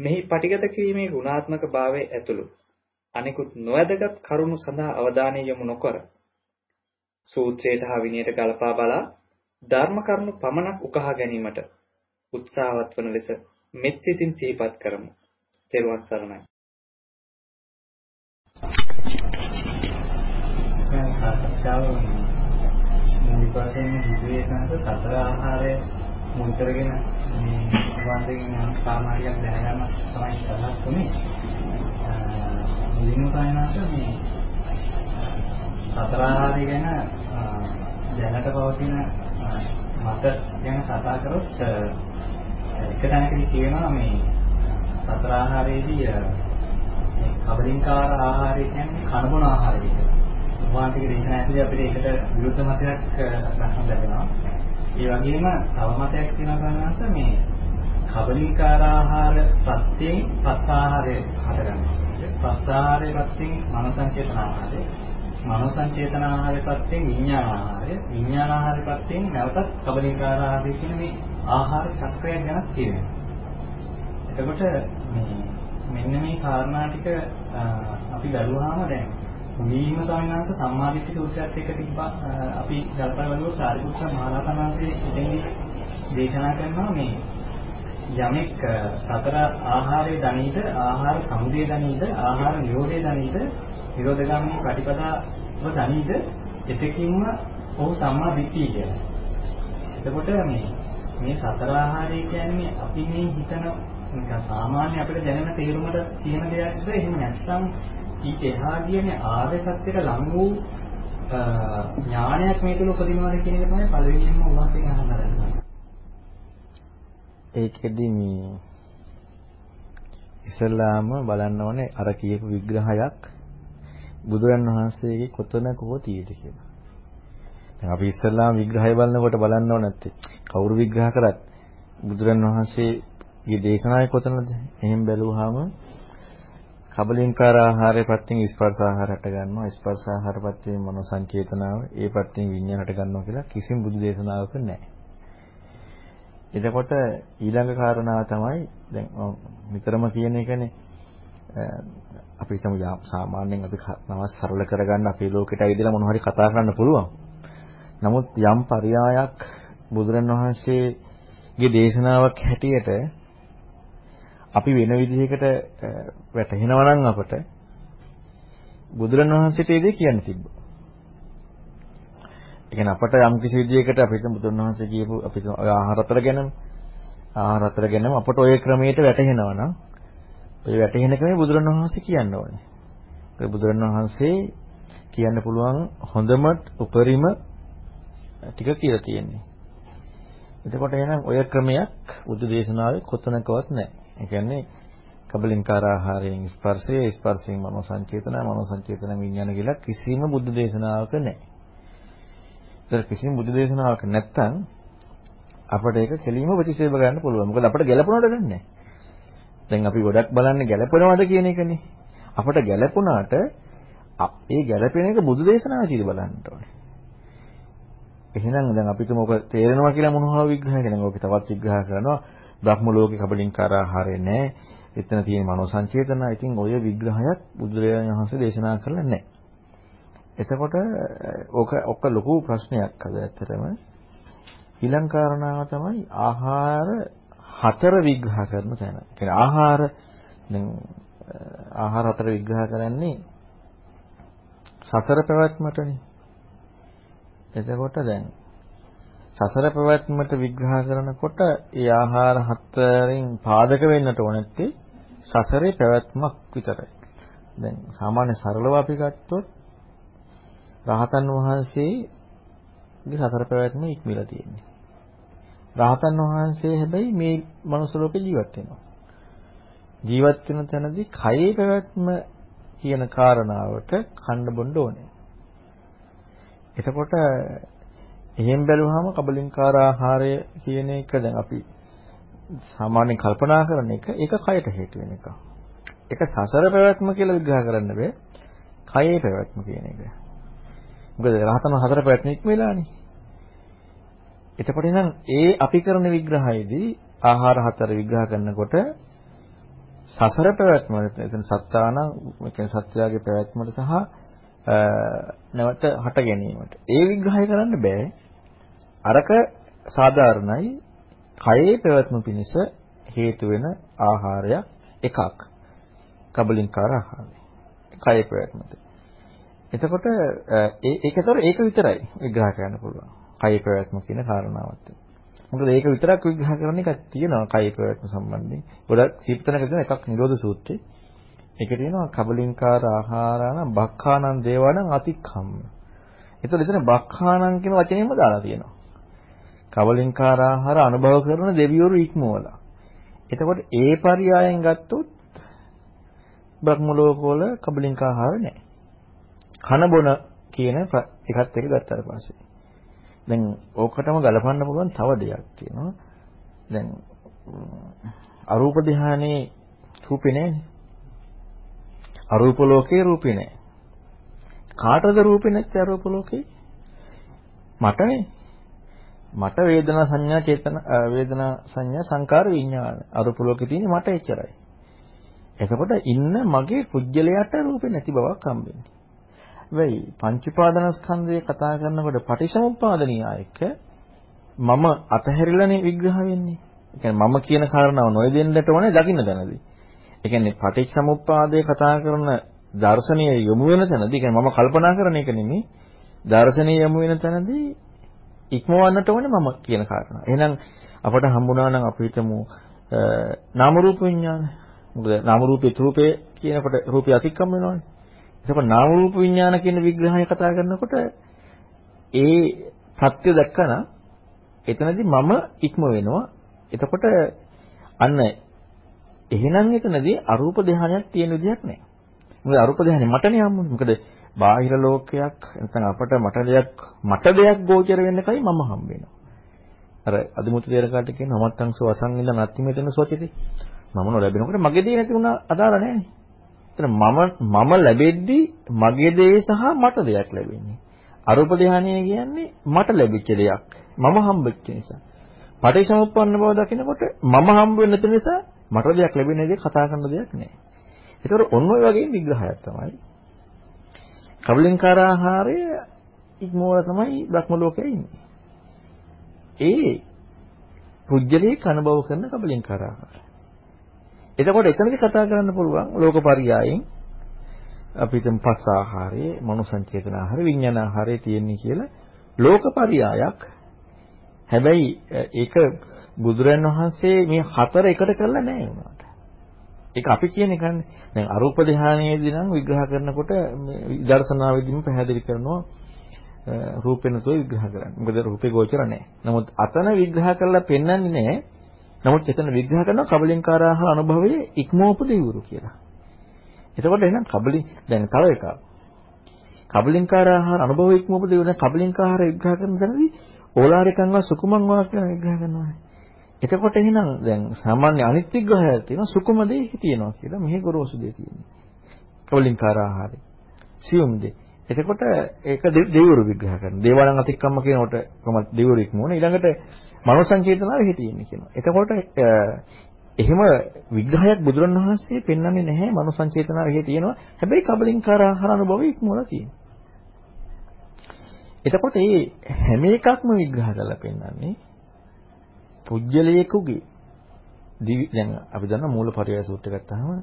මෙහි පටිගත කිරීමේ ගුණාත්මක භාවය ඇතුළු අනිකුත් නොවැදගත් කරුණු සඳහා අවධානය යොමු නොකර සූත්‍රයට හා විනයට ගලපා බලා ධර්ම කරුණු පමණක් උකහා ගැනීමට උත්සාහවත් වන ලෙස මෙත් සිතින් සිහිපත් කරමු. තෙරුවන් සරණයි. සාකච්ඡාව මූලික වශයෙන් විදේශනක සතර ආහාරය මුල් කරගෙන මේ වන්දකින් යම් කාමාරියක් දැනගන්න තමයි සලස් තුනේ. මුලින්ම සයනාස මේ සතර ආහාරය ගැන දැනට පවතින මත ගැන කතා කරොත් එක තැනකදී කියනවා මේ සතර ආහාරයේදී මේ කබලින්කාර ආහාරය කියන්නේ කනබුන ආහාරය කියලා. වාන්තික දේශනා ඇතුලේ අපිට ඒකට විරුද්ධ මතයක් ගන්න ලැබෙනවා. ඒ වගේම තව මතයක් තියෙනවා සමහරවිට මේ කබලින්කාර ආහාර ප්‍රත්‍යයෙන් පස් ආහාරය හදගන්නවා. පස් ආහාරයේ ප්‍රත්‍යයෙන් මන සංචේතන ආහාරය මනෝ සංචේතන ආහාරය ප්‍රත්‍යයෙන් විඥාන ආහාරය විඥාන ආහාරය ප්‍රත්‍යයෙන් නැවතත් කබලින්කාර ආහාරය කියන මේ ආහාර චක්‍රයක් ගැන කියනවා. එතකොට මෙන්න මේ කාරණා ටික අපි දරුවාම දැන් වීම ස්වාමීන් වහන්සේ සම්මාදිට්ඨි සූත්‍රයත් එක්ක තිබ්බා අපි කල්පනා කරුවොත් සාරිපුත්‍ර මහරහතන් වහන්සේ එතෙන්දී දේශනා කරනවා මේ යමෙක් සතර ආහාරයේ දනීද ආහාර සමුදය දනීද ආහාර නිරෝධය දනීද නිරෝධගාමී ප්‍රතිපදාව දනීද එතකින්ම ඔහු සම්මා දිට්ඨිය කියලා. එතකොට මේ මේ සතර ආහාරය කියන්නේ අපි මේ හිතන නිකන් සාමාන්‍ය අපිට දැනෙන තේරුමට තියෙන දෙයක්ද එහෙම නැත්නම් ඊට එහා කියන්නේ ආර්ය සත්‍යයට ලං වූ ඥානයක් මේ තුල උපදිනවද කියන එක තමයි පළවෙනියෙන්ම උන්වහන්සේගෙන් අහන්න ලැබෙනවා. ඒකෙදි මේ ඉස්ලාම බලන්න ඕනේ අර කියපු විග්‍රහයක් බුදුරන් වහන්සේගේ කොතනක හෝ තියෙද කියලා. දැන් අපි ඉස්ලාම විග්‍රහය බලනකොට බලන්න ඕනේ නැත්තේ කවුරු විග්‍රහ කරත් බුදුරන් වහන්සේගේ දේශනාවේ කොතනද? එහෙන් බැලුවාම කබලින්කාර ආහාරය පැත්තෙන් ස්පර්ශ ආහාර හට ගන්නවා ස්පර්ශ ආහාර පැත්තෙන් මනෝ සංචේතනාව ඒ පැත්තෙන් විඤ්ඤාණ හට ගන්නවා කියලා කිසිම බුදු දේශනාවක නැහැ. එතකොට ඊළඟ කාරණාව තමයි දැන් නිතරම කියන එකනේ අපි හිතමු සාමාන්‍යයෙන් අපි නවස් සරල කරගන්න අපේ ලෝකෙට ඇවිදලා මොනවා හරි කතා කරන්න පුළුවන්. නමුත් යම් පරයායක් බුදුරණවහන්සේගේ දේශනාවක් හැටියට අපි වෙන විදිහකට වැටහෙනවා නම් අපට බුදුරණවහන්සේට ඒ දේ කියන්න තිබ්බා. ඒ කියන්නේ අපට යම් කිසි විදිහකට අපිට බුදුරණවහන්සේ කියපු අපි ආහාර අතර ගැනම ආහාර අතර ගැනම අපට ওই ක්‍රමයට වැටහෙනවා නම් ඔය වැටහෙන ක්‍රමේ බුදුරණවහන්සේ කියන්න ඕනේ. ඒ බුදුරණවහන්සේ කියන්න පුළුවන් හොඳම උපරිම ටික කියලා තියෙන්නේ. එතකොට එහෙනම් ඔය ක්‍රමයක් බුදු දේශනාවේ කොතනකවත් නැහැ. ඒ කියන්නේ කබලින්කාර ආහාරයෙන් ස්පර්ශය ස්පර්ශයෙන් මනෝ සංචේතන මනෝ සංචේතන විඥාන කියලා කිසිම බුදු දේශනාවක නැහැ. ඒතර කිසිම බුදු දේශනාවක නැත්තම් අපිට ඒක කෙලින්ම ප්‍රතිසේව ගන්න පුළුවන්. මොකද අපිට ගැළපුණාට ගන්නෑ. දැන් අපි ගොඩක් බලන්නේ ගැළපෙනවද කියන එකනේ. අපිට ගැළපුණාට ඒ ගැළපෙන එක බුදු දේශනාවකදී බලන්න ඕනේ. එහෙනම් දැන් අපිට මොක තේරෙනවා කියලා මොනවා විග්‍රහ කරනවා. ඕක තවත් විග්‍රහ කරනවා. බ්‍රහ්ම ලෝකේ කබලින්කාර ආහාරය නැහැ. එතන තියෙන මනෝ සංචේතන. ඉතින් ඔය විග්‍රහයක් බුදුරජාණන් වහන්සේ දේශනා කරලා නැහැ. එතකොට ඕක ඔක ලොකු ප්‍රශ්නයක් අද ඇත්තටම. ඊළඟ කාරණාව තමයි ආහාර හතර විග්‍රහ කරන තැන. කියන්නේ ආහාර දැන් ආහාර හතර විග්‍රහ කරන්නේ සසර පැවැත්මටනේ. එතකොට දැන් සසර පැවැත්මට විග්‍රහ කරනකොට ඒ ආහාර හතරෙන් පාදක වෙන්නට ඕනෙත්තේ සසරේ පැවැත්මක් විතරයි. දැන් සාමාන්‍ය සරලව අපි ගත්තොත් රහතන් වහන්සේගේ සසර පැවැත්ම ඉක්මලා තියෙන්නේ. රහතන් වහන්සේ හැබැයි මේ මනුස්ස ලෝකේ ජීවත් වෙනවා. ජීවත් වෙන තැනදී කයේ පැවැත්ම කියන කාරණාවට කන්න බොන්න ඕනේ. එතකොට එහෙන් බැලුවාම කබලින්කාර ආහාරය කියන එක දැන් අපි සාමාන්‍යයෙන් කල්පනා කරන එක ඒක කයට හේතු වෙන එක. ඒක සසර පැවැත්ම කියලා විග්‍රහ කරන්න බෑ. කයේ පැවැත්ම කියන එක. මොකද රහතන හතර පැවැත්ම ඉක්මලානේ. එතකොට නම් ඒ අපි කරන විග්‍රහයේදී ආහාර හතර විග්‍රහ කරනකොට සසර පැවැත්ම එතන සත්තාන ඒ කියන්නේ සත්‍යයේ පැවැත්මට සහ නැවත හට ගැනීමට. ඒ විග්‍රහය කරන්න බෑ. අරක සාධාරණයි කයේ පැවැත්ම පිණිස හේතු වෙන ආහාරය එකක්. කබලින්කාර ආහාරය. කයේ පැවැත්මට. එතකොට ඒ ඒකතර ඒක විතරයි විග්‍රහ කරන්න පුළුවන්. කයේ පැවැත්ම කියන කාරණාවත්. මොකද ඒක විතරක් විග්‍රහ කරන එකක් තියෙනවා කයේ පැවැත්ම සම්බන්ධයෙන්. ගොඩක් සීපතනක තියෙන එකක් නිරෝධ සූත්‍රේ. ඒක තියෙනවා කබලින්කාර ආහාරාන බක්ඛානං දේවානං අතික්ඛම්ම. ඒතකොට එතන බක්ඛානං කියන වචනයම දාලා තියෙනවා. කබලින්කාර ආහාර අනුභව කරන දෙවිවරු ඉක්මවලා. එතකොට ඒ පරියායෙන් ගත්තොත් බ්‍රහ්ම ලෝකවල කබලින්කාර ආහාර නැහැ. කන බොන කියන එකත් එක ගත්තාට පස්සේ දැන් ඕකටම ගලපන්න පුළුවන් තව දෙයක් තියෙනවා. දැන් අරූප ධානයේ රූපේ නැහැනේ. අරූප ලෝකේ රූපේ නැහැ. කාටද රූපේ නැත්තේ අරූප ලෝකේ? මටනේ. මට වේදනා සංඥා චේතන වේදනා සංඥා සංකාර විඥාන අරූප ලෝකේ තියෙන්නේ මට එච්චරයි. එතකොට ඉන්න මගේ පුජ්‍යලයට රූපේ නැති බවක් හම්බෙන්නේ. වෙයි පංච උපාදානස්කන්ධය කතා කරනකොට පටිසමුප්පාද න්‍යායක මම අතහැරිලානේ විග්‍රහ වෙන්නේ. ඒ කියන්නේ මම කියන කාරණාව නොයදෙන්නට ඕනේ දකින්න තැනදී. ඒ කියන්නේ පටිච්චසමුප්පාදය කතා කරන දර්ශනීය යොමු වෙන තැනදී කියන්නේ මම කල්පනා කරන එක නෙමෙයි දර්ශනීය යොමු වෙන තැනදී ඉක්මවන්නට ඕනේ මම කියන කාරණා. එහෙනම් අපට හම්බුණා නම් අපි හිතමු නාම රූප විඥාන. මොකද නාම රූපේ රූපේ කියනකොට රූපය අතික්කම් වෙනවනේ. එතකොට නාම රූප විඥාන කියන විග්‍රහය කතා කරනකොට ඒ සත්‍ය දැක්කම එතනදී මම ඉක්ම වෙනවා. එතකොට අන්න එහෙනම් එතනදී අරූප ධානයක් තියෙන විදිහක් නැහැ. මොකද අරූප ධානය මටනේ හම්බුනේ. මොකද බාහිර ලෝකයක් නැත්නම් අපට මට දෙයක් මට දෙයක් ගෝචර වෙන්නකයි මම හම්බ වෙනවා. අර අදිමුතු දේරකට කියන නමත්තංසෝ අසංගින්ද නැති මෙතන සෝචිතේ. මම නොලැබෙනකොට මගේ දේ නැති වුණා අදාළ නැහැ. එතන මම මම ලැබෙද්දී මගේ දේ සහ මට දෙයක් ලැබෙන්නේ. අරූප ධානය කියන්නේ මට ලැබිච්ච දෙයක්. මම හම්බෙච්ච නිසා. පටිච්චසමුප්පන්න බව දකිනකොට මම හම්බ වෙන නිසා මට දෙයක් ලැබෙන දේ කතා කරන දෙයක් නෑ. ඒතකොට ඔන්න ඔය වගේ විග්‍රහයක් තමයි. කබලින්කාර ආහාරය ඉක්මවල තමයි බ්‍රහ්ම ලෝකයේ ඉන්නේ. ඒ පුජ්‍යලේ කනබව කරන කබලින්කාර ආහාරය. එතකොට එතනදි කතා කරන්න පුළුවන් ලෝකපරියායෙන් අපි හිතමු පස් ආහාරයේ මනෝ සංචේතන ආහාර විඥාන ආහාරයේ තියෙන්නේ කියලා ලෝකපරියායක් හැබැයි ඒක බුදුරන් වහන්සේ මේ හතර එකට කරලා නැහැ උනාට. ඒක අපි කියන එකනේ. දැන් අරූප ධානයේදී නම් විග්‍රහ කරනකොට විදර්ශනාවේදීම පැහැදිලි කරනවා රූපෙනතෝ විග්‍රහ කරන්නේ. මොකද රූපේ ගෝචර නැහැ. නමුත් අතන විග්‍රහ කරලා පෙන්වන්නේ නැහැ. නමුත් එතන විග්‍රහ කරනවා කබලින්කාරාහ අනුභවයේ ඉක්මෝප දෙවිවරු කියලා. එතකොට එහෙනම් කබලින් දැන් තව එකක්. කබලින්කාරාහ අනුභවයේ ඉක්මෝප දෙවිවරු කබලින්කාර විග්‍රහ කරන තැනදී ඕලාරිකං වා සුකුමං වා කියලා විග්‍රහ කරනවා. එතකොට එහෙනම් දැන් සාමාන්‍ය අනිත් විග්‍රහයක් තියෙනවා සුකුම දෙය තියෙනවා කියලා මෙහි ගොරෝසු දෙය තියෙනවා. කවලින්කාර ආහාරය. සියුම් දෙය. එතකොට ඒක දෙවිවරු විග්‍රහ කරනවා. දේවාලං අතික්කම්ම කියනකොට කොහොමද දෙවිවරු ඉක්මවන ඊළඟට මනෝ සංකේතනාව හිතේ ඉන්නේ කියනවා. එතකොට එහෙම විග්‍රහයක් බුදුරණවහන්සේ පෙන්වන්නේ නැහැ මනෝ සංචේතනාව එහෙ තියෙනවා. හැබැයි කබලින්කාර ආහාර අනුභවය ඉක්මවලා තියෙනවා. එතකොට මේ හැම එකක්ම විග්‍රහ කරලා පෙන්වන්නේ පුජ්‍යලයකගේ දිවි දැන් අපි දන්න මූලපරියාය සූත්‍රය ගත්තාම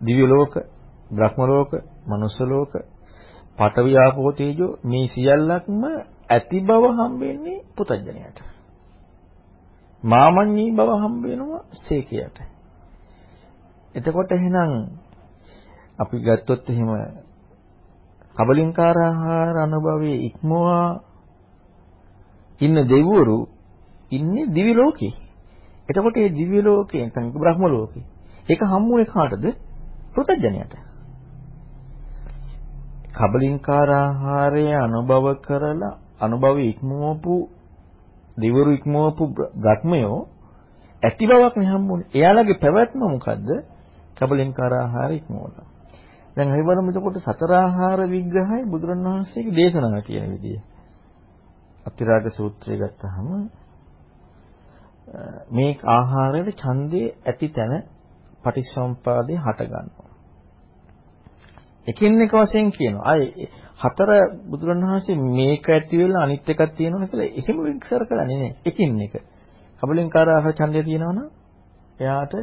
දිව්‍ය ලෝක, බ්‍රහ්ම ලෝක, මනුස්ස ලෝක, පඨවි ආපෝ තේජෝ මේ සියල්ලක්ම ඇති බව හම්බෙන්නේ පුතඥයට. මාමඤ්ඤී බව හම්බ වෙනවා සේකයට. එතකොට එහෙනම් අපි ගත්තොත් එහෙම කබලින්කාර ආහාර අනුභවයේ ඉක්මවා ඉන්න දෙවිවරු ඉන්නේ දිවි ලෝකේ. එතකොට මේ දිව්‍ය ලෝකේ නැත්නම් බ්‍රහ්ම ලෝකේ. ඒක හම්බුනේ කාටද? පෘථජ්ජනයට. කබලින්කාර ආහාරය අනුභව කරලා අනුභව ඉක්මවපු දිවරු ඉක්මවපු ගත්මයෝ ඇති බවක් නේ හම්බුනේ. එයාලගේ පැවැත්ම මොකද්ද? කබලින්කාර ආහාර ඉක්මවලා. දැන් අපි බලමු එතකොට සතර ආහාර විග්‍රහය බුදුරණවහන්සේගේ දේශනාව කියන විදිය. අතිරාග සූත්‍රය ගත්තාම මේ ආහාරයේ ඡන්දේ ඇති තැන පටිච්චසමුපාදේ හට ගන්නවා. එකින් එක වශයෙන් කියනවා. අය හතර බුදුරණවහන්සේ මේක ඇති වෙලා අනිත් එකක් තියෙනවා කියලා එහෙම විස්තර කරන්නේ නෑ. එකින් එක. කබලින්කාර ආහාර ඡන්දය තියෙනවනම් එයාට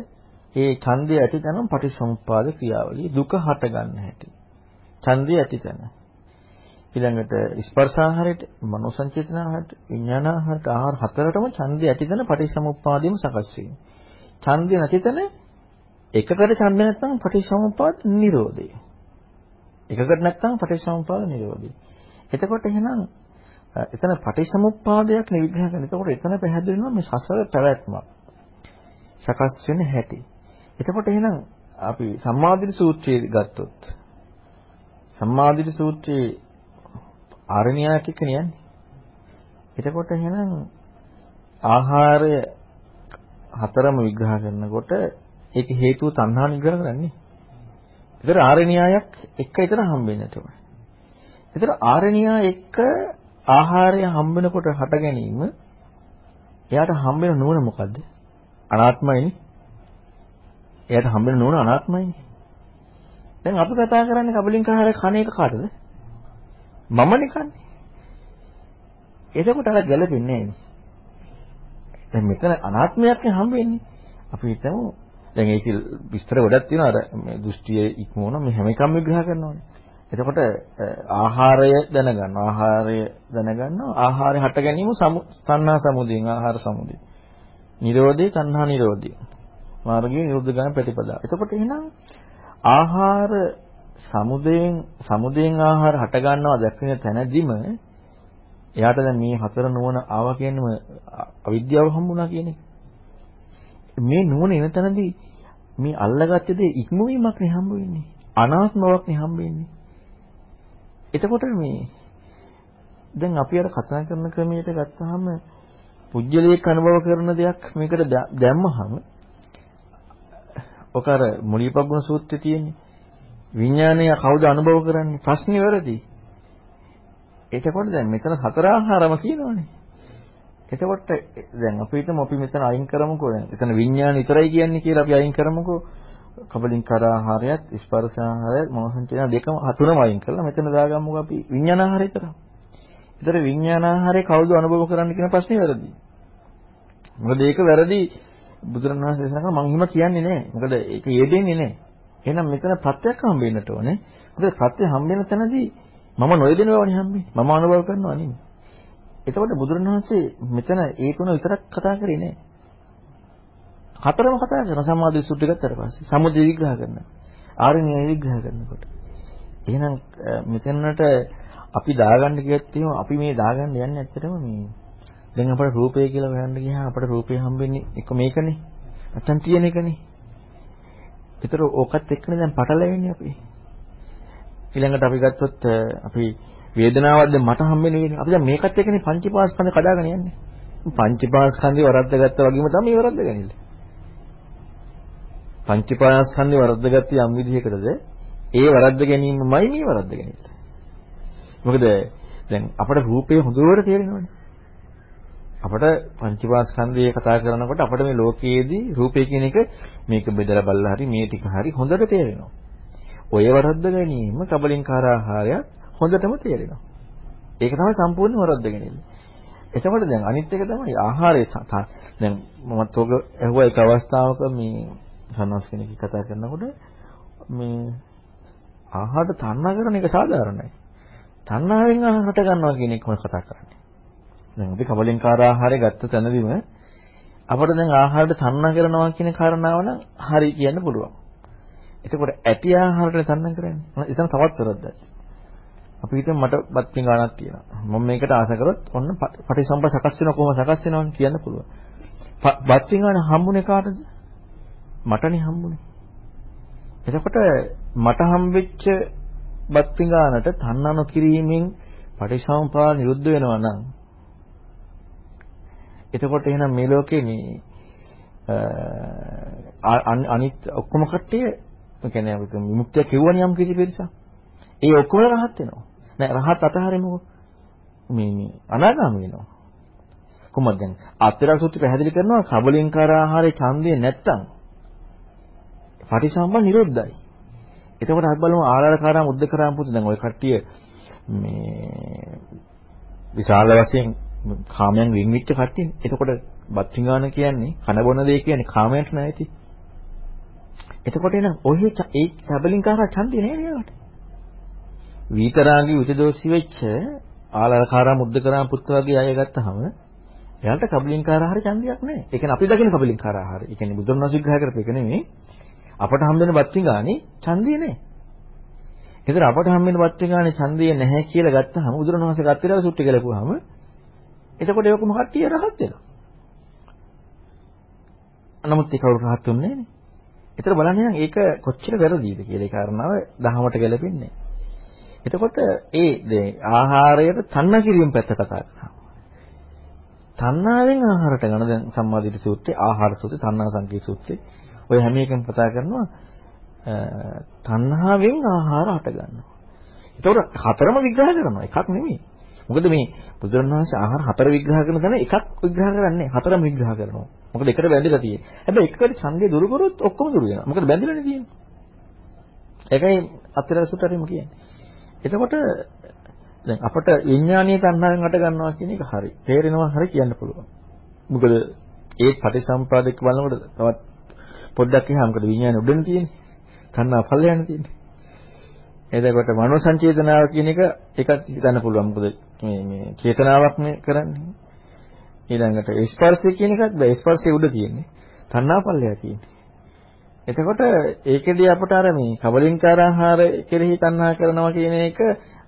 ඒ ඡන්දය ඇති තැනම පටිච්චසමුප්පාද ක්‍රියාවලිය දුක හට ගන්න හැටි. ඡන්දය ඇති තැන. ඊළඟට ස්පර්ශාහාරයට, මනෝ සංචේතනාහාරයට, විඥානාහාරයට ආහාර හතරටම ඡන්දය ඇති තැන පටිච්චසමුප්පාදෙම සකස් වෙනවා. ඡන්දය නැති තැන එකකට ඡන්ද නැත්නම් පටිච්චසමුප්පාද නිරෝධය. එකකට නැත්නම් පටිච්චසමුප්පාද නිරෝධය. එතකොට එහෙනම් එතන පටිච්චසමුප්පාදයක් නිවිග්‍රහ කරන. එතකොට එතන පැහැදිලි වෙනවා මේ සසර පැවැත්මක්. සකස් වෙන හැටි. එතකොට එහෙනම් අපි සම්මාදිට සූත්‍රය ගත්තොත් සම්මාදිට සූත්‍රයේ ආරණ්‍යයක් එක්ක නියන්නේ. එතකොට එහෙනම් ආහාරය හතරම විග්‍රහ කරනකොට ඒක හේතුව තණ්හා නිග්‍රහ කරන්නේ. ඒතර ආරණ්‍යයක් එක්ක විතර හම්බෙන්නට ඕනේ. ඒතර ආරණ්‍යය එක්ක ආහාරය හම්බෙනකොට හට ගැනීම එයාට හම්බෙන නුවණ මොකද්ද? අනාත්මයිනේ. එයාට හම්බෙන නෝන අනාත්මයිනේ. දැන් අපි කතා කරන්නේ කබලින්කාර කණ එක කාටද? මමනේ කන්නේ. එතකොට අර ගැලපෙන්නේ නැහැ. දැන් මෙතන අනාත්මයක් නේ හම්බෙන්නේ. අපි හිතමු දැන් ඒක විස්තර ගොඩක් තියෙනවා අර මේ දෘෂ්ටිය ඉක්මවන මේ හැම එකම විග්‍රහ කරනවානේ. එතකොට ආහාරය දැනගන්න ආහාරය දැනගන්න ආහාරය හට ගැනීම තණ්හා සමුදයෙන් ආහාර සමුදය. නිරෝධේ තණ්හා නිරෝධය. මාර්ගයේ නිරුද්ධ ගාන ප්‍රතිපදාව. එතකොට එහෙනම් ආහාර සමුදයෙන් සමුදයෙන් ආහාර හට ගන්නවා දැක්වෙන තැනදීම එයාට දැන් මේ හතර නුවණ ආවා කියන්නම අවිද්‍යාව හම්බුණා කියන එක. මේ නුවණ එන තැනදී මේ අල්ලගත්ත දේ ඉක්මවීමක් නේ හම්බ වෙන්නේ. අනාත්මවක් නේ හම්බ වෙන්නේ. එතකොට මේ දැන් අපි අර කතා කරන ක්‍රමයට ගත්තාම පුජ්‍යලයක් අනුභව කරන දෙයක් මේකට දැම්මහම ඔක අර මුලිපග්ගුණ සූත්‍රයේ තියෙන්නේ. විඥානය කවුද අනුභව කරන්නේ? ප්‍රශ්නේ වැරදි. එතකොට දැන් මෙතන හතර ආහාරම කියනවනේ. එතකොට දැන් අපි හිතමු අපි මෙතන අයින් කරමුකෝ දැන්. එතන විඥාන විතරයි කියන්නේ කියලා අපි අයින් කරමුකෝ. කබලින්කර ආහාරයත් ස්පර්ශ ආහාරයත් මොහොසංචේන දෙකම හතුරම අයින් කරලා මෙතන දාගමුකෝ අපි විඥාන ආහාරය විතර. ඒතර විඥාන ආහාරය කවුද අනුභව කරන්නේ කියන ප්‍රශ්නේ වැරදි. මොකද ඒක වැරදි බුදුරණවහන්සේ දේශනා කරා මම හිම කියන්නේ නැහැ. මොකද ඒක යෙදෙන්නේ නැහැ. එහෙනම් මෙතන ප්‍රත්‍යක් හම්බෙන්නට ඕනේ. මොකද ප්‍රත්‍ය හම්බෙන තැනදී මම නොයෙදෙන බවනේ හම්බෙන්නේ. මම අනුභව කරනවා නෙමෙයි. එතකොට බුදුරණවහන්සේ මෙතන ඒ තුන විතරක් කතා කරේ නෑ. හතරම කතා කරන සම්මාදිය සුද්ධ ගත්තට පස්සේ සමුදය විග්‍රහ කරන. ආරණ්‍ය විග්‍රහ කරනකොට. එහෙනම් මෙතනට අපි දාගන්න කියත් අපි මේ දාගන්න යන්නේ ඇත්තටම මේ දැන් අපට රූපය කියලා හොයන්න ගියාම අපට රූපය හම්බෙන්නේ එක මේකනේ. නැත්තම් තියෙන එකනේ. ඒතර ඕකත් එක්කනේ දැන් පටලැවෙන්නේ අපි. ඊළඟට අපි ගත්තොත් අපි වේදනාවක් දැන් මට හම්බෙන්නේ වෙන්නේ. අපි දැන් මේකත් එක්කනේ පංචපාස්කන්ධ කඩාගෙන යන්නේ. පංචපාස්කන්ධේ වරද්දගත්තා වගේම තමයි මේ වරද්දගන්නේ. පංචපාස්කන්ධේ වරද්දගත්ත යම් විදිහකටද ඒ වරද්ද ගැනීමමයි මේ වරද්ද ගැනීම. මොකද දැන් අපට රූපේ හොඳට තේරෙනවනේ. අපට පංචවාස්කන්ධය කතා කරනකොට අපිට මේ ලෝකයේදී රූපය කියන එක මේක බෙදලා බලලා හරි මේ ටික හරි හොඳට තේරෙනවා. ඔය වරද්ද ගැනීම කබලින්කාර ආහාරය හොඳටම තේරෙනවා. ඒක තමයි සම්පූර්ණ වරද්ද ගැනීම. එතකොට දැන් අනිත් එක තමයි ආහාරය දැන් මමත් ඔක ඇහුවා එක අවස්ථාවක මේ සන්නස් කෙනෙක් කතා කරනකොට මේ ආහාර තණ්හා කරන එක සාධාරණයි. තණ්හාවෙන් ආහාරට ගන්නවා කියන එකම කතා කරන්නේ. දැන් අපි කබලින්කාර ආහාරය ගත්ත තැනදීම අපිට දැන් ආහාරයට තණ්හා කරනවා කියන කාරණාව නම් හරි කියන්න පුළුවන්. එතකොට ඇති ආහාරයට තණ්හා කරන්නේ. එතන තවත් වැරද්දක්. අපි හිතමු මට බත් පිඟානක් තියෙනවා. මම මේකට ආස කරොත් ඔන්න පටිසම්ප සකස් වෙන කොහොම සකස් වෙනවද කියන්න පුළුවන්. බත් පිඟාන හම්බුනේ කාටද? මටනේ හම්බුනේ. එතකොට මට හම්බෙච්ච බත් පිඟානට තණ්හා නොකිරීමෙන් පටිසමුපාද නිරුද්ධ වෙනවා නම් එතකොට එහෙනම් මේ ලෝකේ මේ අනිත් ඔක්කොම කට්ටිය ඒ කියන්නේ අපි විමුක්තිය කියවන යම් කිසි පිරිසක්. ඒ ඔක්කොම රහත් වෙනවා. නෑ රහත් අතහරිනකො මේ මේ අනාගාමී වෙනවා. කොහොමද දැන් අත්තරක් සූත්‍රය පැහැදිලි කරනවා කබලින්කාර ආහාරයේ ඡන්දය නැත්තම් පටිසම්භ නිරෝධයි. එතකොට අපි බලමු ආලාරකාරා මුද්දකරාම පුතු දැන් ওই කට්ටිය මේ විශාල වශයෙන් කාමයන් වින්විච්ච කට්ටියනේ. එතකොට බත් පිඟාන කියන්නේ කන බොන දේ කියන්නේ කාමයට නැති. එතකොට එන ඔය ඒ කබලින්කාර ඡන්දේ නෑ නේද? විතරාගී උචදෝසි වෙච්ච ආලාරකාරා මුද්දකරාම පුත් වගේ අය ගත්තාම එයාට කබලින්කාර ආහාර ඡන්දයක් නෑ. ඒ කියන්නේ අපි දකින කබලින්කාර ආහාර. ඒ කියන්නේ බුදුරණවහන්සේ විග්‍රහ කරපු එක නෙමෙයි. අපට හම්බෙන බත් පිඟානේ ඡන්දේ නෑ. ඒතර අපට හම්බෙන බත් පිඟානේ ඡන්දේ නැහැ කියලා ගත්තාම බුදුරණවහන්සේ ගත්තේලා සුට්ටි කියලා එතකොට ඒක මොකක්ද රහත් වෙනවා. නමුත් ඒක කවුරු රහත් වෙන්නේ නෑනේ. ඒතර බලන්න නම් ඒක කොච්චර වැරදිද කියලා ඒ කාරණාව දහමට ගැලපෙන්නේ. එතකොට ඒ දැන් ආහාරයට තණ්හා කිරීම පැත්ත කතා කරනවා. තණ්හාවෙන් ආහාරට ගන්න දැන් සම්මාදිට සූත්‍රයේ ආහාර සූත්‍රය තණ්හා සංකේ සූත්‍රය ඔය හැම එකම කතා කරනවා තණ්හාවෙන් ආහාර හට ගන්නවා. ඒතකොට හතරම විග්‍රහ කරනවා එකක් නෙමෙයි. මොකද මේ බුදුරණවහන්සේ ආහාර හතර විග්‍රහ කරන තැන එකක් විග්‍රහ කරන්නේ හතරම විග්‍රහ කරනවා. මොකද එකට බැඳලා තියෙන්නේ. හැබැයි එකකට ඡන්දය දුරු කරොත් ඔක්කොම දුරු වෙනවා. මොකද බැඳලානේ තියෙන්නේ. ඒකයි අත්‍යරසුතරිම කියන්නේ. එතකොට දැන් අපට විඥානීය තණ්හාවෙන් හට ගන්නවා කියන එක හරි. තේරෙනවා හරි කියන්න පුළුවන්. මොකද ඒ පටිසම්පාදක බලනකොට තවත් පොඩ්ඩක් එහා මොකද විඥානේ උඩන තියෙන්නේ. තණ්හා පල්ලයන් තියෙන්නේ. එතකොට මනෝ සංචේතනාව කියන එක එකක් හිතන්න පුළුවන්. මොකද මේ මේ චේතනාවක් මේ කරන්නේ. ඊළඟට ස්පර්ශය කියන එකත් බෑ. ස්පර්ශය උඩ තියෙන්නේ. තණ්හා පල්ලය තියෙන්නේ. එතකොට ඒකෙදී අපට අර මේ කබලින්කාර ආහාර කෙරෙහි තණ්හා කරනවා කියන එක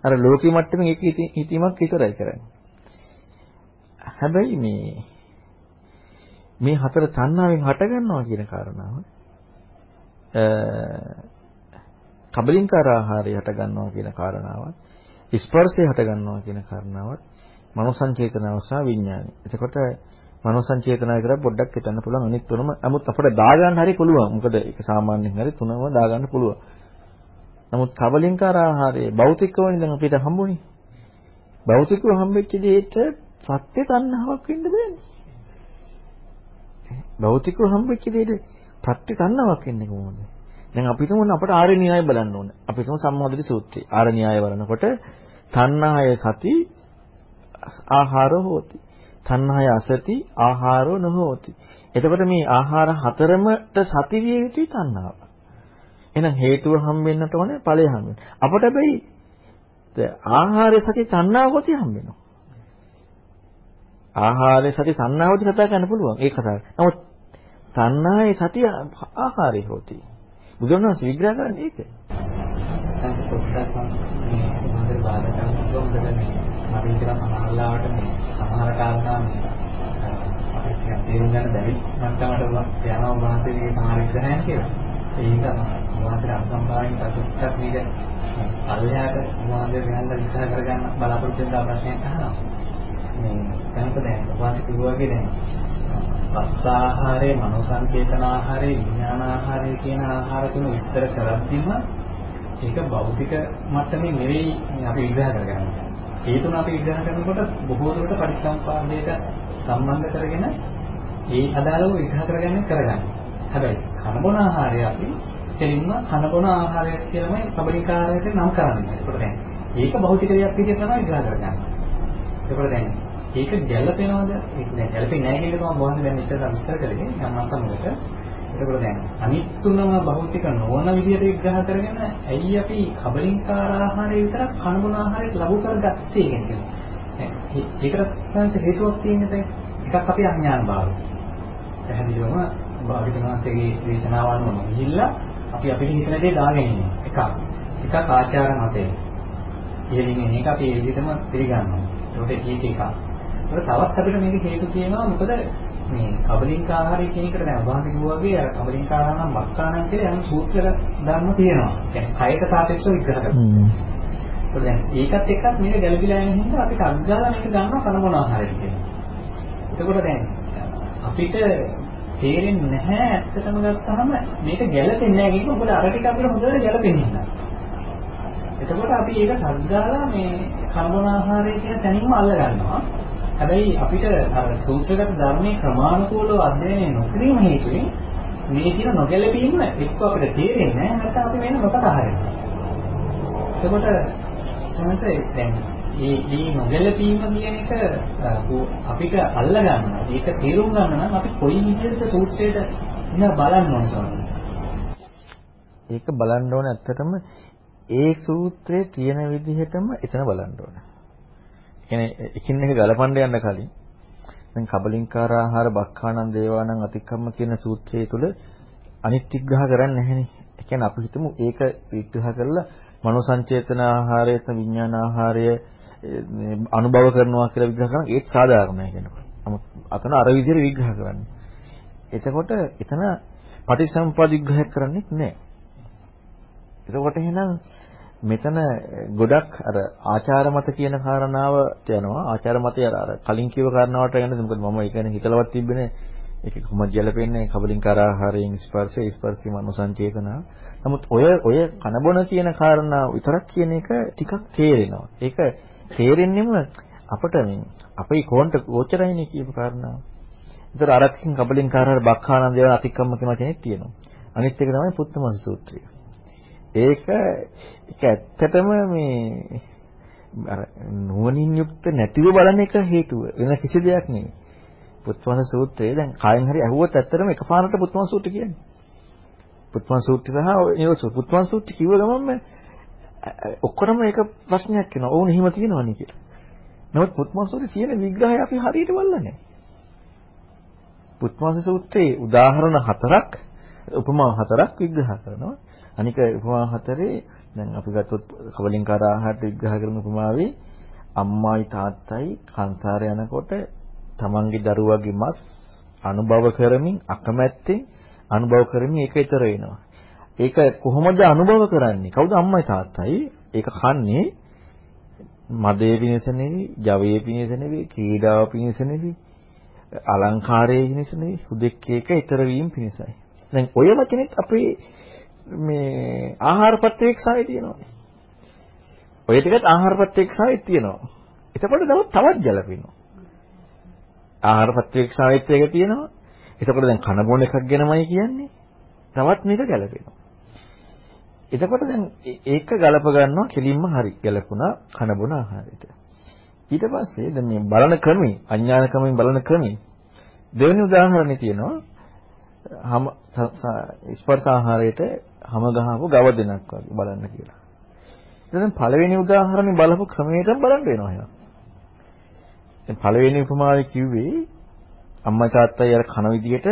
අර ලෝකී මට්ටමින් ඒක හිතීමක් විතරයි කරන්නේ. හැබැයි මේ මේ හතර තණ්හාවෙන් හට ගන්නවා කියන කාරණාව කබලින්කාර ආහාරය හට ගන්නවා කියන කාරණාවත් ස්පර්ශය හට ගන්නවා කියන කාරණාවත් මනෝ සංචේතනාව සහ විඥානය. එතකොට මනෝ සංචේතනාව විතර පොඩ්ඩක් හිතන්න පුළුවන් අනිත් තුනම නමුත් අපිට දාගන්න හරි පුළුවන්. මොකද ඒක සාමාන්‍යයෙන් හරි තුනම දාගන්න පුළුවන්. නමුත් කබලින්කාර ආහාරයේ භෞතිකවනේ දැන් අපිට හම්බුනේ. භෞතිකව හම්බෙච්ච දෙයට සත්‍ය තණ්හාවක් වෙන්න බෑනේ. භෞතිකව හම්බෙච්ච දෙයට ප්‍රත්‍ය තණ්හාවක් වෙන්නේ කොහොමද? දැන් අපි තුමුන අපට ආර්ය න්‍යාය බලන්න ඕන. අපි තුමු සම්මාදිට සූත්‍රය. ආර්ය න්‍යාය බලනකොට තණ්හාය සති ආහාරෝ හෝති. තණ්හාය අසති ආහාරෝ නොහෝති. එතකොට මේ ආහාර හතරමට සති විය යුතුයි තණ්හාව. එහෙනම් හේතුව හම්බෙන්නට ඕනේ ඵලය හම්බෙන්න. අපට හැබැයි ආහාරය සති තණ්හාව කොටි හම්බෙනවා. ආහාරය සති තණ්හාවද කතා කරන්න පුළුවන්. ඒක කතා. නමුත් තණ්හාවේ සතිය ආහාරය හොති. බුදුරණවහන්සේ විග්‍රහ කරන්නේ ඒක. දැන් පොඩ්ඩක් මේ සමාදේ බාධා කරනවා මොකද අපි හිතන සමහරලාවට මේ සමහර කාරණා මේ අපිට තේරුම් ගන්න බැරි මට්ටමට යනවා වාසියේ සමහර විග්‍රහයන් කියලා. ඒක වාසිය අසම්භාවයෙන් තත්ත්වයක් මේක පල්ලයට වාසිය ගන්න විස්තර කරගන්න බලාපොරොත්තු වෙන ප්‍රශ්නයක් අහනවා. මේ දැනට දැන් වාසිය කිව්වාගේ දැන් පස්සාහාරය, මනෝ සංචේතන ආහාරය, විඥාන ආහාරය කියන ආහාර තුන විස්තර කරද්දිම ඒක භෞතික මට්ටමේ නෙවෙයි අපි විග්‍රහ කරගන්නේ. ඒ තුන අපි විග්‍රහ කරනකොට බොහෝ දුරට පරිසම්පාදයට සම්බන්ධ කරගෙන ඒ අදාළව විග්‍රහ කරගන්න කරගන්න. හැබැයි කනබොන ආහාරය අපි දෙලින්ම කනබොන ආහාරය කියලාමයි කබලිකාරයට නම් කරන්නේ. ඒකට දැන් ඒක භෞතික දෙයක් විදිහට තමයි විග්‍රහ කරගන්නේ. ඒකට දැන් ඒක ගැළපෙනවද? ඒක දැන් ගැළපෙන්නේ නැහැ කියන එක මම මොහොතේ දැන් ඉස්සර විස්තර කළේ යම් අන්තමකට. එතකොට දැන් අනිත් තුනම භෞතික නොවන විදිහට විග්‍රහ කරගෙන ඇයි අපි කබලින්කාර ආහාරය විතරක් කනබුන ආහාරයට ලබු කරගත්තේ කියන්නේ. ඒකට සංස හේතුවක් තියෙන්නේ දැන් එකක් අපි අඥාන භාවය. පැහැදිලිවම භාවිතනාසයේ දේශනාව අනුව ගිහිල්ලා අපි අපිට හිතන දේ දාගෙන ඉන්නේ. එකක්. එකක් ආචාර මතේ. ඉතින් මේක අපි ඒ විදිහටම පිළිගන්නවා. ඒකට ඒක එකක්. ඒක තවත් අපිට මේක හේතු තියෙනවා මොකද මේ කබලින්ක ආහාරය කියන එකට දැන් ඔබවහන්සේ කිව්වා වගේ අර කබලින්ක ආහාර නම් මක්කානම් කියලා යම් සූත්‍ර ධර්ම තියෙනවා. කියන්නේ කයට සාපේක්ෂව විග්‍රහ කරනවා. ඒක දැන් ඒකත් එක්කත් මේක ගැළපීලා යන හින්දා අපිට අග්ගාලා මේක ගන්නවා කන මොන ආහාරයද කියලා. එතකොට දැන් අපිට තේරෙන්නේ නැහැ ඇත්තටම ගත්තාම මේක ගැළපෙන්නේ නැහැ කියනකොට මොකද අර ටික අපිට හොඳට ගැළපෙන්නේ නැහැ. එතකොට අපි ඒක සද්දාලා මේ කර්මන ආහාරය කියන තැනින්ම අල්ල ගන්නවා. හැබැයි අපිට අර සූත්‍රගත ධර්මයේ ක්‍රමානුකූලව අධ්‍යයනය නොකිරීම හේතුවෙන් මේ කියන නොගැලපීම එක්ක අපිට තේරෙන්නේ නැහැ නැත්නම් අපි මේක නොකතා හරිනවා. එතකොට සමහරවිට දැන් මේ මේ නොගැලපීම කියන එක අපිට අල්ල ගන්න. ඒක තේරුම් ගන්න නම් අපි කොයි විදිහට සූත්‍රයට ඉඳලා බලන්න ඕන සමහරවිට. ඒක බලන්න ඕන ඇත්තටම ඒ සූත්‍රයේ තියෙන විදිහටම එතන බලන්න ඕන. කියන්නේ එකින් එක ගලපන්න යන්න කලින් දැන් කබලින්කාර ආහාර බක්ඛානං දේවානං අතික්කම්ම කියන සූත්‍රය තුල අනිත් විග්‍රහ කරන්නේ නැහෙනේ. ඒ කියන්නේ අපි හිතමු ඒක විග්‍රහ කරලා මනෝ සංචේතන ආහාරය විඥාන ආහාරය අනුභව කරනවා කියලා විග්‍රහ කරන ඒත් සාධාරණයි කියනකොට. නමුත් අතන අර විදිහට විග්‍රහ කරන්නේ. එතකොට එතන පටිසම්පාද විග්‍රහ කරන්නේ නැහැ. එතකොට එහෙනම් මෙතන ගොඩක් අර ආචාර මත කියන කාරණාවට යනවා. ආචාර මතය අර කලින් කිව්ව කාරණාවට යන්නේ මොකද මම ඒක ගැන හිතලවත් තිබ්බේ ඒක කොහොමද ගැලපෙන්නේ කබලින්කාර ආහාරයෙන් ස්පර්ශය ස්පර්ශي මනෝසංචේතන. නමුත් ඔය ඔය කනබොන කියන කාරණා විතරක් කියන එක ටිකක් තේරෙනවා. ඒක තේරෙන්නෙම අපට මේ අපේ කෝන්ට ගෝචරයිනේ කියපු කාරණාව. ඒතර අරකින් කබලින්කාර ආහාර බක්ඛානන්ද වන අතික්‍රම කියන වචනේත් තියෙනවා. අනිත් එක තමයි පුත්තමස සූත්‍රය. ඒක ඒක ඇත්තටම මේ අර නුවණින් යුක්ත නැතිව බලන එක හේතුව වෙන කිසි දෙයක් නෙවෙයි. පුත්වන සූත්‍රය දැන් කායෙන් හරි ඇහුවොත් ඇත්තටම එකපාරට පුත්වන සූත්‍රය කියන්නේ. පුත්වන සූත්‍රය සහ නියෝස පුත්වන සූත්‍රය කිව්ව ගමන්ම ඔක්කොම එක ප්‍රශ්නයක් වෙනවා. ඕන එහෙම තියෙනවනේ කියලා. නමුත් පුත්වන සූත්‍රයේ තියෙන විග්‍රහය අපි හරියට බලලා නැහැ. පුත්වන සූත්‍රයේ උදාහරණ හතරක් උපමා හතරක් විග්‍රහ කරනවා. අනික උපමා හතරේ දැන් අපි ගත්තොත් කවලින්කාර ආහාරට විග්‍රහ කරන උපමාවේ අම්මායි තාත්තයි කංසාර යනකොට තමන්ගේ දරුවගේ මස් අනුභව කරමින් අකමැත්තෙන් අනුභව කරමින් ඒක ඊතර වෙනවා. ඒක කොහොමද අනුභව කරන්නේ? කවුද අම්මයි තාත්තයි? ඒක කන්නේ මදේ පිණිස නෙවෙයි, ජවයේ පිණිස නෙවෙයි, ක්‍රීඩාව පිණිස නෙවෙයි, අලංකාරයේ පිණිස නෙවෙයි, හුදෙක් ඒක ඊතර වීම පිණිසයි. දැන් ඔය වචනේත් අපේ මේ ආහාර ප්‍රත්‍යක්ෂාවේ තියෙනවා. ඔය ටිකත් ආහාර ප්‍රත්‍යක්ෂාවේ තියෙනවා. එතකොට තවත් තවත් ගැලපෙනවා. ආහාර ප්‍රත්‍යක්ෂාවෙත් එක තියෙනවා. එතකොට දැන් කන බොන එකක් ගැනමයි කියන්නේ. තවත් මේක ගැලපෙනවා. එතකොට දැන් ඒක ගලප ගන්නවා කෙලින්ම හරි ගැලපුණා කන බොන ආහාරයට. ඊට පස්සේ දැන් මේ බලන ක්‍රමී අඥානකමෙන් බලන ක්‍රමී දෙවෙනි උදාහරණේ තියෙනවා හම ස්පර්ශ ආහාරයට හැම ගහපු ගව දෙනක් වගේ බලන්න කියලා. දැන් පළවෙනි උදාහරණේ බලපු ක්‍රමයට බලන්න වෙනවා එහෙනම්. දැන් පළවෙනි උපමාවේ කිව්වේ අම්මා තාත්තයි අර කන විදියට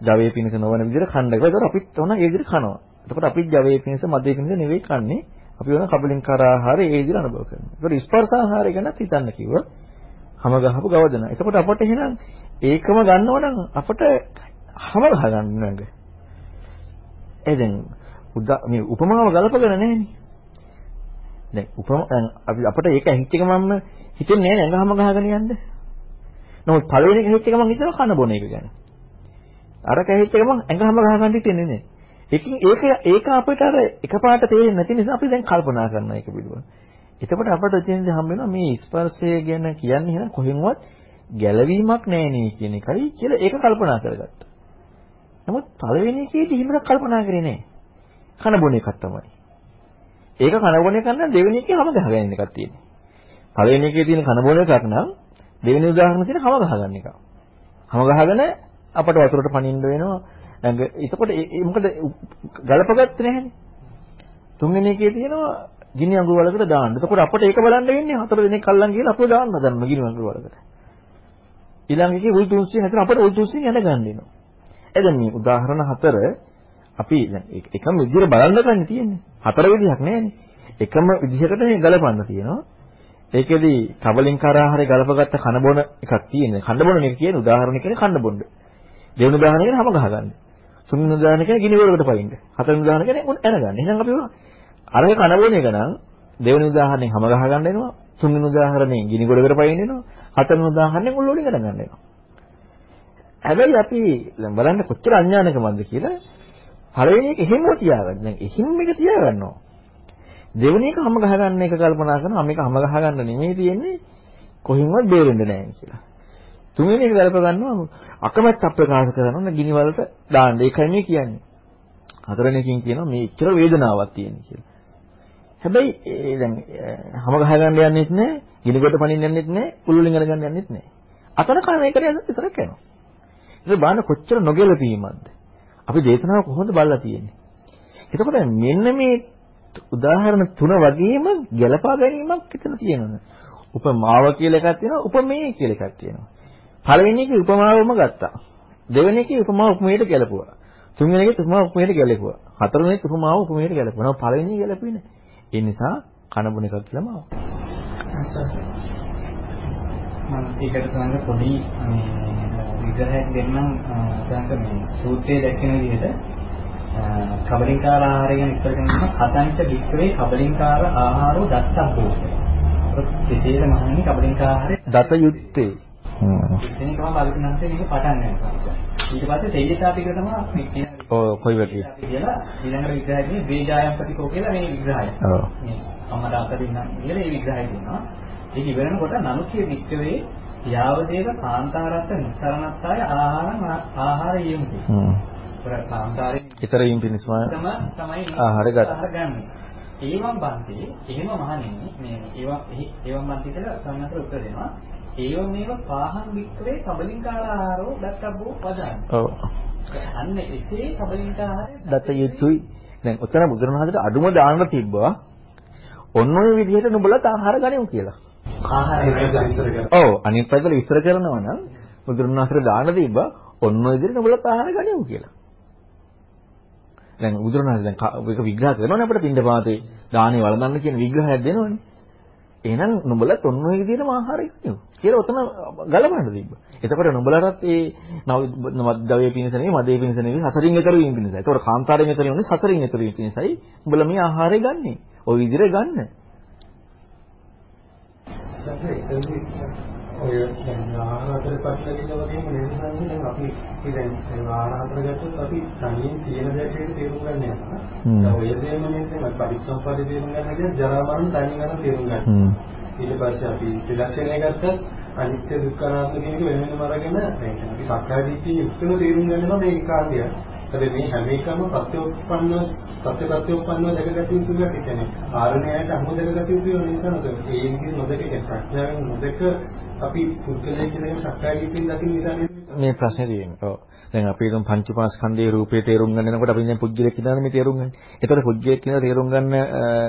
ජවයේ පිණිස නොවන විදියට කන්න කියලා. ඒතකොට අපිත් ඕන ඒ විදියට කනවා. එතකොට අපිත් ජවයේ පිණිස මදේ පිණිස නෙවෙයි කන්නේ. අපි ඕන කබලින්කාර ආහාරය ඒ විදියට අනුභව කරනවා. ඒතකොට ස්පර්ශ ආහාරය ගැනත් හිතන්න කිව්වා. හැම ගහපු ගව දෙනා. එතකොට අපට එහෙනම් ඒකම ගන්නව නම් අපට හැම ගහ ගන්න නේද? ඒ දැන් මේ උපමාව ගලපගෙන නැහෙනේ. දැන් උපම අපි අපිට ඒක ඇහිච්ච ගමන්ම හිතෙන්නේ නැහැ නංගහම ගහගෙන යන්න. නමුත් පළවෙනි එක ඇහිච්ච ගමන් හිතනවා කන බොන එක ගැන. අර කැහිච්ච ගමන් ඇඟහම ගහ ගන්න හිතෙන්නේ නැහැ. ඒකින් ඒක ඒක අපිට අර එකපාරට තේරෙන්නේ නැති නිසා අපි දැන් කල්පනා කරනවා ඒක පිළිබඳව. එතකොට අපට එතනදී හම්බ වෙනවා මේ ස්පර්ශය ගැන කියන්නේ එහෙනම් කොහෙන්වත් ගැළවීමක් නැහැ නේ කියන එකයි කියලා ඒක කල්පනා කරගත්තා. නමුත් පළවෙනි එකේදී හිමක කල්පනා කරේ නැහැ. කන බොන එකක් තමයි. ඒක කන බොන එක නම් දෙවෙනි එකේ හැම ගහගෙන එකක් තියෙනවා. පළවෙනි එකේ තියෙන කන බොන එකක් නම් දෙවෙනි උදාහරණ තියෙන හැම ගහගන්න එක. හැම ගහගෙන අපට වතුරට පනින්න වෙනවා. ඇඟ එතකොට මොකද ගලපගත්තේ නැහැනේ. තුන්වෙනි එකේ තියෙනවා ගිනි අඟුරු වලකට දාන්න. එතකොට අපට ඒක බලන්න වෙන්නේ හතර දිනක් අල්ලන් ගිහලා අපිව දාන්න හදන්න ගිනි අඟුරු වලකට. ඊළඟ එකේ උල් 300 නැත්නම් අපට උල් 300 යන ගන්න වෙනවා. එදැන් මේ උදාහරණ හතර අපි දැන් එකම විදිහට බලන්න ගන්න තියෙන්නේ. හතර විදිහක් නෑනේ. එකම විදිහකට මේ ගලපන්න තියෙනවා. ඒකෙදි කබලින්කාර ආහාරය ගලපගත්ත කන බොන එකක් තියෙනවා. කන්න බොන එක කියන උදාහරණ කියන්නේ කන්න බොන්න. දෙවෙනි උදාහරණ කියන්නේ හැම ගහගන්න. තුන්වෙනි උදාහරණ කියන්නේ ගිනි වලකට පයින්න. හතරවෙනි උදාහරණ කියන්නේ උන් එනගන්න. එහෙනම් අපි අර කන බොන එක නම් දෙවෙනි උදාහරණයෙන් හැම ගහගන්න එනවා. තුන්වෙනි උදාහරණයෙන් ගිනි ගොඩකට පයින්න එනවා. හතරවෙනි උදාහරණයෙන් උන් වලින් ගණන් ගන්න එනවා. හැබැයි අපි දැන් බලන්න කොච්චර අඥානකමක්ද කියලා පළවෙනි එක එහෙම තියාගන්න. දැන් එහෙම එක තියාගන්නවා. දෙවෙනි එක හැම ගහගන්න එක කල්පනා කරනවා මේක හැම ගහගන්න නෙමෙයි තියෙන්නේ කොහින්වත් බේරෙන්න නැහැ කියලා. තුන්වෙනි එක ගලප ගන්නවා අකමැත්ත ප්‍රකාශ කරනවා ගිනි වලට දාන්න. ඒකයි මේ කියන්නේ. හතරවෙනි එකකින් කියනවා මේ ඉච්චර වේදනාවක් තියෙන කියලා. හැබැයි දැන් හැම ගහගන්න යන්නෙත් නැහැ, ගිනි කොට පනින්න යන්නෙත් නැහැ, උල්වලින් අරගන්න යන්නෙත් නැහැ. අතන කන එකට විතරක් යනවා. ඒක බලන්න කොච්චර නොගැලපීමක්ද. අපි දේශනාව කොහොමද බලලා තියෙන්නේ? එතකොට මෙන්න මේ උදාහරණ තුන වගේම ගැලපා ගැනීමක් එතන තියෙනවා. උපමාව කියලා එකක් තියෙනවා, උපමේය කියලා එකක් තියෙනවා. පළවෙනි එකේ උපමාවම ගත්තා. දෙවෙනි එකේ උපමාව උපමේයට ගැලපුවා. තුන්වෙනි එකේ උපමාව උපමේයට ගැලපුවා. හතරවෙනි එකේ උපමාව උපමේයට ගැලපුවා. පළවෙනි එක ගැලපෙන්නේ නැහැ. ඒ නිසා කනබුන එකක් කියලාම ආවා. මම ඒකට සමහර පොඩි විග්‍රහයක් දෙන්නම් සංක මේ සූත්‍රයේ දැක්වෙන විදිහට. කබලින්කාර ආහාරය ගැන විස්තර කරනවා හතංච වික්‍රේ කබලින්කාර ආහාරෝ දත්තබ්බෝ විශේෂ මහණනි කබලින්කාර ආහාරය දත යුත්තේ හ්ම්. එතන තමයි බලින්නාන්සේ මේක පටන් ගන්නවා ඊට පස්සේ තේජතාපික තමයි මේ කියන්නේ ඔව් කොයි වගේ කියලා ඊළඟට විග්‍රහයේදී වේජායම් ප්‍රතිකෝ කියලා මේ විග්‍රහය. ඔව්. මේ අම්මට අතරින් නම් කියලා මේ විග්‍රහය දෙනවා ඒක ඉවරනකොට නනුකිය වික්‍රේ යාවදේව කාන්තාරස්ස නිස්සරණත්තාය ආහාරං ආහාර යෙමුති හ්ම් කාන්තාරේ ඊතර වීම පිණිසම තමයි ආහාර ගන්න. ඒවම් බන්ති එහෙම මහණෙනි මේ ඒවම් ඒවම් බන්ති කියලා සම්මතර උත්තර දෙනවා. ඒවම් මේව පාහන් වික්‍රේ කබලින්කාර ආහාරෝ දත්තබ්බෝ වදන්. ඔව්. අන්න එසේ කබලින්කාරය දත යුතුයි. දැන් උතන බුදුරණවහන්සේට අඩුම දාන්න තිබ්බා. ඔන්න ඔය විදිහට නුඹලත් ආහාර ගනිමු කියලා. ඔව් අනිත් පැත්තට විස්තර කරනවා නම් බුදුරණවහන්සේට දාන්න තිබ්බා ඔන්න ඔය විදිහට නුඹලත් ආහාර ගනිමු කියලා. දැන් බුදුරණාහි දැන් ඒක විග්‍රහ කරනවනේ අපිට පින්ඩපාතේ දානේ වළඳන්න කියන විග්‍රහයක් දෙනවනේ. එහෙනම් නුඹලත් ඔන්න ඔය විදිහටම ආහාරය ගනිමු කියලා ඔතන ගලපන්න තිබ්බා. එතකොට නුඹලටත් ඒ නවදවයේ පිණිස නෙවෙයි මදේ පිණිස නෙවෙයි සසරින් එතර වීම පිණිසයි. ඒතකොට කාන්තාරයෙන් එතර වෙන්නේ සසරින් එතර වීම පිණිසයි. උඹලා මේ ආහාරය ගන්නෙ. ওই විදිහට ගන්න. ඔය දැන් ආහාර හතර පැත්තකින් වගේම නේද සංකේ දැන් අපි අපි දැන් ආහාර හතර ගත්තොත් අපි තනියෙන් තියෙන දෙයකට තේරුම් ගන්න යනවා. දැන් ඔය දෙයම නේද දැන් පරිසම්පාදේ තේරුම් ගන්න කියන්නේ ජරා මරණ තනියෙන් ගන්න තේරුම් ගන්න. ඊට පස්සේ අපි ත්‍රිලක්ෂණය ගත්තත් අනිත්‍ය දුක්ඛ අනාත්ම කියන එක වෙන වෙනම අරගෙන දැන් අපි සක්කාය දිට්ඨිය යුක්තව තේරුම් ගන්නවා මේ කාර්යය. හැබැයි මේ හැම එකම ප්‍රත්‍යෝපන්න සත්‍ය ප්‍රත්‍යෝපන්නව දැකගත යුතු එකක් කියන්නේ ආරණ්‍යයට අමු දැකගත යුතු වෙන නිසා නේද ඒ විදිහට නොදක ප්‍රඥාවෙන් නොදක අපි පුද්ගලයෙක් කියන සක්කාය දිට්ඨියෙන් දකින්න නිසා මේ ප්‍රශ්නේ තියෙන්නේ. ඔව්. දැන් අපි හිතමු පංච පාස්කන්ධයේ රූපේ තේරුම් ගන්නකොට අපි දැන් පුද්ගලයෙක් කියනවා මේ තේරුම් ගන්න. ඒතකොට පුද්ගලයෙක් කියන තේරුම් ගන්න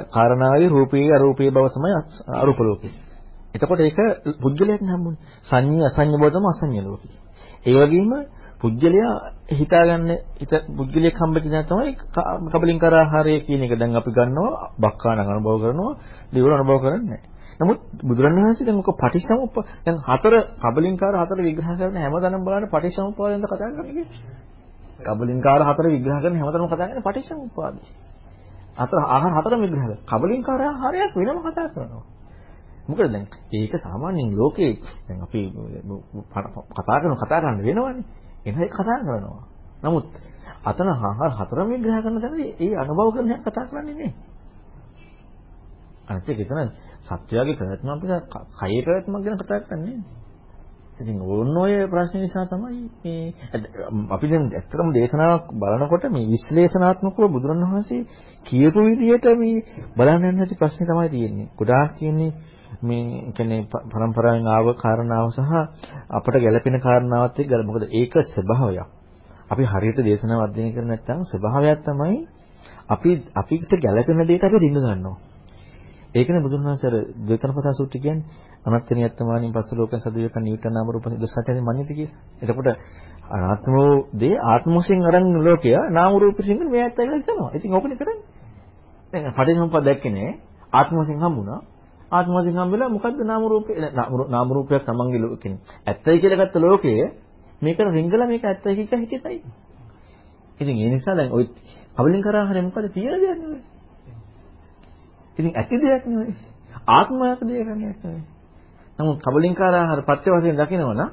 කාරණාවේ රූපේ අරූපේ බව තමයි අරූප ලෝකේ. එතකොට ඒක පුද්ගලයෙක් නම්මුනේ. සංඤ්ඤා අසංඤ්ඤ බව තමයි අසංඤ්ඤ ලෝකේ. ඒ වගේම පුද්ගලයා හිතාගන්න හිත පුද්ගලයෙක් හම්බෙච්ච දා තමයි කබලින්කර ආහාරය කියන එක දැන් අපි ගන්නවා බක්කාන අනුභව කරනවා දිවුර අනුභව කරන්නේ නැහැ. නමුත් බුදුරණවහන්සේ දැන් ඔක පටිච්චසමුප්ප දැන් හතර කබලින්කාර හතර විග්‍රහ කරන හැමතැනම බලන්න පටිච්චසමුප්පාදෙන්ද කතා කරන්නේ. කබලින්කාර හතර විග්‍රහ කරන හැමතැනම කතා කරන්නේ පටිච්චසමුප්පාදේ. හතර ආහාර හතරම විග්‍රහ කරනවා. කබලින්කාර ආහාරයක් වෙනම කතා කරනවා. මොකද දැන් ඒක සාමාන්‍යයෙන් ලෝකේ දැන් අපි කතා කරන කතා කරන්න වෙනවනේ. එනයි කතා කරනවා. නමුත් අතන ආහාර හතරම විග්‍රහ කරන තැනදී ඒ අනුභව කරන හැම කතා කරන්නේ නේ. අනිත් එක එතන සත්‍යයේ ප්‍රයත්න අපිට කයේ ප්‍රයත්නක් ගැන කතා කරන්නේ. ඉතින් ඕන ඔය ප්‍රශ්න නිසා තමයි මේ අපි දැන් ඇත්තටම දේශනාවක් බලනකොට මේ විශ්ලේෂණාත්මකව බුදුරණවහන්සේ කියපු විදිහට මේ බලන්න යන හැටි ප්‍රශ්නේ තමයි තියෙන්නේ. ගොඩාක් කියන්නේ මේ කියන්නේ પરම්පරාවෙන් ආව කාරණාව සහ අපට ගැළපෙන කාරණාවත් එක්ක මොකද ඒක ස්වභාවයක්. අපි හරියට දේශනාව අධ්‍යයනය කරන්නේ නැත්නම් ස්වභාවයක් තමයි අපි අපිට ගැළපෙන දෙයට අපි රිංග ගන්නවා. ඒකනේ බුදුන් වහන්සේ අර ද්වේතනපතා සූත්‍රය කියන්නේ අනත්තනිය අත්තමානින් පස්ස ලෝකයන් සදුවේක නිවිත නාම රූප නිදසටනේ මඤ්ඤති කිය. එතකොට අනාත්ම දේ ආත්ම වශයෙන් අරන් ලෝකය නාම රූප වශයෙන් මේ ඇත්ත කියලා හිතනවා. ඉතින් ඕකනේ කරන්නේ. දැන් පටිච්චසමුප්පාද දැක්කේ නෑ. ආත්ම වශයෙන් හම්බුණා. ආත්ම වශයෙන් හම්බෙලා මොකද්ද නාම රූපේ නාම රූපයක් තමන්ගේ ලෝකෙකින් ඇත්තයි කියලා ගත්ත ලෝකයේ මේකට රිංගලා මේක ඇත්තයි කියලා හිතෙතයි. ඉතින් ඒ නිසා දැන් ওই කවලින් කරාහරේ මොකද තියෙන දෙයක් නෙවෙයි. ඉතින් ඇති දෙයක් නෙවෙයි. ආත්මයක් දෙයක් නෙවෙයි. නමුත් කබලින්කාර ආහාර පත්‍ය වශයෙන් දකිනවනම්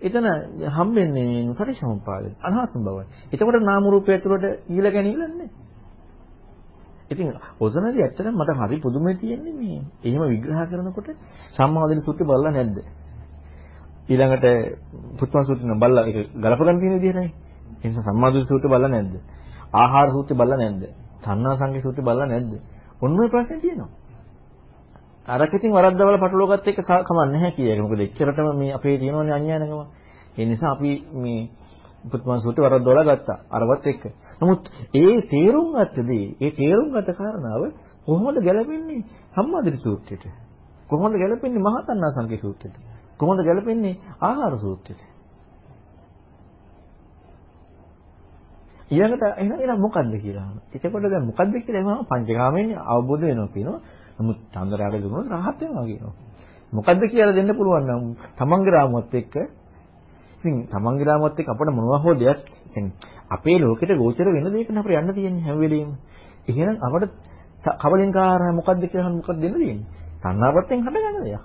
එතන හම්බෙන්නේ පරිසම්පාදේ අනාත්ම බවයි. එතකොට නාම රූපය ඇතුළට ගිල ගැනීමන්නේ. ඉතින් ඔතනදී ඇත්තටම මට හරි පුදුමයි තියෙන්නේ මේ. එහෙම විග්‍රහ කරනකොට සම්මාදින සූත්‍රය බලලා නැද්ද? ඊළඟට පුත්මන් සූත්‍රය බලලා ඒක ගලප ගන්න තියෙන විදිහටයි. ඒ නිසා සම්මාදින සූත්‍රය බලලා නැද්ද? ආහාර සූත්‍රය බලලා නැද්ද? තණ්හා සංකේ සූත්‍රය බලලා නැද්ද? ඔන්න ඔය ප්‍රශ්නේ තියෙනවා. අරක ඉතින් වරද්දවල පටලවාගත්ත එක කමක් නැහැ කිය. මොකද එච්චරටම මේ අපේ තියෙනවනේ අඥානකම. ඒ නිසා අපි මේ පුත්මන් සූත්‍රය වරද්දවල ගත්තා. අරවත් එක්ක. නමුත් ඒ තේරුම් ගත්තදී ඒ තේරුම් ගත කාරණාව කොහොමද ගැලපෙන්නේ සම්මාදිරි සූත්‍රයට? කොහොමද ගැලපෙන්නේ මහතන්නා සංකේ සූත්‍රයට? කොහොමද ගැලපෙන්නේ ආහාර සූත්‍රයට? ඊළඟට එහෙනම් එහෙනම් මොකද්ද කියලා අහනවා. එතකොට දැන් මොකද්ද කියලා එහෙනම් පංචකාමයෙන් අවබෝධ වෙනවා කියනවා. නමුත් චන්දරාග දුන්නොත් rahat වෙනවා කියනවා. මොකද්ද කියලා දෙන්න පුළුවන් නම් තමන්ගේ රාමුවත් එක්ක ඉතින් තමන්ගේ රාමුවත් එක්ක අපිට මොනවා හෝ දෙයක් කියන්නේ අපේ ලෝකෙට ගෝචර වෙන දෙයක නේ අපිට යන්න තියෙන්නේ හැම වෙලෙම. එහෙනම් අපිට කවලින්කාර මොකද්ද කියලා මොකක්ද දෙන්න තියෙන්නේ? තණ්හාවත්ෙන් හටගන්න දෙයක්.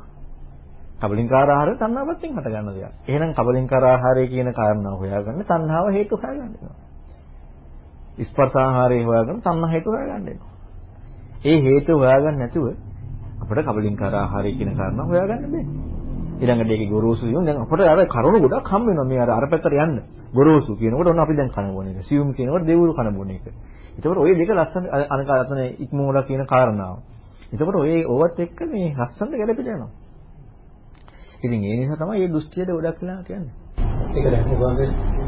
කබලින්කාර ආහාරය තණ්හාවත්ෙන් හටගන්න දෙයක්. එහෙනම් කබලින්කාර ආහාරය කියන කාරණාව හොයාගන්න තණ්හාව හේතු හොයාගන්න වෙනවා. ස්පර්ශ ආහාරය හොයාගන්න තණ්හා හේතු හොයාගන්න වෙනවා. ඒ හේතු හොයාගන්න නැතුව අපිට කබලින්කාර ආහාරය කියන කාරණා හොයාගන්න බෑ. ඊළඟට ඒකේ ගොරෝසු වියුම් දැන් අපිට අර කරුණු ගොඩක් හම් වෙනවා මේ අර අර පැත්තට යන්න. ගොරෝසු කියනකොට ඔන්න අපි දැන් කන බොන එක. සියුම් කියනකොට දෙවුරු කන බොන එක. ඒකෝට ඔය දෙක ලස්සන අනක අතන ඉක්මෝලා කියන කාරණාව. ඒකෝට ඔය ඕවත් එක්ක මේ ලස්සනට ගැලපෙලා යනවා. ඉතින් ඒ නිසා තමයි මේ දෘෂ්ටියට ගොඩක් වෙලා කියන්නේ. ඒක දැන් මොකද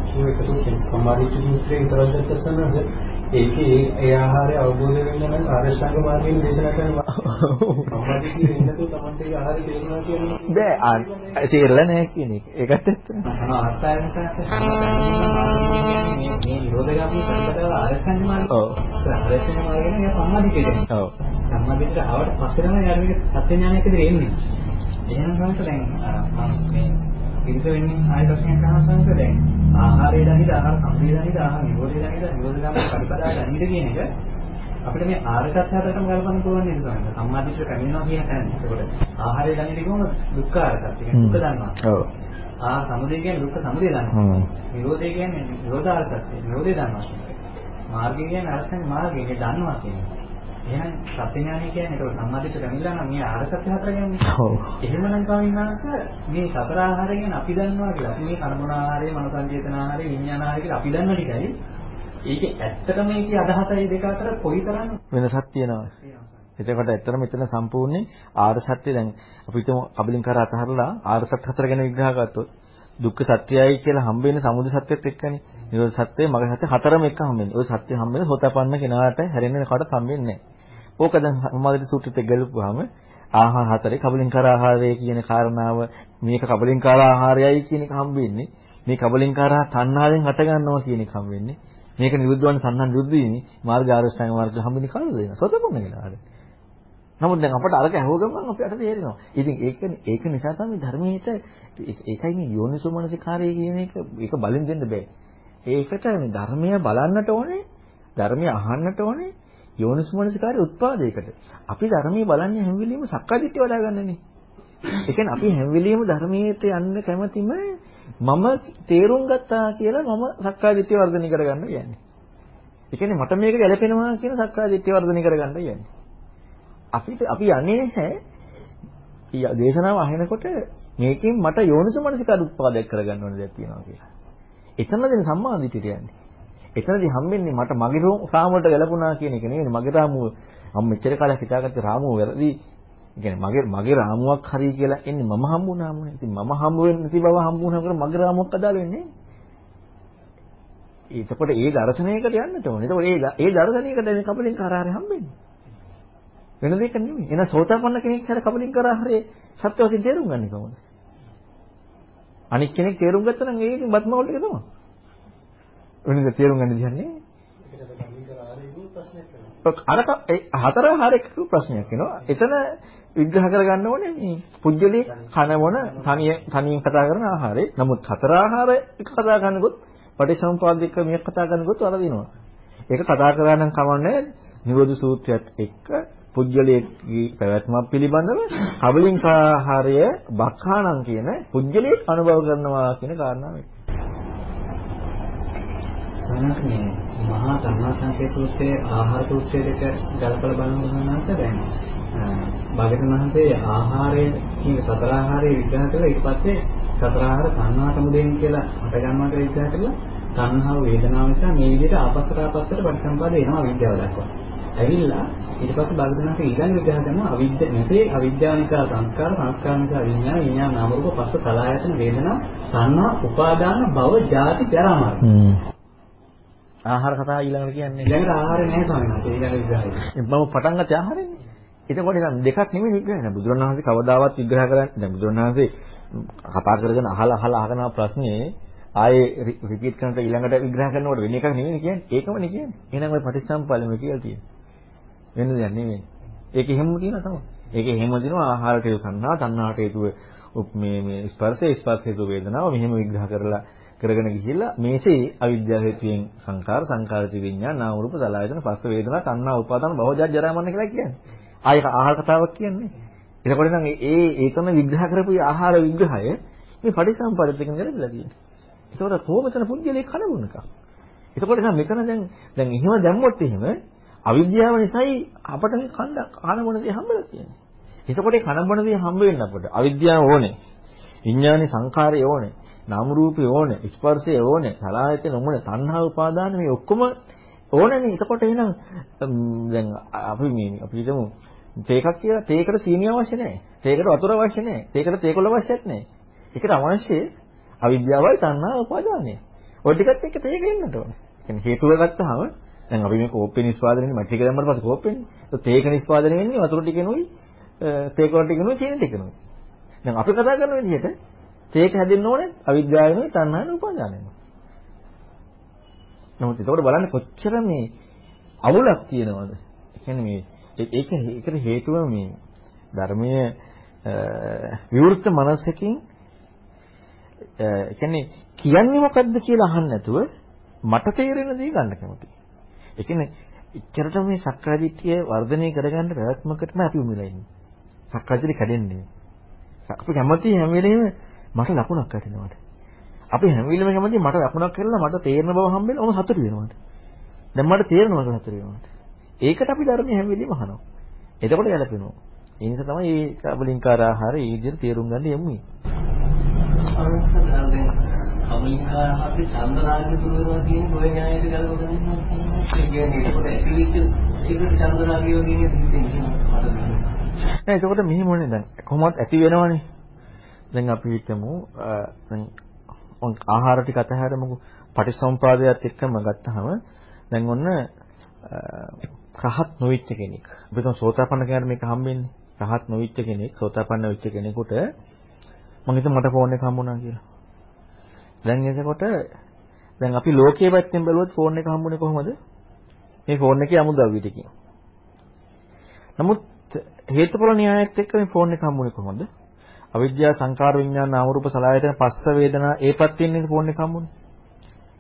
කියවෙකට සම්මාදිට සූත්‍රයේ විතරක් දැක්සනද ඒකේ ඒ ආහාරය අවබෝධ වෙන්න නම් ආරෂ්ඨාංග මාර්ගයෙන් දේශනා කරනවා. බෑ තේරෙලා නැහැ කියන එක. ඒකත් ඇත්ත. ආස්ථායන මේ නිරෝධගාමී සංකතව ආරෂ්ඨාංග මාර්ගය. ඔව්. ආරෂ්ඨාංග මාර්ගයෙන් ඒ සම්මාදිටේට. ඔව්. සම්මාදිටට ආවට පස්සේ තමයි යාර මේක සත්‍ය ඥානයකදී එන්නේ. එහෙනම් තමයි දැන් මේ පිළිස වෙන්නේ ආය ප්‍රශ්නයක් අහන සංස දැන් ආහාරය දහිත ආහාර සම්ප්‍රේදණිත ආහාර නිරෝධය දහිත නිරෝධගාමී පරිපදා දහිත කියන එක අපිට මේ ආර්ය සත්‍ය හතරටම ගලපන්න පුළුවන් නේද සමහර සම්මාදිට කමිනවා කියන තැන. ඒකට ආහාරය දහිත කොහොම දුක්ඛ ආර්ය සත්‍ය කියන්නේ දුක්ඛ දන්නවා. ඔව්. ආ සමුදය කියන්නේ දුක්ඛ සමුදය දන්නවා. නිරෝධය කියන්නේ නිරෝධ ආර්ය සත්‍ය. නිරෝධය දන්නවා. මාර්ගය කියන්නේ අරසන් මාර්ගය. දන්නවා කියන්නේ. එහෙනම් සත්‍ය ඥානය කියන්නේ ඒක සම්මාදිට කමිලා නම් මේ ආර සත්‍ය හතර කියන්නේ. ඔව්. එහෙමනම් කවිනාක මේ සතර ආහාරය ගැන අපි දන්නවා කියලා. අපි මේ කර්මන ආහාරය, මනසංජේතන ආහාරය, විඥාන ආහාරය කියලා අපි දන්න ටිකයි. ඒකේ ඇත්තටම මේකේ අදහසයි දෙක අතර කොයිතරම් වෙනසක් තියෙනවද? එතකොට ඇත්තටම මෙතන සම්පූර්ණයෙන් ආර සත්‍ය දැන් අපි හිතමු කබලින් කර අතහරලා ආර සත්‍ය හතර ගැන විග්‍රහ ගත්තොත් දුක්ඛ සත්‍යයයි කියලා හම්බ වෙන සමුදය සත්‍යත් එක්කනේ. නිරෝධ සත්‍යය මග සත්‍ය හතරම එක හම්බ වෙන්නේ. ওই සත්‍ය හම්බ වෙන සෝතපන්න කෙනාට හැරෙන්න කාටවත් හම්බ වෙන්නේ නැහැ. ඕක දැන් සම්මාදිට සූත්‍රෙත් ගලපුවාම ආහාර හතරේ කබලින්කාර ආහාරය කියන කාරණාව මේක කබලින්කාර ආහාරයයි කියන එක හම්බ වෙන්නේ. මේ කබලින්කාර තණ්හාවෙන් හට ගන්නවා කියන එක හම්බ වෙන්නේ. මේක නිරුද්ධ වන තණ්හා නිරුද්ධ වීමේ මාර්ග ආරෂ්ඨාංග මාර්ග හම්බෙන්නේ කවුද දෙනවා? සෝතපන්න කෙනාට. නමුත් දැන් අපට අරක ඇහුව ගමන් අපිට තේරෙනවා. ඉතින් ඒක ඒක නිසා තමයි ධර්මයේට ඒකයි මේ යෝනිසෝ මනසිකාරය කියන එක ඒක බලෙන් දෙන්න බෑ. ඒකට මේ ධර්මය බලන්නට ඕනේ, ධර්මය අහන්නට ඕනේ, යෝනිසෝ මනසිකාරය උත්පාදයකට. අපි ධර්මයේ බලන්නේ හැම වෙලෙම සක්කාදිට්ඨිය වඩා ගන්නනේ. ඒ කියන්නේ අපි හැම වෙලෙම ධර්මයට යන්න කැමතිම මම තේරුම් ගත්තා කියලා මම සක්කාදිට්ඨිය වර්ධනය කරගන්න කියන්නේ. ඒ කියන්නේ මට මේක ගැලපෙනවා කියන සක්කාදිට්ඨිය වර්ධනය කරගන්න කියන්නේ. අපිට අපි යන්නේ නැහැ දේශනාව අහනකොට මේකෙන් මට යෝනිසෝ මනසිකාර උත්පාදයක් කරගන්න ඕන දෙයක් තියෙනවා කියලා. එතනදී සම්මාදිටියට යන්නේ. එතනදී හම්බෙන්නේ මට මගේ රාමුවට ගැලපුණා කියන එක නෙවෙයි මගේ රාමුව මම මෙච්චර කාලයක් හිතාගත්ත රාමුව වැරදි. කියන්නේ මගේ මගේ රාමුවක් හරි කියලා එන්නේ මම හම්බුනාම නේ. ඉතින් මම හම්බ වෙන්නේ නැති බව හම්බුනකොට මගේ රාමුවක් අදාළ වෙන්නේ නැහැ. එතකොට ඒ දර්ශනයකට යන්නට ඕනේ. එතකොට ඒ ඒ දර්ශනයකට මේ කපලින් කරාරේ හම්බෙන්නේ. වෙන දෙයක් නෙමෙයි. එහෙනම් සෝතාපන්න කෙනෙක් හැර කපලින් කරාරේ සත්‍ය වශයෙන් තේරුම් ගන්න කොහොමද? අනික් කෙනෙක් තේරුම් ගත්තා නම් ඒකෙන් බත්මවල ටික තමයි. වෙනද තේරුම් ගන්න දෙයක් නෑ. අර හතර ආහාරයක ප්‍රශ්නයක් එනවා. එතන විග්‍රහ කරගන්න ඕනේ මේ පුජ්‍යලේ කන මොන තනිය තනියෙන් කතා කරන ආහාරේ. නමුත් හතර ආහාර එක කතා කරනකොට පටිසම්පාද එක්ක මේක කතා කරනකොට වරදිනවා. ඒක කතා කරා නම් කමන්නේ නිරෝධ සූත්‍රයත් එක්ක පුජ්‍යලයේ පැවැත්මක් පිළිබඳව කබලින්කාහාරය බක්ඛානම් කියන පුජ්‍යලයේ අනුභව කරනවා කියන කාරණාව එක්ක. සමහර මේ මහා ධර්මසංකේ සූත්‍රයේ ආහාර සූත්‍රය දෙක ගලපලා බලනවා දැන් භාගතුන් වහන්සේ ආහාරය කියන සතර ආහාරය විග්‍රහ කළා ඊට පස්සේ සතර ආහාර තණ්හා සමුදයෙන් කියලා හට ගන්නවට විග්‍රහ කළා තණ්හාව වේදනාව නිසා මේ විදිහට ආපස්සට ආපස්සට පරිසම්පාද වෙනවා විද්‍යාව දක්වා. ඇවිල්ලා ඊට පස්සේ භාගතුන් වහන්සේ ඊළඟ විග්‍රහ කරනවා අවිද්‍ය නැසේ අවිද්‍යාව නිසා සංස්කාර සංස්කාර නිසා විඥාන විඥාන නාම රූප පස්ස සලආයතන වේදනා තණ්හා උපාදාන භව ජාති ජරා මරණ. ආහාර කතා ඊළඟට කියන්නේ. ඊළඟට ආහාරය නැහැ ස්වාමීන් වහන්සේ. ඊළඟ විග්‍රහය. මම පටන් ගත්තේ ආහාරෙන්නේ. එතකොට නම් දෙකක් නෙමෙයි විග්‍රහ කරන්නේ. බුදුරණවහන්සේ කවදාවත් විග්‍රහ කරන්නේ දැන් බුදුරණවහන්සේ කතා කරගෙන අහලා අහලා අහගෙන ප්‍රශ්නේ ආයේ රිපීට් කරනට ඊළඟට විග්‍රහ කරනකොට වෙන එකක් නෙමෙයි කියන්නේ. ඒකමනේ කියන්නේ. එහෙනම් ওই පටිච්චසමුප්පාදෙම කියලා තියෙන්නේ. වෙන දෙයක් නෙමෙයි. ඒක එහෙම තියෙනවා තමයි. ඒක එහෙම දිනවා ආහාරට තණ්හා, තණ්හාට හේතුව මේ මේ ස්පර්ශය, ස්පර්ශ හේතු වේදනාව මෙහෙම විග්‍රහ කරලා කරගෙන ගිහිල්ලා මේසේ අවිද්‍යාව හේතුයෙන් සංකාර, සංකාර හේතු විඥාන, නාම රූප, සලආයතන, පස්ස වේදනා, තණ්හා, උපාදාන, භවජා ජරා මරණ කියලා කියන්නේ. ආයක ආහාර කතාවක් කියන්නේ. එතකොට නම් ඒ ඒකම විග්‍රහ කරපු ආහාර විග්‍රහය මේ පටිසම්පාදිත එකෙන් කරලා තියෙන්නේ. ඒකෝට කොහොමද පුද්ගලයේ කලවුනක. එතකොට නම් මෙතන දැන් දැන් එහෙම දැම්මොත් එහෙම අවිද්‍යාව නිසායි අපට මේ කණ්ඩ කන මොන දේ හම්බෙලා තියෙන්නේ. එතකොට ඒ කන මොන දේ හම්බ වෙන්න අපට අවිද්‍යාව ඕනේ. විඥානේ සංඛාරය ඕනේ. නාම රූපය ඕනේ. ස්පර්ශය ඕනේ. සලආයතන ඕනේ. තණ්හා උපාදාන මේ ඔක්කොම ඕනනේ. එතකොට එහෙනම් දැන් අපි මේ අපි හිතමු තේකක් කියලා තේකට සීනි අවශ්‍ය නැහැ. තේකට වතුර අවශ්‍ය නැහැ. තේකට තේකොළ අවශ්‍යත් නැහැ. ඒකට අවශ්‍ය අවිද්‍යාවයි තණ්හා උපාදානය. ඔය ටිකත් එක්ක තේක ඉන්නට ඕනේ. කියන්නේ හේතුව ගත්තාම දැන් අපි මේ කෝප්පේ නිෂ්පාදනයේ මැටි ටික දැම්මට පස්සේ කෝප්පෙන්නේ. ඒක තේක නිෂ්පාදනය වෙන්නේ වතුර ටිකෙනුයි තේකොළ ටිකෙනුයි සීනි ටිකෙනුයි. දැන් අපි කතා කරන විදිහට තේක හැදෙන්න ඕනේ අවිද්‍යාවෙනුයි තණ්හාවෙනුයි උපාදානෙනුයි. නමුත් ඒකට බලන්න කොච්චර මේ අවුලක් තියෙනවද? ඒ කියන්නේ මේ ඒක ඒකට හේතුව මේ ධර්මයේ විවෘත මනසකින් ඒ කියන්නේ කියන්නේ මොකද්ද කියලා අහන්න නැතුව මට තේරෙන දේ ගන්න කැමතියි. ඒ කියන්නේ ඉච්චරට මේ සක්කාය දිට්ඨිය වර්ධනය කරගන්න ප්‍රයත්නකටම අපි උමිලා ඉන්නේ. සක්කාය දිට්ඨිය කැඩෙන්නේ. අපි කැමති හැම වෙලේම මට ලකුණක් වැටෙනවාට. අපි හැම වෙලේම කැමති මට ලකුණක් කරලා මට තේරෙන බව හම්බෙන්න ඕම සතුටු වෙනවාට. දැන් මට තේරෙනවා කියලා සතුටු වෙනවාට. ඒකට අපි ධර්මයේ හැම වෙලේම අහනවා. එතකොට ගැලපෙනවා. ඒ නිසා තමයි මේ කබලින්කාර ආහාරය ඒ විදිහට තේරුම් ගන්න යමුයි. කබලින්කාර ආහාරේ චන්දරාගය දුරනවා කියන ඔය න්‍යායයට ගලපගෙන ඉන්නවා. ඒ කියන්නේ ඒකට ඇතිවිච්ච ඒකට චන්දරාගය වගේ නේද හිතෙන්නේ මට. නෑ එතකොට මෙහෙම වුණේ දැන් කොහොමවත් ඇති වෙනවනේ. දැන් අපි හිතමු දැන් ආහාර ටික අතහැරමුකෝ පටිසම්පාදයට එක්කම ගත්තාම දැන් ඔන්න රහත් නොවිච්ච කෙනෙක්. අපි තුන් සෝතාපන්න කෙනාට මේක හම්බෙන්නේ. රහත් නොවිච්ච කෙනෙක් සෝතාපන්න වෙච්ච කෙනෙකුට මම හිතුවා මට ෆෝන් එක හම්බුණා කියලා. දැන් එතකොට දැන් අපි ලෝකයේ පැත්තෙන් බැලුවොත් ෆෝන් එක හම්බුනේ කොහොමද? මේ ෆෝන් එකේ අමුද්‍රව්‍ය ටිකකින්. නමුත් හේතුඵල න්‍යායත් එක්ක මේ ෆෝන් එක හම්බුනේ කොහොමද? අවිද්‍යාව සංකාර විඥාන නාම රූප සලආයතන පස්ස වේදනා ඒ පැත්තෙන් නේද ෆෝන් එක හම්බුනේ.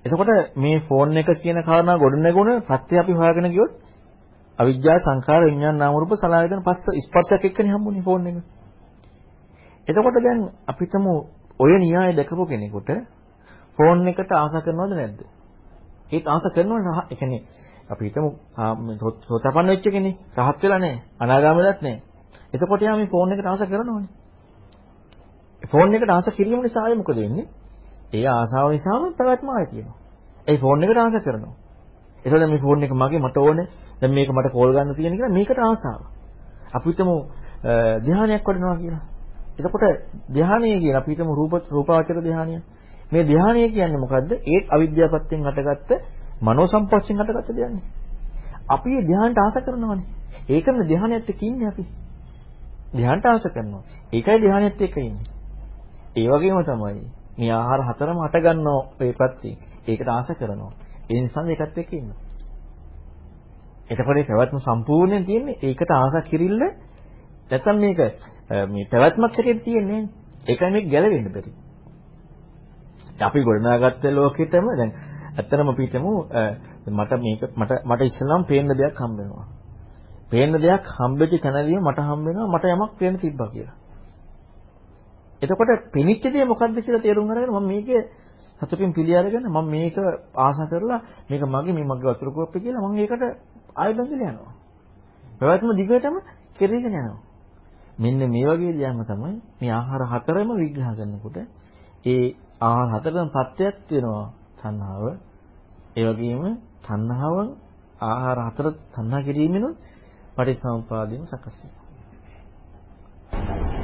එතකොට මේ ෆෝන් එක කියන කාරණා ගොඩනගුණ ප්‍රත්‍ය අපි හොයාගෙන ගියොත් අවිද්‍යාව සංකාර විඥාන නාම රූප සලආයතන පස්ස ස්පර්ශයක් එක්කනේ හම්බුනේ ෆෝන් එක. එතකොට දැන් අපිටම ඔය න්‍යාය දැකපු කෙනෙකුට ෆෝන් එකට ආස කරනවද නැද්ද? ඒත් ආස කරනවනේ ඒ කියන්නේ අපි හිතමු සෝතපන්න වෙච්ච කෙනෙක් රහත් වෙලා නැහැ අනාගාමීලත් නැහැ. එතකොට යා මේ ෆෝන් එකට ආස කරනවනේ. ෆෝන් එකට ආස කිරීම නිසා ආයේ මොකද වෙන්නේ? ඒ ආසාව නිසාම පැවැත්ම ආයෙ තියෙනවා. ඒ ෆෝන් එකට ආස කරනවා. එතකොට මේ ෆෝන් එක මගේ මට ඕනේ. දැන් මේක මට කෝල් ගන්න තියෙන කියලා මේකට ආසාව. අපි හිතමු ධ්‍යානයක් වඩනවා කියලා. එතකොට ධ්‍යානය කියන අපි හිතමු රූප රූපාවචර ධ්‍යානය. මේ ධ්‍යානය කියන්නේ මොකද්ද? ඒත් අවිද්‍යාවපත්යෙන් හටගත්ත මනෝ සම්පස්යෙන් හටගත්ත දෙයක්. අපි මේ ධ්‍යානට ආස කරනවානේ. ඒකම ධ්‍යානයත් එක්ක ඉන්නේ අපි. ධ්‍යානට ආස කරනවා. ඒකයි ධ්‍යානයත් එක්ක ඉන්නේ. ඒ වගේම තමයි මේ ආහාර හතරම හට ගන්නෝ ඒ පැත්තෙන්. ඒකට ආස කරනවා. ඒ නිසා ඒකත් එක්ක ඉන්නවා. එතකොට ඒ පැවැත්ම සම්පූර්ණයෙන් තියෙන්නේ ඒකට ආසා කිරිල්ල නැත්තම් මේක මේ පැවැත්මක් හැටියට තියෙන්නේ ඒකයි මේක ගැලවෙන්න බැරි. අපි ගොඩනගාගත්ත ලෝකෙටම දැන් ඇත්තටම අපි හිතමු මට මේක මට මට ඉස්සෙල්ලාම පේන්න දෙයක් හම්බ වෙනවා. පේන්න දෙයක් හම්බෙච්ච තැනදීම මට හම්බ වෙනවා මට යමක් පේන්න තිබ්බා කියලා. එතකොට පෙනිච්ච දේ මොකද්ද කියලා තේරුම් අරගෙන මම මේකේ සතුටින් පිළි අරගෙන මම මේක ආශා කරලා මේක මගේ මේ මගේ වතුර කෝප්පේ කියලා මම ඒකට ආයෙ බඳලා යනවා. ප්‍රවත්ම දිගටම කෙරෙගෙන යනවා. මෙන්න මේ වගේ දෙයක් තමයි මේ ආහාර හතරම විග්‍රහ කරනකොට ඒ ආහාර හතරෙන් සත්‍යයක් වෙනවා තණ්හාව. ඒ වගේම තණ්හාවන් ආහාර හතර තණ්හා කිරීමෙනුත් පටිසමුපාදයෙන් සකස් වෙනවා.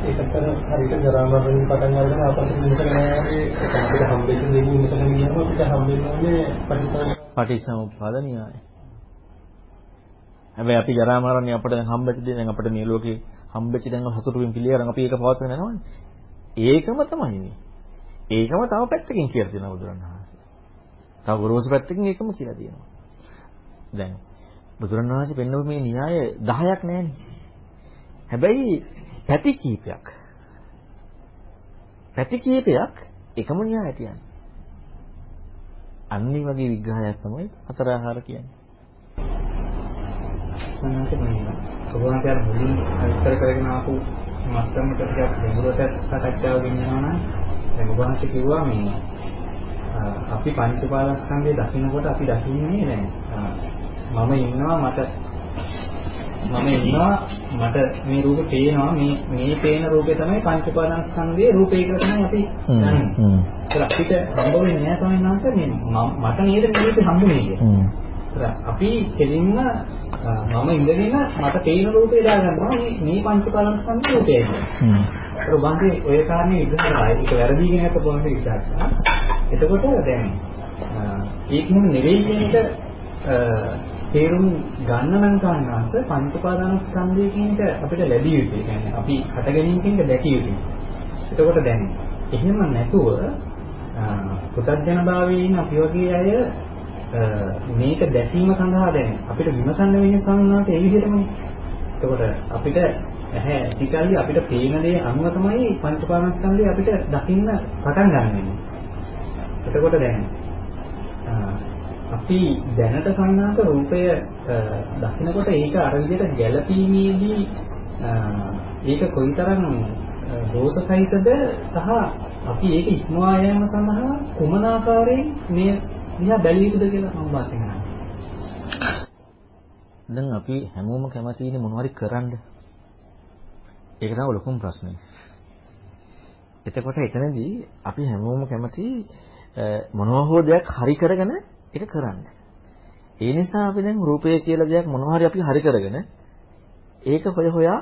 ඒකට හරියට ජරා මරණය පටන් ගන්න අපිට ඉන්නකම අපිට හම්බෙච්ච දේ ඉන්නකම ගියම අපිට හම්බෙන්නේ පටිසමුපාද න්‍යාය. හැබැයි අපි ජරා මරණය අපිට දැන් හම්බෙච්ච දේ දැන් අපිට මේ ලෝකේ හම්බෙච්ච දැන් සතුටු වෙන පිළියරන් අපි ඒක පවත්වගෙන යනවනේ. ඒකම තමයි මේ. ඒකම තව පැත්තකින් කියලා දෙනවා බුදුරණවහන්සේ. තව ගොරෝසු පැත්තකින් ඒකම කියලා දෙනවා. දැන් බුදුරණවහන්සේ පෙන්වපු මේ න්‍යාය 10ක් නෑනේ. හැබැයි පැති කීපයක්. පැති කීපයක් එකම න්‍යායට යන්නේ. අන්නේ වගේ විග්‍රහයක් තමයි හතර ආහාර කියන්නේ. සම්මාසෙ මේ ඔබවහන්සේ අර මුලින් විස්තර කරගෙන ආපු මත්තමට ටිකක් ගැඹුරට සාකච්ඡාව ගෙනියනවා නම් දැන් ඔබවහන්සේ කිව්වා මේ අපි පංච පාලස්කන්ධය දකින්නකොට අපි දකින්නේ දැන් මම ඉන්නවා මට මම ඉන්නවා මට මේ රූපේ පේනවා මේ මේ පේන රූපේ තමයි පංච උපාදානස්කන්ධයේ රූපේ කියලා තමයි අපි දන්නේ. ඒක අපිට හම්බ වෙන්නේ නැහැ ස්වාමීන් වහන්සේ මේ මට නේද මේක හම්බුනේ කියලා. අපි කෙලින්ම මම ඉඳගෙන මට පේන රූපේ දාගන්නවා මේ මේ පංච උපාදානස්කන්ධයේ රූපයයි කියලා. ඒක බන්දේ ඔය කාරණේ කරලා ඒක වැරදි කියන එක පොඩ්ඩක් විග්‍රහ කරා. එතකොට දැන් ඒකම නෙවෙයි කියන එක තේරුම් ගන්න නම් කාරණාස පංච උපාදානස්කන්ධය කියන එක අපිට ලැබිය යුතුයි. කියන්නේ අපි හට ගැනීම කියන එක දැකිය යුතුයි. එතකොට දැන් එහෙම නැතුව පුතඥන භාවයේ ඉන්න අපි වගේ අය මේක දැකීම සඳහා දැන් අපිට විමසන්න වෙන්නේ සංඥාත ඒ විදිහටමනේ. එතකොට අපිට ඇහැ ටිකල්ලි අපිට පේන දේ අනුව තමයි පංච උපාදානස්කන්ධය අපිට දකින්න පටන් ගන්න වෙන්නේ. එතකොට දැන් අපි දැනට සංනාස රූපය දකිනකොට ඒක අර විදිහට ගැළපීමේදී ඒක කොයිතරම් දෝෂසහිතද සහ අපි ඒක ඉක්මවා යාම සඳහා කුමන ආකාරයෙන් මේ දිහා බැලිය යුතුද කියලා මම වාසිය කරනවා. දැන් අපි හැමෝම කැමතිනේ මොනවරි කරන්න. ඒක තමයි ලොකුම ප්‍රශ්නේ. එතකොට එතනදී අපි හැමෝම කැමති මොනවා හෝ දෙයක් හරි කරගෙන ඒක කරන්න. ඒ නිසා අපි දැන් රූපය කියලා දෙයක් මොනවා හරි අපි හරි කරගෙන ඒක හොය හොයා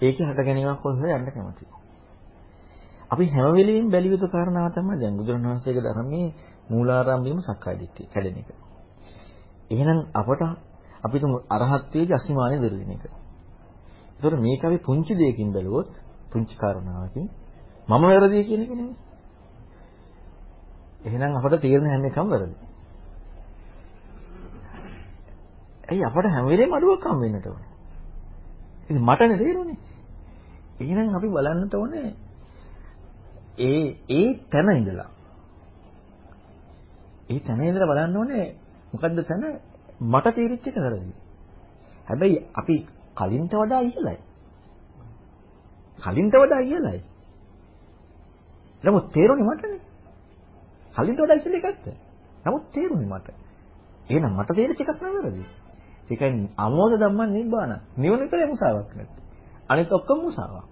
ඒකේ හට ගැනීමක් හොය හොයා යන්න කැමතියි. අපි හැම වෙලෙම බැලිය යුතු කාරණාව තමයි දැන් බුදුරණවහන්සේගේ ධර්මයේ මූලාරම්භයම සක්කාය දිට්ඨිය කැඩෙන එක. එහෙනම් අපට අපි තුමු අරහත්ත්වයේ අසීමානෙ දරුවෙන එක. ඒතකොට මේක අපි පුංචි දෙයකින් බැලුවොත් පුංචි කාරණාවකින් මම වැරදි කියන එක නෙමෙයි. එහෙනම් අපට තේරෙන හැම එකම වැරදි. ඇයි අපට හැම වෙලේම අඩුවක් හම් වෙන්නට ඕනේ? ඉතින් මටනේ තේරුනේ. එහෙනම් අපි බලන්නට ඕනේ ඒ ඒ තැන ඉඳලා. ඒ තැන ඉඳලා බලන්න ඕනේ මොකද්ද තැන මට තේරිච්ච එක වැරදි. හැබැයි අපි කලින්ට වඩා ඉහළයි. කලින්ට වඩා ඉහළයි. නමුත් තේරුනේ මටනේ. කලින්ට වඩා ඉහළ එකක්ද? නමුත් තේරුනේ මට. එහෙනම් මට තේරිච්ච එකක් නෑ වැරදි. ඒකයි අමෝද ධම්මං නිබ්බාන. නිවන විතරයි මුසාවක් නැත්තේ. අනිත් ඔක්කොම මුසාවක්.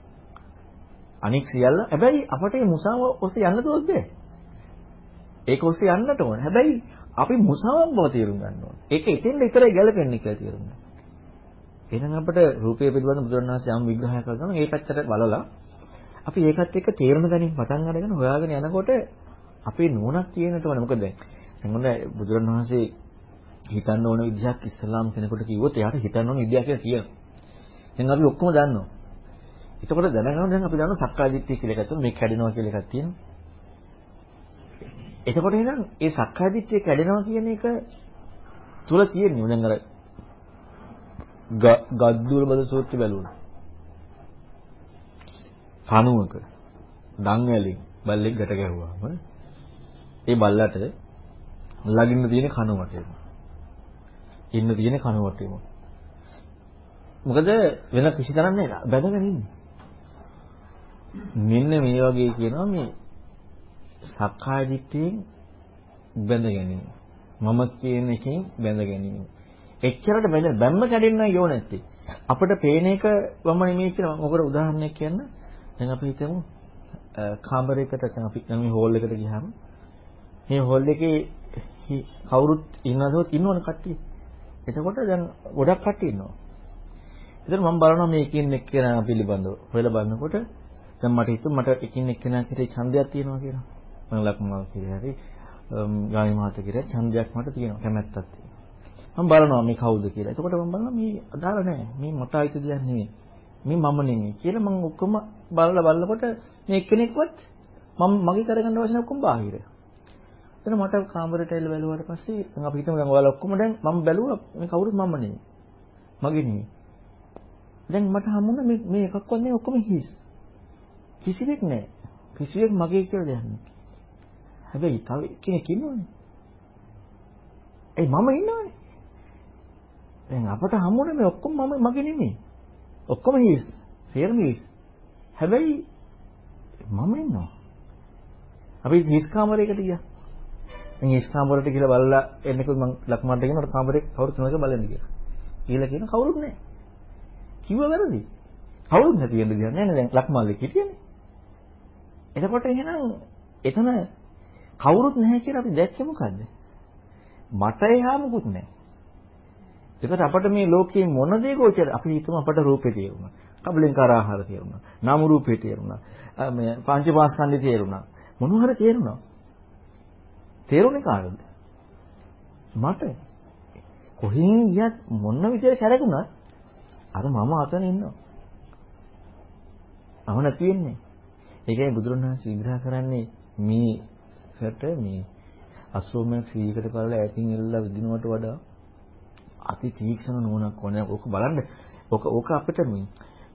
අනික් සියල්ල හැබැයි අපට මේ මුසාව ඔස්සේ යන්න දුවත් බෑ. ඒක ඔස්සේ යන්නට ඕන. හැබැයි අපි මුසාවක් බව තේරුම් ගන්න ඕන. ඒක ඉතින් විතරයි ගැලපෙන්නේ කියලා තේරුම් ගන්න. එහෙනම් අපිට රූපය පිළිබඳ බුදුරණාහි යම් විග්‍රහයක් කරගන්න ඒ පැත්තට බලලා අපි ඒකත් එක්ක තේරුම් ගැනීම පටන් අරගෙන හොයාගෙන යනකොට අපේ නුවණක් තියෙනට ඕන. මොකද දැන් මොකද බුදුරණවහන්සේ හිතන්න ඕන විදිහක් ඉස්ලාම් කෙනෙකුට කිව්වොත් එයාට හිතන්න ඕන විදියක් කියලා කියනවා. දැන් අපි ඔක්කොම දන්නවා. එතකොට දැනගන්න දැන් අපි දන්නවා සක්කාය දිට්ඨිය කියලා එකක් මේ කැඩෙනවා කියලා එකක් තියෙනවා. එතකොට එහෙනම් ඒ සක්කාය දිට්ඨිය කැඩෙනවා කියන එක තුල තියෙන්නේ දැන් අර ගද්දුල බද සූත්‍රය බැලුවා. කණුවක දන් වලින් බල්ලෙක් ගැට ගැහුවාම ඒ බල්ලට ළඟින්න තියෙන කණුවටේම ඉන්න තියෙන කණුවටේම මොකද වෙන කිසි තරම් නෑ. බැඳගෙන ඉන්නේ. මෙන්න මේ වගේ කියනවා මේ සක්කාය දිට්ඨියෙන් බැඳ ගැනීම මම කියන එකෙන් බැඳ ගැනීම එච්චරට බැඳ බැම්ම කැඩෙන්න යෝ නැත්තේ. අපිට පේන එක වම නෙමෙයි කියලා මොකද උදාහරණයක් කියන්න? දැන් අපි හිතමු කාමරයකට දැන් අපි දැන් මේ හෝල් එකට ගියාම මේ හෝල් එකේ කවුරුත් ඉන්නවද? ඉන්නවනේ කට්ටිය. එතකොට දැන් ගොඩක් කට්ටිය ඉන්නවා. එතන මම බලනවා මේ එකින් එක්කෙනා පිළිබඳව. හොයලා බලනකොට දැන් මට හිතුව මට එකින් එක්කෙනා කෙරේ ඡන්දයක් තියෙනවා කියලා. මම ලක්මල් කියලා හරි ගාමි මහත කියලා ඡන්දයක් මට තියෙනවා කැමැත්තක් තියෙනවා. මම බලනවා මේ කවුද කියලා. එතකොට මම බලනවා මේ අදාළ නැහැ. මේ මට අයිති දෙයක් නෙමෙයි. මේ මම නෙමෙයි කියලා මම ඔක්කොම බලලා බලනකොට මේ එක්කෙනෙක්වත් මම මගේ කරගන්න අවශ්‍ය ඔක්කොම බාහිර. එතන මට කාමරේට එල්ල බැලුවාට පස්සේ දැන් අපි හිතමු දැන් ඔයාලා ඔක්කොම දැන් මම බැලුවා මේ කවුරුත් මම නෙමෙයි. මගේ නෙමෙයි. දැන් මට හම්බුණා මේ මේ එකක්වත් නෙමෙයි ඔක්කොම හිස්. කිසිවෙක් නැහැ. කිසිවෙක් මගේ කියලා දෙයක් නැහැ. හැබැයි තව කෙනෙක් ඉන්නවනේ. ඒ මම ඉන්නවනේ. දැන් අපට හම්බුනේ මේ ඔක්කොම මම මගේ නෙමෙයි. ඔක්කොම හිස්. සේරම හිස්. හැබැයි මම ඉන්නවා. අපි හිස් කාමරයකට ගියා. දැන් හිස් කාමරයට ගිහලා බලලා එන්නකොත් මම ලක්මාන්ට කියනවා කාමරේ කවුරුත් නැවක බලන්න කියලා. කියලා කියන කවුරුත් නැහැ. කිව්ව වැරදි. කවුරුත් නැති වෙන්න දෙයක් නැහැ දැන් ලක්මාල්ලේ හිටියනේ. එතකොට එහෙනම් එතන කවුරුත් නැහැ කියලා අපි දැක්කේ මොකද්ද? මට එහා මොකුත් නැහැ. ඒකට අපිට මේ ලෝකයේ මොන දේ ගෝචර අපි හිතමු අපට රූපේ තේරුණා. කබලෙන්කාර ආහාර තේරුණා. නාම රූපේ තේරුණා. මේ පංචපාස්කන්ධය තේරුණා. මොන හරි තේරුණා. තේරුණේ කාටද? මට. කොහෙන් ගියත් මොන විදියට කැරකුණත් අර මම අතන ඉන්නවා. අව නැති වෙන්නේ. ඒකයි බුදුරණවහන්සේ විග්‍රහ කරන්නේ මේකට මේ අසෝමයක් සීකට කරලා ඈතින් එල්ලලා විදිනවට වඩා අති තීක්ෂණ නුවණක් ඕනේ. ඕක බලන්න. ඕක ඕක අපිට මේ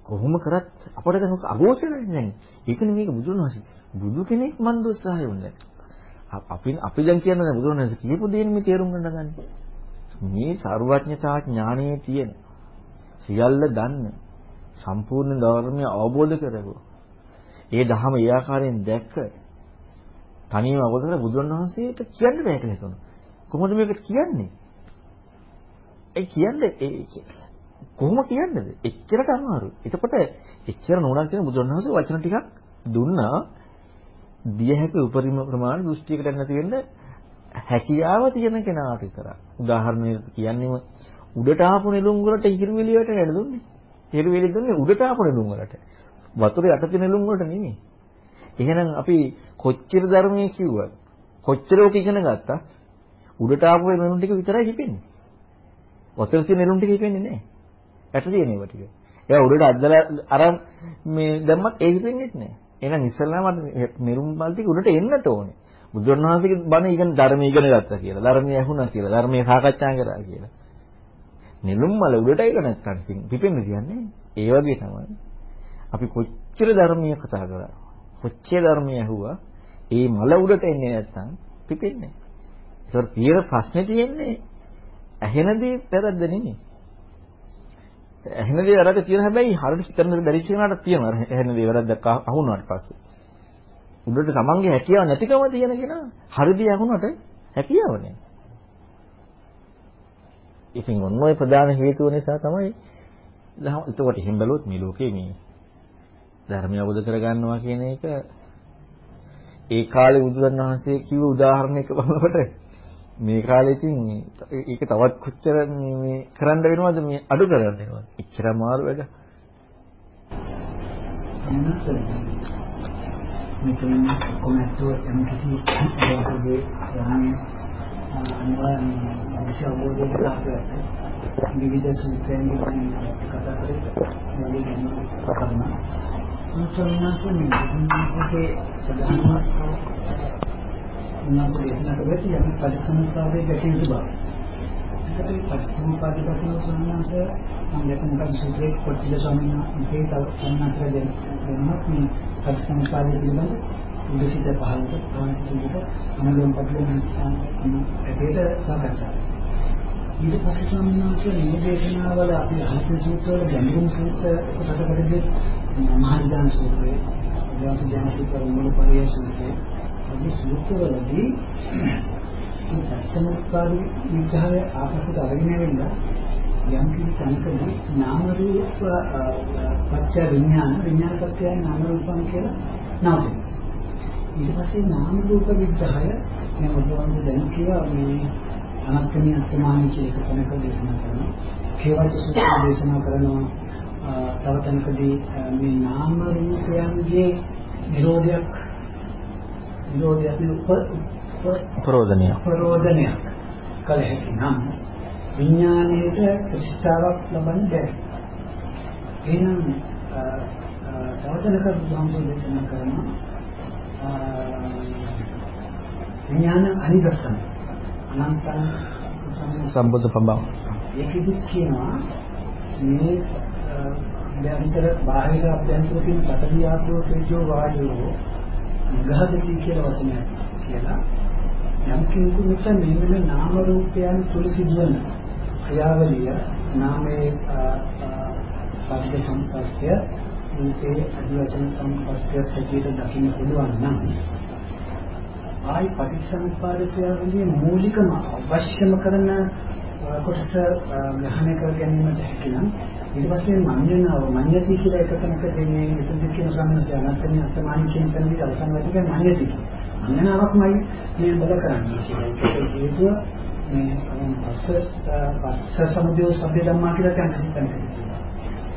කොහොම කරත් අපිට දැන් ඕක අගෝචරයි නෑ. ඒකනේ මේක බුදුරණවහන්සේ. බුදු කෙනෙක් මන් දොස්සහය වුණේ. අපි අපි දැන් කියන්නේ බුදුරණවහන්සේ කියපු දේනේ මේ තේරුම් ගන්න ගන්නේ. මේ සර්වඥතා ඥානයේ තියෙන සියල්ල දන්න සම්පූර්ණ ධර්මය අවබෝධ කරගුවා. ඒ ධහම ඒ ආකාරයෙන් දැක්ක තනියම අවබෝධ කර බුදුරණවහන්සේට කියන්න බෑ කියලා හිතනවා. කොහොමද මේකට කියන්නේ? ඒ කියන්නේ ඒ කොහොම කියන්නේද? එච්චරට අමාරුයි. එතකොට එච්චර නෝනක් තියෙන බුදුරණවහන්සේ වචන ටිකක් දුන්නා දිය හැකි උපරිම ප්‍රමාණ දෘෂ්ටියකට නැති වෙන්න හැකියාව තියෙන කෙනාට විතරයි. උදාහරණයක් කියන්නේම උඩට ආපු නෙළුම් වලට හිරුවිලි වලට නේද දුන්නේ? හිරුවිලි දුන්නේ උඩට ආපු නෙළුම් වලට. වතුරේ යට තියෙන නෙළුම් වලට නෙමෙයි. එහෙනම් අපි කොච්චර ධර්මයේ කිව්වත් කොච්චර ඔක ඉගෙන ගත්තා උඩට ආපු නෙළුම් ටික විතරයි හිපෙන්නේ. වතුර තියෙන නෙළුම් ටික හිපෙන්නේ නැහැ. යට තියෙන ඒවා ටික. ඒවා උඩට අද්දලා අර මේ දැම්මත් ඒ හිපෙන්නේ නැහැ. එහෙනම් ඉස්සල්ලාම නෙළුම් මල් ටික උඩට එන්නට ඕනේ. බුදුරණවහන්සේගේ බණ ඉගෙන ධර්මය ඉගෙන ගත්තා කියලා. ධර්මය ඇහුණා කියලා. ධර්මයේ සාකච්ඡා කරා කියලා. නෙළුම් මල උඩට ඇවිල්ලා නැත්තම් ඉතින් පිපෙන්නේ කියන්නේ ඒ වගේ තමයි. අපි කොච්චර ධර්මීය කතා කරා. කොච්චර ධර්මීය ඇහුවා. ඒ මල උඩට එන්නේ නැත්තම් පිපෙන්නේ. ඒතර තියෙන ප්‍රශ්නේ තියෙන්නේ ඇහෙන දේ වැරද්ද නෙමෙයි. ඇහෙන දේ වැරද්ද තියෙන හැබැයි හරියට කරන දේ බැරි කෙනාට තියෙනවා. ඇහෙන දේ වැරද්දක් අහුණාට පස්සේ. උඩට තමන්ගේ හැකියාව නැතිකම තියෙන කෙනා හරි දේ අහුණාට හැකියාව නැහැ. ඉතින් ඔන්න ඔය ප්‍රධාන හේතුව නිසා තමයි එතකොට එහෙම බැලුවොත් මේ ලෝකේ මේ ධර්මය අවබෝධ කරගන්නවා කියන එක ඒ කාලේ බුදුන් වහන්සේ කිව්ව උදාහරණයක බලනකොට මේ කාලේ ඉතින් ඒක තවත් කොච්චර මේ කරන්න වෙනවද මේ අඩු කරන්න වෙනවද? එච්චර අමාරු වැඩ. මෙතන කොමැට්ටෝ යම් කිසි දෙයකගේ යන්නේ අනිවාර්යයෙන් අවශ්‍ය අවබෝධයක් ලබා විවිධ සූත්‍රයන් කතා කරේ වගේ කරනවා. මුචෝනාසුනි මුචෝනාසුකේ සදාන උනාසේ දේශනා කරේ යම් පරිසම්පාදයේ ගැටි යුතු බව. ඒකට පරිසම්පාදයේ ගැටි යුතු සම්මාස මම දැක්ක මොකද සූත්‍රයේ කොටිල ස්වාමීන් වහන්සේ තව සම්මාසර දෙන දෙනමත් මේ පරිසම්පාදයේ පිළිබඳ උදේසිත පහලට තවන්ට විදිහට අනුලෝම පදලෙන් ඇටේට සාකච්ඡා. ඊට පස්සේ ස්වාමීන් වහන්සේ මේ දේශනාවල අපි අහසේ සූත්‍රවල ගැඹුරු සූත්‍ර කොටසකදී මහානිදාන සූත්‍රය, ඊළඟ ඥාන සූත්‍ර, මූලපරිය සූත්‍රය, මේ සූත්‍රවලදී දර්ශනෝත්පාද විග්‍රහය ආපස්සට අරගෙන වෙනවා යම් කිසි තැනකදී නාම රූප පත්‍ය විඥාන විඥාන පත්‍ය නාම රූපම් කියලා නවතිනවා. ඊට පස්සේ නාම රූප විග්‍රහය මම ඔබවන්ස දැන් කියවා මේ අනත්තමී අත්මානි කියන එක තැනක දේශනා කරනවා. කේවල සූත්‍ර දේශනා කරනවා. තව තැනකදී මේ නාම රූපයන්ගේ නිරෝධයක් නිරෝධයක් ප්‍රෝධනය ප්‍රෝධනයක් කල හැකි නම් විඥාණයට ප්‍රතිස්ථාවක් ලබන්න බැහැ. එහෙනම් බුදුහාමුදුරුවෝ දේශනා කරනවා විඥාන අනිදස්සන අනන්තං සම්බුද්ධ පබ්බං ඒකෙදි කියනවා මේ අභ්‍යන්තර බාහිර අභ්‍යන්තර කියන පඨවි ආපෝ තේජෝ වායෝ ගහදති කියලා වචනයක් කියලා. යම් කෙනෙකුට මෙන්න නාම රූපයන් තුල සිදුවන ක්‍රියාවලිය නාමයේ පස්ස සම්පස්ය රූපේ අදිවචන සම්පස්ය හැටියට දකින්න පුළුවන් නම් ආයි පටිච්චසමුප්පාද ක්‍රියාවලියේ මූලිකම අවශ්‍යම කරන කොටස ග්‍රහණය කර ගැනීමට හැකි නම් ඊට පස්සේ මඤ්ඤණාව මඤ්ඤති කියලා එක තැනක දෙන්නේ මෙතන කියන සම්මතය අනත්තනේ අත්තමානි කියන තැනදී අවසන් වෙද්දී කියන්නේ මඤ්ඤති. මඤ්ඤණාවක්මයි මේ බල කරන්නේ කියලා. ඒක හේතුව මේ පස්ස පස්ස සමුදය සබ්බේ ධම්මා කියලා කියන සිතන්නේ.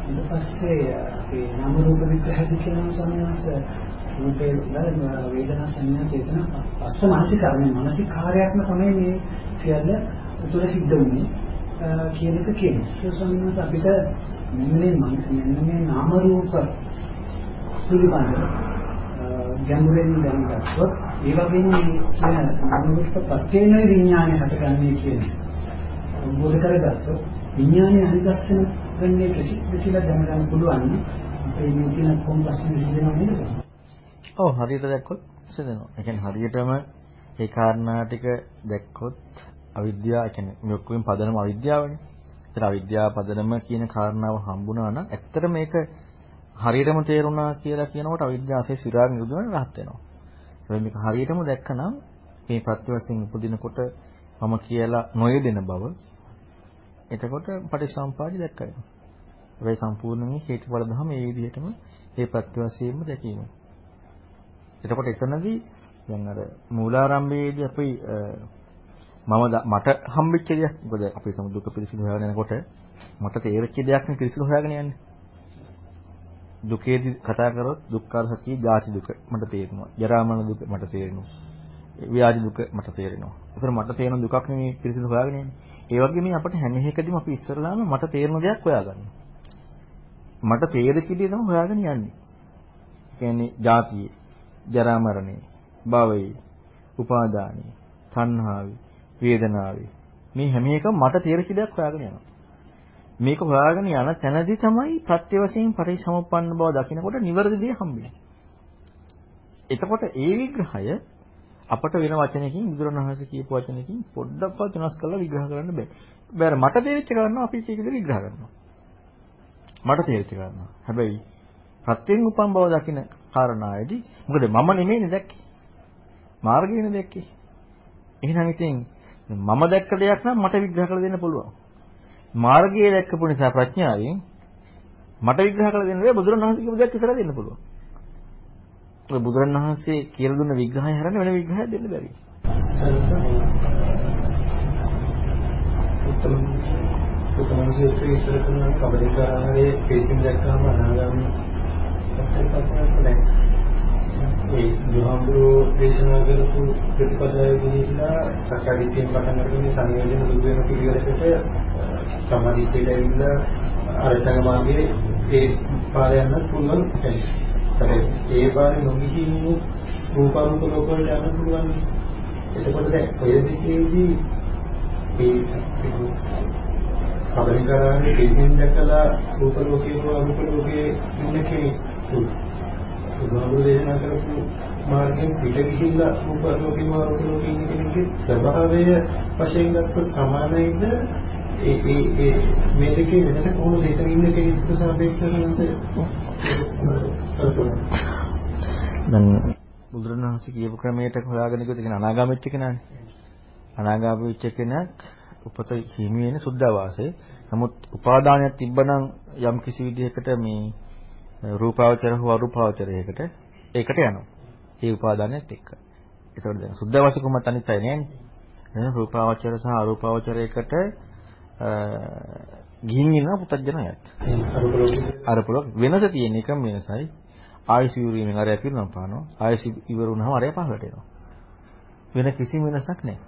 ඊට පස්සේ අපේ නාම රූප විග්‍රහය කියන සම්මත රූපේ වේදනා සංඥා චේතනා පස්ස මානසික කර්මය මානසික කාර්යයක්ම තමයි මේ සියල්ල උතුර සිද්ධ වෙන්නේ. කියන එක කියනවා. ඒ ස්වාමීන් අපිට මෙන්න මෙන්න මේ නාම රූප පිළිබඳ ගැඹුරින් දැනගත්තොත් ඒ වගේම මේ කියන නාම රූප ප්‍රත්‍යේන විඥානය හටගන්නේ කියන්නේ. මොකද කරගත්තොත් විඥානයේ අනිදස්සන වෙන්නේ ප්‍රසිද්ධ කියලා දැනගන්න පුළුවන්. අපේ මේ කියන කොම්පස්නේ සිදෙනව නේද? ඔව් හරියට දැක්කොත් සිදෙනවා. ඒ කියන්නේ හරියටම ඒ කාරණා ටික දැක්කොත් අවිද්‍යාව කියන්නේ මේ ඔක්කොම පදනම අවිද්‍යාවනේ. ඒතර අවිද්‍යාව පදනම කියන කාරණාව හම්බුණා නම් ඇත්තට මේක හරියටම තේරුණා කියලා කියනකොට අවිද්‍යාවසේ සිරාග නිරුද්ධ රහත් වෙනවා. ඒ මේක හරියටම දැක්කනම් මේ ප්‍රත්‍ය වශයෙන් උපදිනකොට මම කියලා නොයෙදෙන බව එතකොට පටිසම්පාදි දැක්කයි. ඒ සම්පූර්ණයෙන් හේතුඵල ධම මේ විදිහටම මේ ප්‍රත්‍ය වශයෙන්ම දැකීම. එතකොට එතනදී දැන් අර මූලාරම්භයේදී අපි මම මට හම්බෙච්ච දෙයක්. මොකද අපි සම දුක පිළිසිදු හොයාගෙන යනකොට මට තේරෙච්ච දෙයක් නේ පිළිසිදු හොයාගෙන යන්නේ. දුකේදී කතා කරොත් දුක්ඛාර සත්‍ය ජාති දුක මට තේරෙනවා. ජරා මරණ දුක මට තේරෙනවා. ව්‍යාධි දුක මට තේරෙනවා. ඒතර මට තේරෙන දුකක් නෙමෙයි පිළිසිදු හොයාගෙන යන්නේ. ඒ වගේම අපිට හැම එකකදීම අපි ඉස්සරලාම මට තේරෙන දෙයක් හොයාගන්නවා. මට තේරෙච්ච දේ තමයි හොයාගෙන යන්නේ. කියන්නේ ජාතිය, ජරා මරණය, භවය, උපාදානයි, තණ්හාවයි, වේදනාවේ. මේ හැම එකම මට තේරෙච්ච දෙයක් හොයාගෙන යනවා. මේක හොයාගෙන යන තැනදී තමයි ප්‍රත්‍ය වශයෙන් පරිසමපන්න බව දකිනකොට නිවැරදි දේ හම්බෙන්නේ. එතකොට ඒ විග්‍රහය අපට වෙන වචනයකින් බුදුරණවහන්සේ කියපු වචනයකින් පොඩ්ඩක්වත් වෙනස් කරලා විග්‍රහ කරන්න බෑ. බෑර මට තේරිච්ච කරනවා අපි ඒක විදිහට විග්‍රහ කරනවා. මට තේරිච්ච කරනවා. හැබැයි ප්‍රත්‍යෙන් උපන් බව දකින කාරණාවේදී මොකද මම නෙමෙයිනේ දැක්කේ. මාර්ගයනේ දැක්කේ. එහෙනම් ඉතින් මම දැක්ක දෙයක් නම් මට විග්‍රහ කරලා දෙන්න පුළුවන්. මාර්ගයේ දැක්කපු නිසා ප්‍රඥාවෙන් මට විග්‍රහ කරලා දෙන්න බැහැ බුදුරණවහන්සේ කියපු දෙයක් ඉස්සරහ දෙන්න පුළුවන්. ඒ බුදුරණවහන්සේ කියලා දුන්න විග්‍රහය හැරෙන්න වෙන විග්‍රහයක් දෙන්න බැරි. උත්තමසේ ඉස්සර කරන කබලිකාරයේ පේසින් දැක්කම අනාගාමී ඒ දුහම්බුරෝ දේශනා කරපු ප්‍රතිපදාවේ ගිහිල්ලා සක්කාදිට්ඨියෙන් පටන් අරගෙන සංයෝජන දුක් වෙන පිළිවෙලකට සමාධිත්වයට ඇවිල්ලා අරසංග මාර්ගයේ ඒ පාර යන්න පුළුවන් ඒ පාරේ නොගිහින් රූපාරූප ලෝක වලට යන්න පුළුවන්. එතකොට දැන් ඔය දෙකේදී ඒ කබලිකාරාගේ දෙසින් දැකලා රූප ලෝකේ හෝ අරූප ලෝකේ ඉන්න කෙනෙක් බුදුහාමුදුරේ දේශනා කරපු මාර්ගයෙන් පිට ගිහිල්ලා රූප ලෝකේ හෝ අරූප ලෝකේ ඉන්න කෙනෙක්ගේ ස්වභාවය වශයෙන් ගත්තොත් සමානයිද ඒ ඒ ඒ මේ දෙකේ වෙනස කොහොමද හිතන ඉන්න කෙනෙකුට සාපේක්ෂව දැන් බුදුරණවහන්සේ කියපු ක්‍රමයට හොයාගෙන ගියොත් කියන අනාගාමීච්ච කෙනානේ. අනාගාමීච්ච කෙනෙක් උපත හිමි වෙන සුද්ධවාසයේ. නමුත් උපාදානයක් තිබ්බනම් යම් කිසි විදිහකට මේ රූපාවචර හෝ අරූපාවචරයකට ඒකට යනවා. ඒ උපාදානයත් එක්ක. ඒතකොට දැන් සුද්ධවාසය කොහොමද අනිත් අය නෑනේ. එහෙනම් රූපාවචර සහ අරූපාවචරයකට ගිහින් ඉන්න පුතඥයත්. අරූපලෝක වෙනස තියෙන එකම වෙනසයි. ආයස ඉවරීමෙන් අරය පිරුණම් පානවා. ආයස ඉවර වුණාම අරය පහළට එනවා. වෙන කිසිම වෙනසක් නැහැ.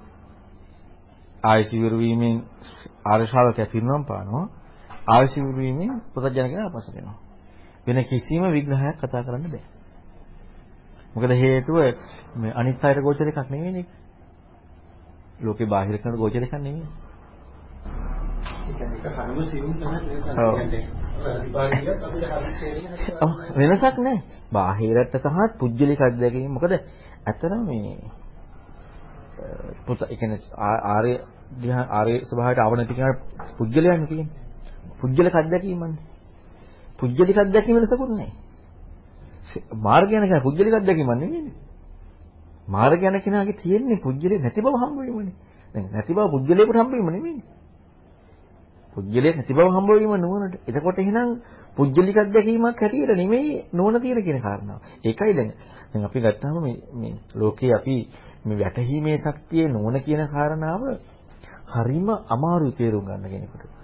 ආයස ඉවර වීමෙන් ආරශාවක පිරුණම් පානවා. ආයස ඉවර වීමෙන් පුතඥ කෙනා අපසට එනවා. වෙන කිසිම විග්‍රහයක් කතා කරන්න බෑ. මොකද හේතුව මේ අනිත් අයට ගෝචර එකක් නෙවෙයිනේ. ලෝකේ බාහිර කරන ගෝචර එකක් නෙවෙයි. වෙනසක් නැහැ. බාහිරට සහ පුජ්‍යලික අධ්‍යයනයේ මොකද ඇත්තටම මේ පුත ඒ කියන්නේ ආර්ය ආර්ය ස්වභාවයට ආව නැති කෙනාට පුජ්‍යලයන් කියන්නේ. පුජ්‍යලික අධ්‍යයනීමන්නේ. පුජ්‍යලික අධ්‍යයනීම වෙනසකුත් නැහැ. මාර්ග යන කෙනා පුජ්‍යලික අධ්‍යයනීම නෙවෙයිනේ. මාර්ග යන කෙනාගේ තියෙන්නේ පුජ්‍යලික නැති බව හම්බ වීමනේ. දැන් නැති බව පුජ්‍යලයකට හම්බ වීම නෙවෙයිනේ. පුජ්‍යලියක් නැති බව හම්බ වීම නුවණට. එතකොට එහෙනම් පුජ්‍යලික අත්දැකීමක් හැටියට නෙමෙයි නුවණ තියෙන කියන කාරණාව. ඒකයි දැන් දැන් අපි ගත්තාම මේ මේ ලෝකේ අපි මේ වැටහීමේ ශක්තිය නුවණ කියන කාරණාව හරිම අමාරුයි තේරුම් ගන්න කෙනෙකුට.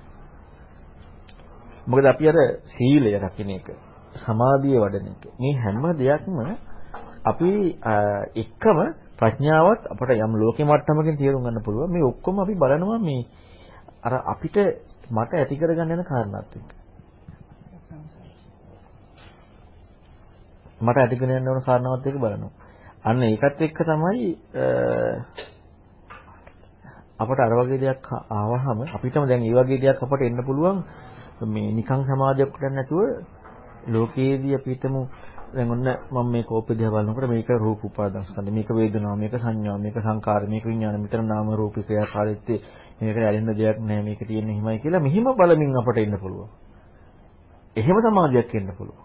මොකද අපි අර සීලය රකින්න එක, සමාධිය වඩන එක. මේ හැම දෙයක්ම අපි එකම ප්‍රඥාවත් අපට යම් ලෝකෙ මට්ටමකින් තේරුම් ගන්න පුළුවන්. මේ ඔක්කොම අපි බලනවා මේ අර අපිට මට ඇති කරගන්න යන කාරණාත් එක්ක. මට ඇති කරගෙන යන්න ඕන කාරණාවත් එක්ක බලනවා. අන්න ඒකත් එක්ක තමයි අපට අර වගේ දෙයක් ආවහම අපිටම දැන් ඒ වගේ දෙයක් අපට එන්න පුළුවන් මේ නිකං සමාධියක් කරන්නේ නැතුව ලෝකයේදී අපිටම දැන් ඔන්න මම මේ කෝපය දිහා බලනකොට මේක රූප උපාදාන ස්කන්ධ මේක වේදනාව මේක සංඥා මේක සංකාර මේක විඥාන මෙතන නාම රූප ක්‍රියාකාරීත්වය මේක ඇලෙන්න දෙයක් නෑ මේක තියෙන්නේ හිමයි කියලා මෙහිම බලමින් අපට ඉන්න පුළුවන්. එහෙම සමාධියක් එන්න පුළුවන්.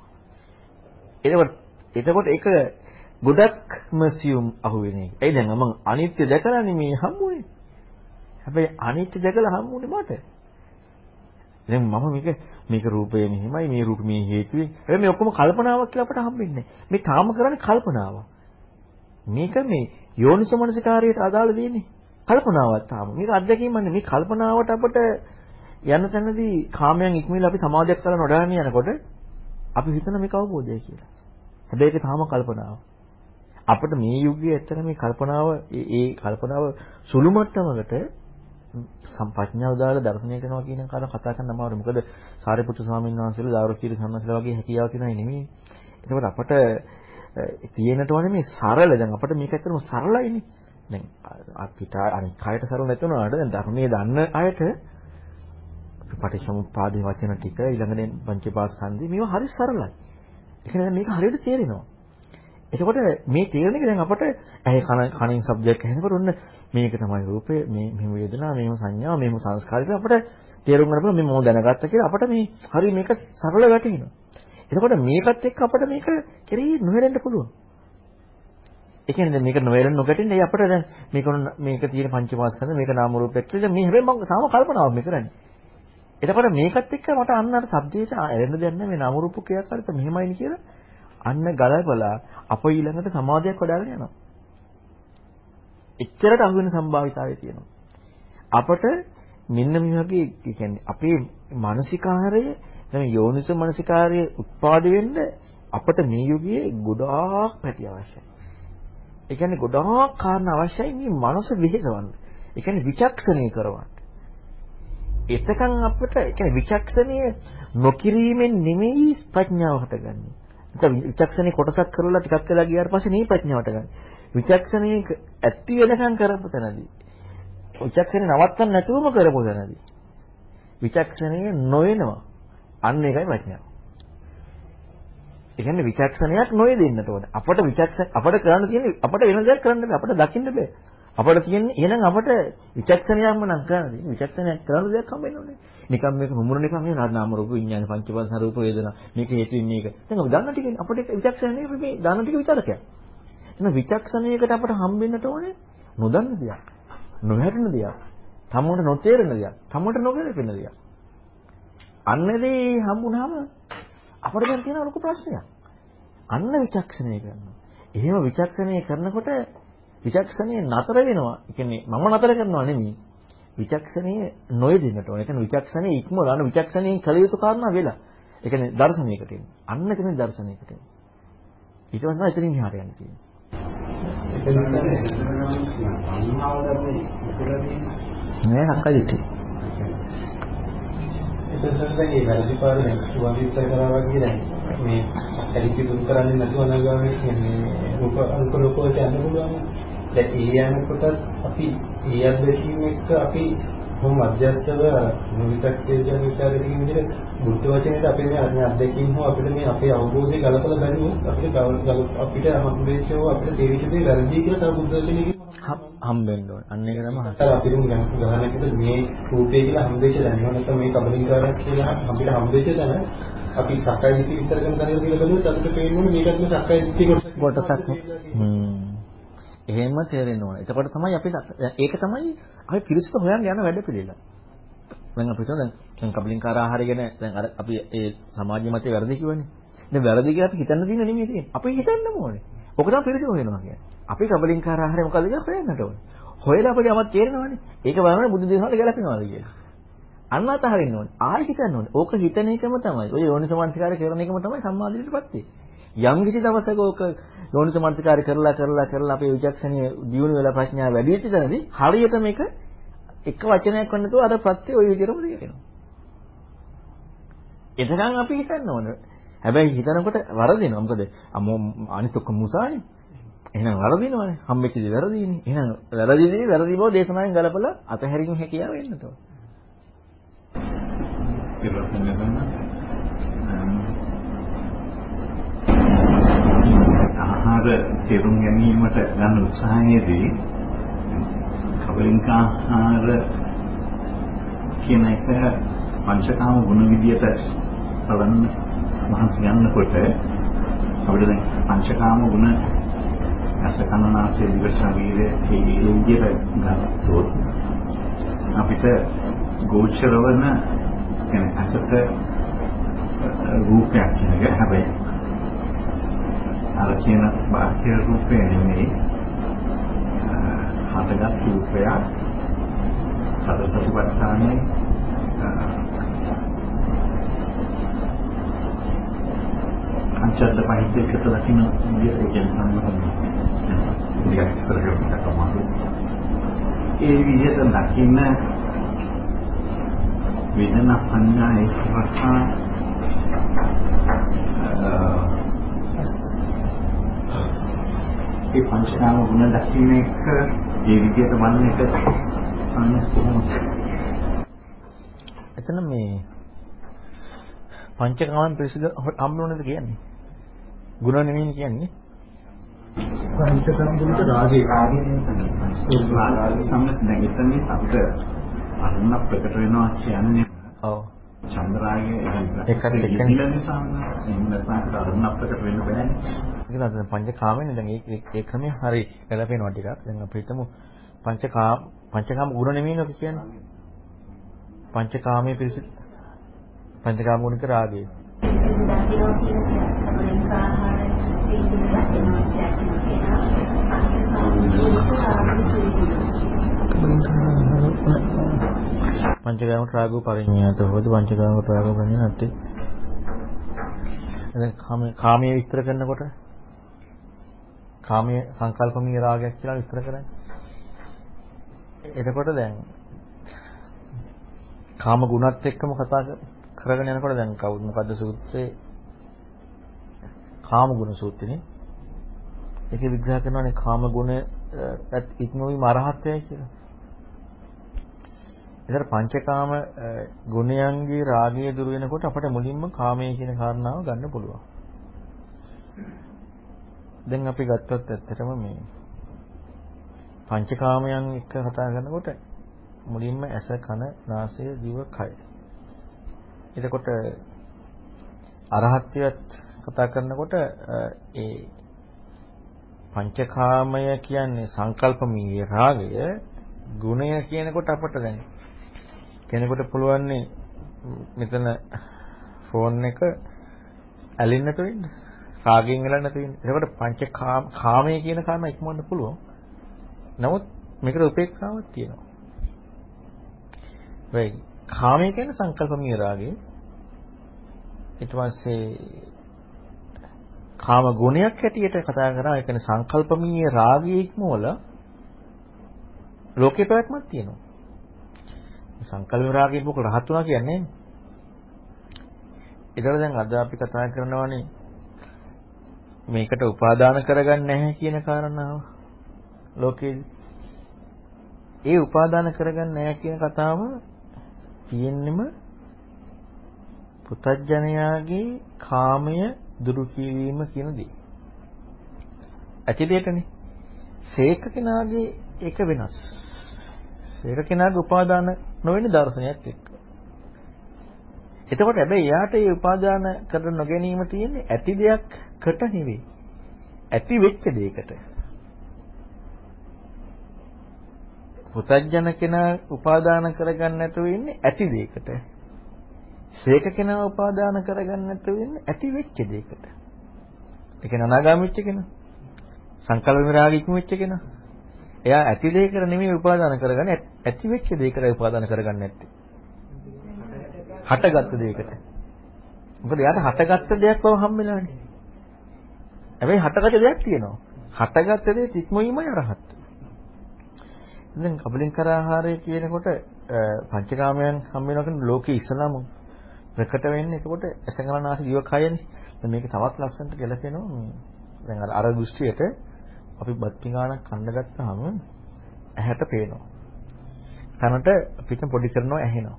එතකොට එතකොට ඒක ගොඩක්ම සියුම් අහුවෙන එක. ඒ දැන් මම අනිත්‍ය දැකලානේ මේ හම්බුනේ. හැබැයි අනිත්‍ය දැකලා හම්බුනේ මට. දැන් මම මේක මේක රූපය මෙහිමයි මේ රූප මේ හේතුවෙන්. හැබැයි මේ ඔක්කොම කල්පනාවක් කියලා අපට හම්බෙන්නේ මේ තාම කරන්නේ කල්පනාව. මේක මේ යෝනිසමනසිකාරයට අදාළ දෙන්නේ. කල්පනාවක් තාම. මේක අත්දැකීමන්නේ මේ කල්පනාවට අපට යන තැනදී කාමයන් ඉක්මනට අපි සමාධියක් කරලා නොඩාගෙන යනකොට අපි හිතන මේක අවබෝධය කියලා. හැබැයි ඒක තාම කල්පනාවක්. අපිට මේ යුගයේ ඇත්තට මේ කල්පනාව ඒ කල්පනාව සුළු මට්ටමකට සම්පඥාව දාලා දර්ශනය කරනවා කියන කාරණා කතා කරන්න අමාරුයි. මොකද සාරිපුත්තු ස්වාමීන් වහන්සේලා දාරුචීරි සම්මස්ලා වගේ හැකියාව තියෙනයි නෙමෙයි. ඒකෝට අපට තියෙනට වනේ මේ සරල දැන් අපිට මේක ඇත්තටම සරලයිනේ. දැන් අපිට අනිත් කයට සරල නැතුණාට දැන් ධර්මයේ දන්න අයට පටිච්චසමුප්පාදේ වචන ටික ඊළඟට පංචපාස්කන්ධي මේවා හරි සරලයි. ඒ කියන්නේ මේක හරියට තේරෙනවා. එතකොට මේ තේරෙන එක දැන් අපට ඇහි කන කනින් සබ්ජෙක්ට් ඇහෙනකොට ඔන්න මේක තමයි රූපය මේ මෙහෙම වේදනාව මෙහෙම සංඥා මෙහෙම සංස්කාර කියලා අපට තේරුම් ගන්න පුළුවන් මේ මොන දැනගත්ත කියලා අපට මේ හරි මේක සරල වැටෙනවා. එතකොට මේකත් එක්ක අපට මේක කෙරෙහි නොහෙරෙන්න පුළුවන්. ඒ කියන්නේ මේක නොවැරෙන්න නොගැටෙන්නේ අපිට දැන් මේක මේක තියෙන පංචමාස්කන්ධ මේක නාම රූපයක් කියලා මේ හැබැයි මම තාම කල්පනාවක් මේ කරන්නේ. එතකොට මේකත් එක්ක මට අන්න අර සබ්ජෙක්ට් ඇරෙන්න දෙයක් නැහැ මේ නාම රූප ක්‍රියාකාරීත්ව මෙහෙමයිනි කියලා අන්න ගලපලා අප ඊළඟට සමාධියක් වඩාගෙන යනවා. එච්චරට අහු වෙන සම්භාවිතාවය තියෙනවා. අපට මෙන්න මේ වගේ කියන්නේ අපේ මානසිකාරය දැන් යෝනිස මානසිකාරයේ උත්පාද වෙන්න අපට මේ යුගයේ ගොඩාක් පැටි අවශ්‍යයි. ඒ කියන්නේ ගොඩාක් කාරණා අවශ්‍යයි මේ මනස විහිසවන්න. ඒ කියන්නේ විචක්ෂණීය කරවන්න. එතකන් අපිට ඒ කියන්නේ විචක්ෂණීය නොකිරීමෙන් නෙමෙයි ප්‍රඥාව හටගන්නේ. නැත්නම් විචක්ෂණේ කොටසක් කරලා ටිකක් වෙලා ගියාට පස්සේ නේ ප්‍රඥාවට ගන්න. විචක්ෂණේ ඇත්ති වෙනකන් කරපු තැනදී. විචක්ෂණේ නවත්තන්න නැතුවම කරපු තැනදී. විචක්ෂණය නොවෙනවා. අන්න ඒකයි ප්‍රඥාව. ඒ කියන්නේ විචක්ෂණයක් නොයෙදෙන්නට ඕනේ. අපට විචක්ෂ අපට කරන්න තියෙන්නේ අපට වෙන දෙයක් කරන්න බෑ. අපට දකින්න බෑ. අපට තියෙන්නේ එහෙනම් අපට විචක්ෂණයක්ම නම් කරන්න තියෙන්නේ. විචක්ෂණයක් කරන්න දෙයක් හම්බෙන්න ඕනේ. නිකම් මේක මුමුණ නිකම් මේ නාම රූප විඥාන පංචපස්ස රූප වේදනා මේක හේතු වෙන්නේ ඒක. දැන් අපි දන්න ටිකනේ අපිට විචක්ෂණය මේ දන්න ටික විතරකයක්. එහෙනම් විචක්ෂණයකට අපට හම්බෙන්නට ඕනේ නොදන්න දෙයක්. නොහැරෙන දෙයක්. තමන්ට නොතේරෙන දෙයක්. තමන්ට නොගැලපෙන දෙයක්. අන්නදී හම්බුනහම අපිට දැන් තියෙන ලොකු ප්‍රශ්නයක්. අන්න විචක්ෂණය කරනවා. එහෙම විචක්ෂණය කරනකොට විචක්ෂණය නතර වෙනවා. ඒ කියන්නේ මම නතර කරනවා නෙමෙයි. විචක්ෂණය නොයෙදිනට ඕන. ඒ කියන්නේ විචක්ෂණය ඉක්මවලා අන්න විචක්ෂණයෙන් කළ යුතු කාරණා වෙලා. ඒ කියන්නේ දර්ශනයකට එන්නේ. අන්න කෙනෙක් දර්ශනයකට එන්නේ. ඊට පස්සේ එතනින් එහාට යන්න තියෙනවා. නෑ අක්කදිට. එතකොට දැන් මේ වැරදි පාර සුවන් විස්තර කරා වගේ දැන් මේ ඇලිපි දුරු කරන්නේ නැතුව නගාවේ කියන්නේ රූප අල්ප ලෝකවලට යන්න පුළුවන්. දැන් ඒ යනකොට අපි ඒ අත්දැකීම් එක්ක අපි කොහොම මධ්‍යස්ථව මුලිතක් කියන විචාරය කියන විදිහට බුද්ධ වචනේට අපේ මේ අත්දැකීම් හෝ අපිට මේ අපේ අවබෝධය ගලපලා බැලුවොත් අපිට අපිට හම්බෙච්ච අපිට තේරිච්ච දේ වැරදි කියලා තව බුද්ධ වචනේ හම්බෙන්න ඕනේ. අන්න ඒක තමයි අර අපි දුන්න ගහනකට මේ රූපේ කියලා හම්බෙච්ච දැන නැත්නම් මේ කබලින්කාරයක් කියලා අපිට හම්බෙච්ච දැන අපි සක්කාය දිට්ඨිය විස්තර කරන තැනකට කියලා බලුවොත් අපිට පේන්නේ මේකත් මේ සක්කාය දිට්ඨිය කොටසක්. හ්ම්. එහෙම තේරෙන්න ඕනේ. එතකොට තමයි අපි ඒක තමයි අපි පිරිසිදු හොයන්න යන වැඩ පිළිවෙල. දැන් අපි හිතමු දැන් කබලින්කාර ආහාරය ගැන දැන් අර අපි ඒ සමාජ මතේ වැරදි කියවනේ. දැන් වැරදි කියලා අපි හිතන්න තියෙන නෙමෙයි තියෙන්නේ. අපි හිතන්නම ඕනේ. ඔක තමයි පිරිසිදු හොයනවා කියන්නේ. අපි කබලින්කාර ආහාරය මොකද කියලා හොයන්නට ඕනේ. හොයලා අපිට යමක් තේරෙනවනේ. ඒක බලන්න බුදු දහමට ගැලපෙනවද කියලා. අන්න අතහරින්න ඕනේ. ආයෙ හිතන්න ඕනේ. ඕක හිතන එකම තමයි. ඔය යෝනිසමනසිකාරය කරන එකම තමයි සම්මාදිටපත් වෙන්නේ. යම් කිසි දවසක ඕක යෝනිසමනසිකාරය කරලා කරලා කරලා අපේ විචක්ෂණීය දියුණු වෙලා ප්‍රඥාව වැඩි වෙච්ච තැනදී හරියට මේක එක වචනයක් වන්නතෝ අර ප්‍රත්‍ය ওই විදිහටම තේරෙනවා. එතකන් අපි හිතන්න ඕනේ. හැබැයි හිතනකොට වරදිනවා. මොකද අනිත් ඔක්කොම මුසානේ. එහෙනම් වරදිනවනේ. හම්බෙච්ච දේ වැරදීනේ. එහෙනම් වැරදි දේ වැරදි බව දේශනාවෙන් ගලපලා අතහැරීම හැකියාව එන්නට ඕන. ආහාර තේරුම් ගැනීමට ගන්න උත්සාහයේදී කවලින්ක ආහාර කියන එක පංචකාම ගුණ විදියට බලන්න මහන්සි ගන්නකොට අපිට දැන් පංචකාම ගුණ අස කනනාසය දිව ශරීරය මේ විදියට ගත්තොත් අපිට ගෝචර වන කියන්නේ අසත රූපයක් කියන එක හැබැයි අර කියන බාහ්‍ය රූපය නෙමෙයි හටගත් රූපයක් සතරපටිපට්ඨානයේ අංශද්ද පහිත එකට දකින්න විදිහට ඒ කියන්නේ සම්මතයි. ඉතින් කරගෙන තමයි. ඒ විදිහට දකින්න වේදනා සංඥා ඒකවස්ථා ඒ පංචකාම ගුණ දකින්න එක ඒ විදිහට වන්න එක අන්න කොහොමද? එතන මේ පංචකාමෙන් පිරිසිදු හම්බුනේද කියන්නේ? ගුණ නෙමෙයි කියන්නේ. පංචකාම වලට රාගය රාගය සම්මත දැන් එතනදී අපිට අරුණ ප්‍රකට වෙනවා කියන්නේ ඔව් චන්ද්‍රාගය වෙන්න බෑනේ. ඒක තමයි පංචකාමෙන් දැන් ඒ ඒ ක්‍රමය හරි ගැලපෙනවා ටිකක්. දැන් අපි හිතමු පංචකාම පංචකාම ගුණ නෙමෙයි ඔක කියන්නේ. පංචකාමයේ පිරිසිදු පංචකාම ගුණික රාගය. පංචකාම රාගෝ පරිඤ්ඤාත හොද පංචකාම රාගෝ පරිඤ්ඤාත දැන් කාමයේ කාමයේ විස්තර කරනකොට කාමයේ සංකල්පමීය රාගයක් කියලා විස්තර කරන්නේ. එතකොට දැන් කාම ගුණත් එක්කම කතා කරගෙන යනකොට දැන් කවුද මොකද්ද සූත්‍රයේ කාම ගුණ සූත්‍රනේ. ඒකේ විග්‍රහ කරනවානේ කාම ගුණ ඉක්මවීම අරහත්යයි කියලා. ඒතර පංචකාම ගුණයන්ගේ රාගය දුර වෙනකොට අපට මුලින්ම කාමයේ කියන කාරණාව ගන්න පුළුවන්. දැන් අපි ගත්තොත් ඇත්තටම මේ පංචකාමයන් එක්ක කතා කරනකොට මුලින්ම ඇස කන නාසය දිව කය. එතකොට අරහත්ත්වයට කතා කරනකොට ඒ පංචකාමය කියන්නේ සංකල්පමීය රාගය ගුණය කියනකොට අපට දැන් කෙනෙකුට පුළුවන් මෙතන ෆෝන් එක ඇලින්න නැතුව ඉන්න. රාගයෙන් එලන්න නැතුව ඉන්න. එතකොට පංචකාම කාමයේ කියන කාරණා ඉක්මවන්න පුළුවන්. නමුත් මේකට උපේක්ෂාවක් තියෙනවා. වෙයි කාමයේ කියන්නේ සංකල්පමීය රාගය. ඊට පස්සේ කාම ගුණයක් හැටියට කතා කරා ඒ කියන්නේ සංකල්පමීය රාගයේ ඉක්මවල ලෝකේ පැවැත්මක් තියෙනවා. සංකල්ප රාගයේ මොකද රහත් වුණා කියන්නේ ඒතර දැන් අද අපි කතා කරනවානේ මේකට උපාදාන කරගන්න නැහැ කියන කාරණාව ලෝකේ ඒ උපාදාන කරගන්න නැහැ කියන කතාව තියෙන්නෙම පුතඥයාගේ කාමය දුරු කිරීම කියන දේ. ඇති දෙයකනේ. සේක කෙනාගේ එක වෙනස්. සේක කෙනාගේ උපාදාන නොවන දර්ශනයක් එක්ක. එතකොට හැබැයි යාට ඒ උපාදාන කර නොගැනීම තියෙන්නේ ඇති දෙයක්කට නෙවෙයි. ඇති වෙච්ච දෙයකට. පුතඥ කෙනා උපාදාන කරගන්න නැතුව ඉන්නේ ඇති දෙයකට. සේක කෙනා උපාදාන කරගන්න නැතුව ඉන්නේ ඇති වෙච්ච දෙයකට. ඒ කියන්නේ අනාගාමී වෙච්ච කෙනා. සංකල්ප විරාගිකම වෙච්ච කෙනා. එයා ඇති දෙයකට නෙමෙයි උපාදාන කරගන්නේ ඇති වෙච්ච දෙයකට උපාදාන කරගන්නේ නැත්තේ. හටගත්ත දෙයකට. මොකද එයාට හටගත්ත දෙයක් බව හම්බෙලානේ. හැබැයි හටගත්ත දෙයක් තියෙනවා. හටගත්ත දේ තික්මොීමයි අරහත්. දැන් කබලින්කර ආහාරය කියනකොට පංචකාමයන් හම් වෙනවා කියන්නේ ලෝකේ ඉස්සලම ප්‍රකට වෙන්නේ එතකොට ඇසකරනාසි දිව කයනේ. දැන් මේක තවත් ලස්සනට ගැලපෙනවා මේ දැන් අර අර දෘෂ්ටියට අපි බත් පිඟානක් කන්න ගත්තාම ඇහැට පේනවා. කනට පිට පොඩි කරනවා ඇහෙනවා.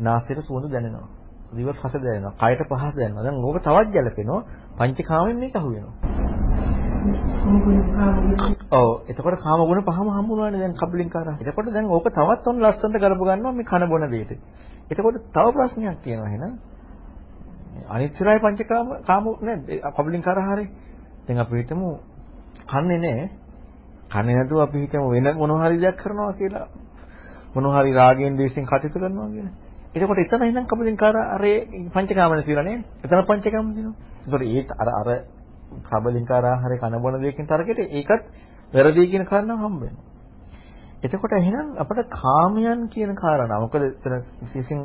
නාසයට සුවඳ දැනෙනවා. දිව රස දැනෙනවා. කයට පහස දැනෙනවා. දැන් ඕක තවත් ගැලපෙනවා. පංචකාමෙන් මේක අහු වෙනවා. ඔව් එතකොට කාම ගුණ පහම හම්බුනානේ දැන් කබලින්කාරා. එතකොට දැන් ඕක තවත් ඔන්න ලස්සනට කරපු ගන්නවා මේ කන බොන දෙයට. එතකොට තව ප්‍රශ්නයක් තියෙනවා එහෙනම්. අනිත්‍යයි පංචකාම කාම නේද? කබලින්කාරා දැන් අපි හිතමු කන්නේ නැහැ. කන්නේ නැතුව අපි හිතමු වෙන මොනවා හරි දෙයක් කරනවා කියලා. මොනවා හරි රාගයෙන් ද්වේෂයෙන් කටයුතු කරනවා කියලා. එතකොට එතන ඉඳන් කබලින්කාර අරේ පංචකාමන කියලා නේ. එතන පංචකාම දිනවා. ඒකට ඒ අර අර කබලින්කාර ආහාරය කන බොන දෙයකින් තරකෙට ඒකත් වැරදි කියන කාරණාව හම්බ වෙනවා. එතකොට එහෙනම් අපිට කාමයන් කියන කාරණා මොකද එතන විශේෂයෙන්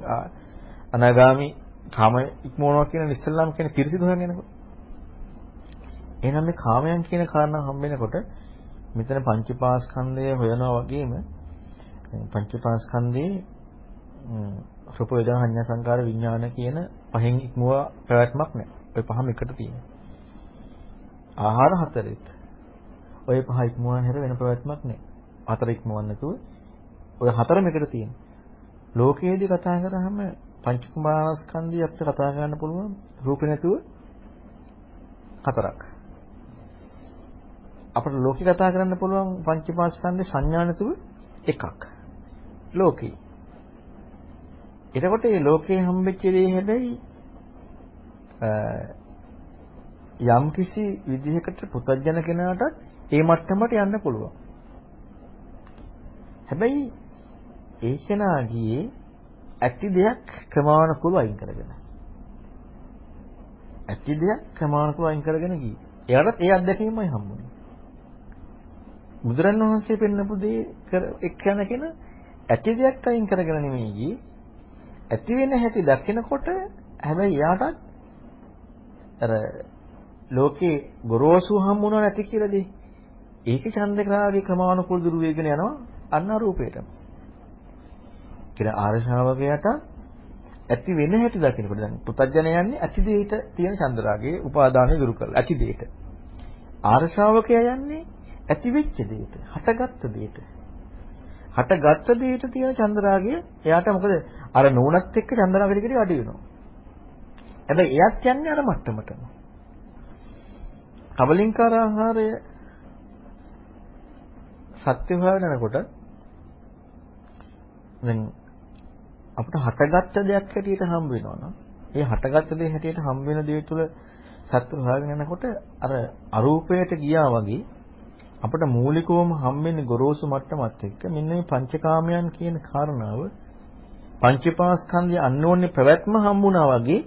අනාගාමි කාම ඉක්මවනවා කියන ඉස්සල්ලාම් කියන්නේ පිරිසිදු හොයනකොට. එහෙනම් මේ කාමයන් කියන කාරණා හම්බ වෙනකොට මෙතන පංචපාස්කන්ධය හොයනවා වගේම පංචපාස්කන්ධේ රූප වේදනා සංඥා සංකාර විඥාන කියන පහෙන් ඉක්මව පැවැත්මක් නැහැ. ඔය පහම එකට තියෙනවා. ආහාර හතරෙත්. ඔය පහ ඉක්මවන හැර වෙන පැවැත්මක් නැහැ. හතර ඉක්මවන්න නැතුව ඔය හතරම එකට තියෙනවා. ලෝකයේදී කතා කරාම පංච කුමාරස්කන්ධය අපිට කතා කරන්න පුළුවන් රූපේ නැතුව හතරක්. අපිට ලෝකේ කතා කරන්න පුළුවන් පංචපාස්කන්ධේ සංඥා නැතුව එකක්. ලෝකේ. එතකොට මේ ලෝකේ හම්බෙච්ච දේ හැබැයි යම් කිසි විදිහකට පුතඥ කෙනාට ඒ මට්ටමට යන්න පුළුවන්. හැබැයි ඒ කෙනා ගියේ ඇති දෙයක් ක්‍රමානුකූලව අයින් කරගෙන. ඇති දෙයක් ක්‍රමානුකූලව අයින් කරගෙන ගියේ. එයාට ඒ අත්දැකීමයි හම්බුනේ. බුදුරන් වහන්සේ පෙන්නපු දේ එක්කන කෙන ඇති දෙයක් අයින් කරගෙන නෙමෙයි ගියේ. ඇති වෙන හැටි දකිනකොට හැබැයි එයාටත් අර ලෝකේ ගොරෝසු හම්බුණා නැති කියලා දේ. ඒක ඡන්දකාරී ක්‍රමානුකූල දුරු වේගන යනවා අන්න රූපේටම. කියලා ආර්ය ශ්‍රාවකයාට ඇති වෙන හැටි දකිනකොට දැන් පුතඥය යන්නේ ඇති දෙයට තියෙන චන්දරාගයේ උපාදානය දුරු කරලා ඇති දෙයට. ආර්ය ශ්‍රාවකයා යන්නේ ඇති වෙච්ච දෙයට, හටගත්ත දෙයට. හටගත්ත දෙයට තියෙන චන්දරාගය එයාට මොකද අර නෝනත් එක්ක චන්දරාගය ටික අඩු වෙනවා. හැබැයි එයත් යන්නේ අර මට්ටමටම. කබලින්කාර ආහාරය සත්‍ය හොයන යනකොට දැන් අපිට හටගත්ත දෙයක් හැටියට හම්බ වෙනවා නම් ඒ හටගත්ත දේ හැටියට හම්බ වෙන දේ තුළ සත්‍ය හොයාගෙන යනකොට අර අරූපයට ගියා වගේ අපිට මූලිකවම හම්බෙන්නේ ගොරෝසු මට්ටමත් එක්ක මෙන්න මේ පංචකාමයන් කියන කාරණාව පංචපාස්කන්ධය අන්නෝන්නේ පැවැත්ම හම්බුණා වගේ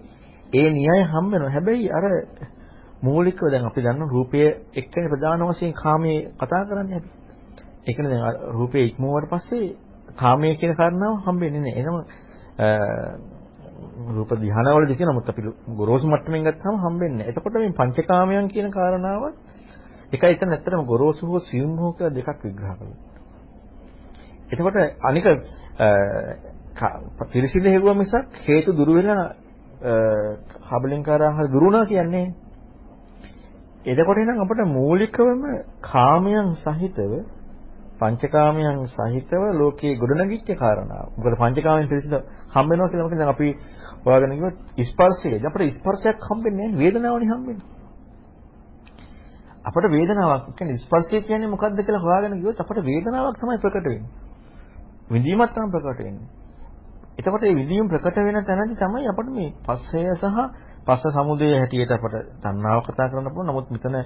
ඒ න්‍යාය හම්බ වෙනවා. හැබැයි අර මූලිකව දැන් අපි දන්න රූපය එක්කනේ ප්‍රධාන වශයෙන් කාමයේ කතා කරන්නේ අපි. ඒකනේ දැන් රූපේ ඉක්මුවට පස්සේ කාමයේ කියන කාරණාව හම්බෙන්නේ නැහැ. එනම රූප ධ්‍යානවලදී කියන නමුත් අපි ගොරෝසු මට්ටමින් ගත්තාම හම්බෙන්නේ නැහැ. එතකොට මේ පංචකාමයන් කියන කාරණාව එකයි එතන ඇත්තටම ගොරෝසු හෝ සියුම් හෝ කියලා දෙකක් විග්‍රහ කරනවා. එතකොට අනික පිරිසිදු හේතුව මිසක් හේතු දුරු වෙලා හබලින්කාරාහාර දුරුණා කියන්නේ එතකොට එනම් අපිට මූලිකවම කාමයන් සහිතව පංචකාමයන් සහිතව ලෝකයේ ගොඩනගිච්ච කාරණාව. මොකද පංචකාමයන් පිළිසිඳ හම්බ වෙනවා කියලා මොකද දැන් අපි හොයාගෙන ගියොත් ස්පර්ශයේදී අපිට ස්පර්ශයක් හම්බෙන්නේ නැහැ වේදනාවනේ හම්බෙන්නේ. අපිට වේදනාවක් කියන්නේ ස්පර්ශය කියන්නේ මොකක්ද කියලා හොයාගෙන ගියොත් අපිට වේදනාවක් තමයි ප්‍රකට වෙන්නේ. විඳීමක් තමයි ප්‍රකට වෙන්නේ. එතකොට මේ විඳීම ප්‍රකට වෙන තැනදී තමයි අපිට මේ පස්සය සහ පස්ස සමුදය හැටියට අපට තණ්හාව කතා කරන්න පුළුවන්. නමුත් මෙතන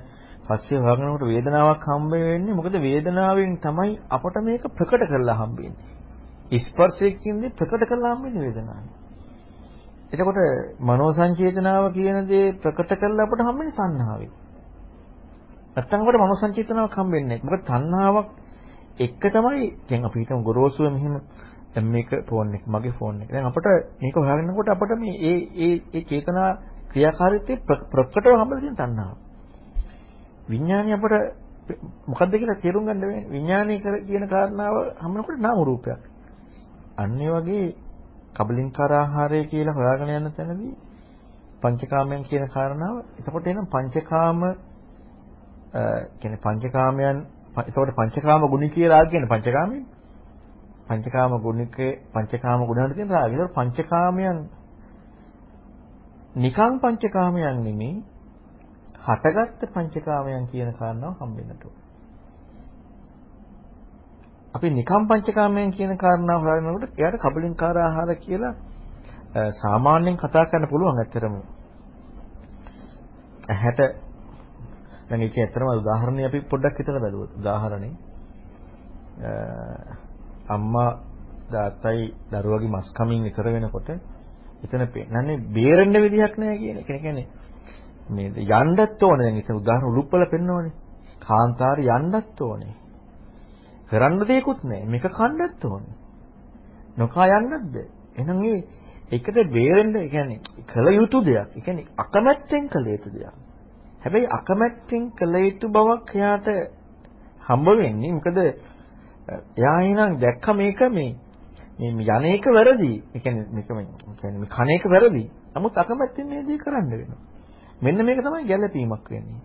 පස්සේ හොයාගෙනකොට වේදනාවක් හම්බ වෙන්නේ මොකද වේදනාවෙන් තමයි අපට මේක ප්‍රකට කරලා හම්බෙන්නේ. ස්පර්ශයකින්ද ප්‍රකට කරලා හම්බෙන්නේ වේදනාව. එතකොට මනෝ සංචේතනාව කියන දේ ප්‍රකට කරලා අපට හම්බෙන්නේ තණ්හාවෙන්. නැත්තම් අපට මනෝ සංචේතනාවක් හම්බෙන්නේ නැහැ. මොකද තණ්හාවක් එක තමයි දැන් අපි හිතමු ගොරෝසුව මෙහෙම දැන් මේක ෆෝන් එක මගේ ෆෝන් එක. දැන් අපිට මේක හොයාගෙනකොට අපිට මේ ඒ ඒ ඒ චේතනා ක්‍රියාකාරීත්වයේ ප්‍රකටව හම්බෙලා තියෙන තණ්හාව. විඥානය අපිට මොකද්ද කියලා තේරුම් ගන්න බැහැ. විඥානය කියන කාරණාව හම්බෙනකොට නාම රූපයක්. අන්න වගේ කබලින්කාර ආහාරය කියලා හොයාගෙන යන තැනදී පංචකාමයන් කියන කාරණාව එතකොට එනම් පංචකාම කියන්නේ පංචකාමයන් එතකොට පංචකාම ගුණ කියලා කියන්නේ පංචකාමයන් පංචකාම ගුණිකේ පංචකාම ගුණවල තියෙන රාගය. ඒක පංචකාමයන් නිකං පංචකාමයන් නෙමෙයි හටගත්ත පංචකාමයන් කියන කාරණාව හම්බෙන්නට අපි නිකම් පංචකාමයන් කියන කාරණාව හොයනකොට එයාට කබලින්කාර ආහාර කියලා සාමාන්‍යයෙන් කතා කරන්න පුළුවන් ඇත්තටම. ඇහැට දැන් ඒකේ ඇත්තටම උදාහරණයක් අපි පොඩ්ඩක් හිතලා බලුවොත් උදාහරණේ අම්මා තාත්තයි දරුවගේ මස් කමින් ඉතර වෙනකොට එතන පෙන්නන්නේ බේරෙන්න විදිහක් නැහැ කියන එක. ඒ කියන්නේ මේ යන්නත් ඕනේ. දැන් ඉතින් උදාහරණ උලුප්පල පෙන්නවනේ. කාන්තාරي යන්නත් ඕනේ. කරන්න දෙයක්වත් නැහැ. මේක කන්නත් ඕනේ. නොකා යන්නත්ද? එහෙනම් මේ එකට බේරෙන්න ඒ කියන්නේ කළ යුතු දෙයක්. ඒ කියන්නේ අකමැත්තෙන් කළ යුතු දෙයක්. හැබැයි අකමැත්තෙන් කළ යුතු බවක් එයාට හම්බ වෙන්නේ මොකද එයා එහෙනම් දැක්ක මේක මේ මේ යන එක වැරදි. ඒ කියන්නේ මේක මේ කියන්නේ මේ කන එක වැරදි. නමුත් අකමැත්තෙන් මේ දේ කරන්න වෙනවා. මෙන්න මේක තමයි ගැළපීමක් වෙන්නේ.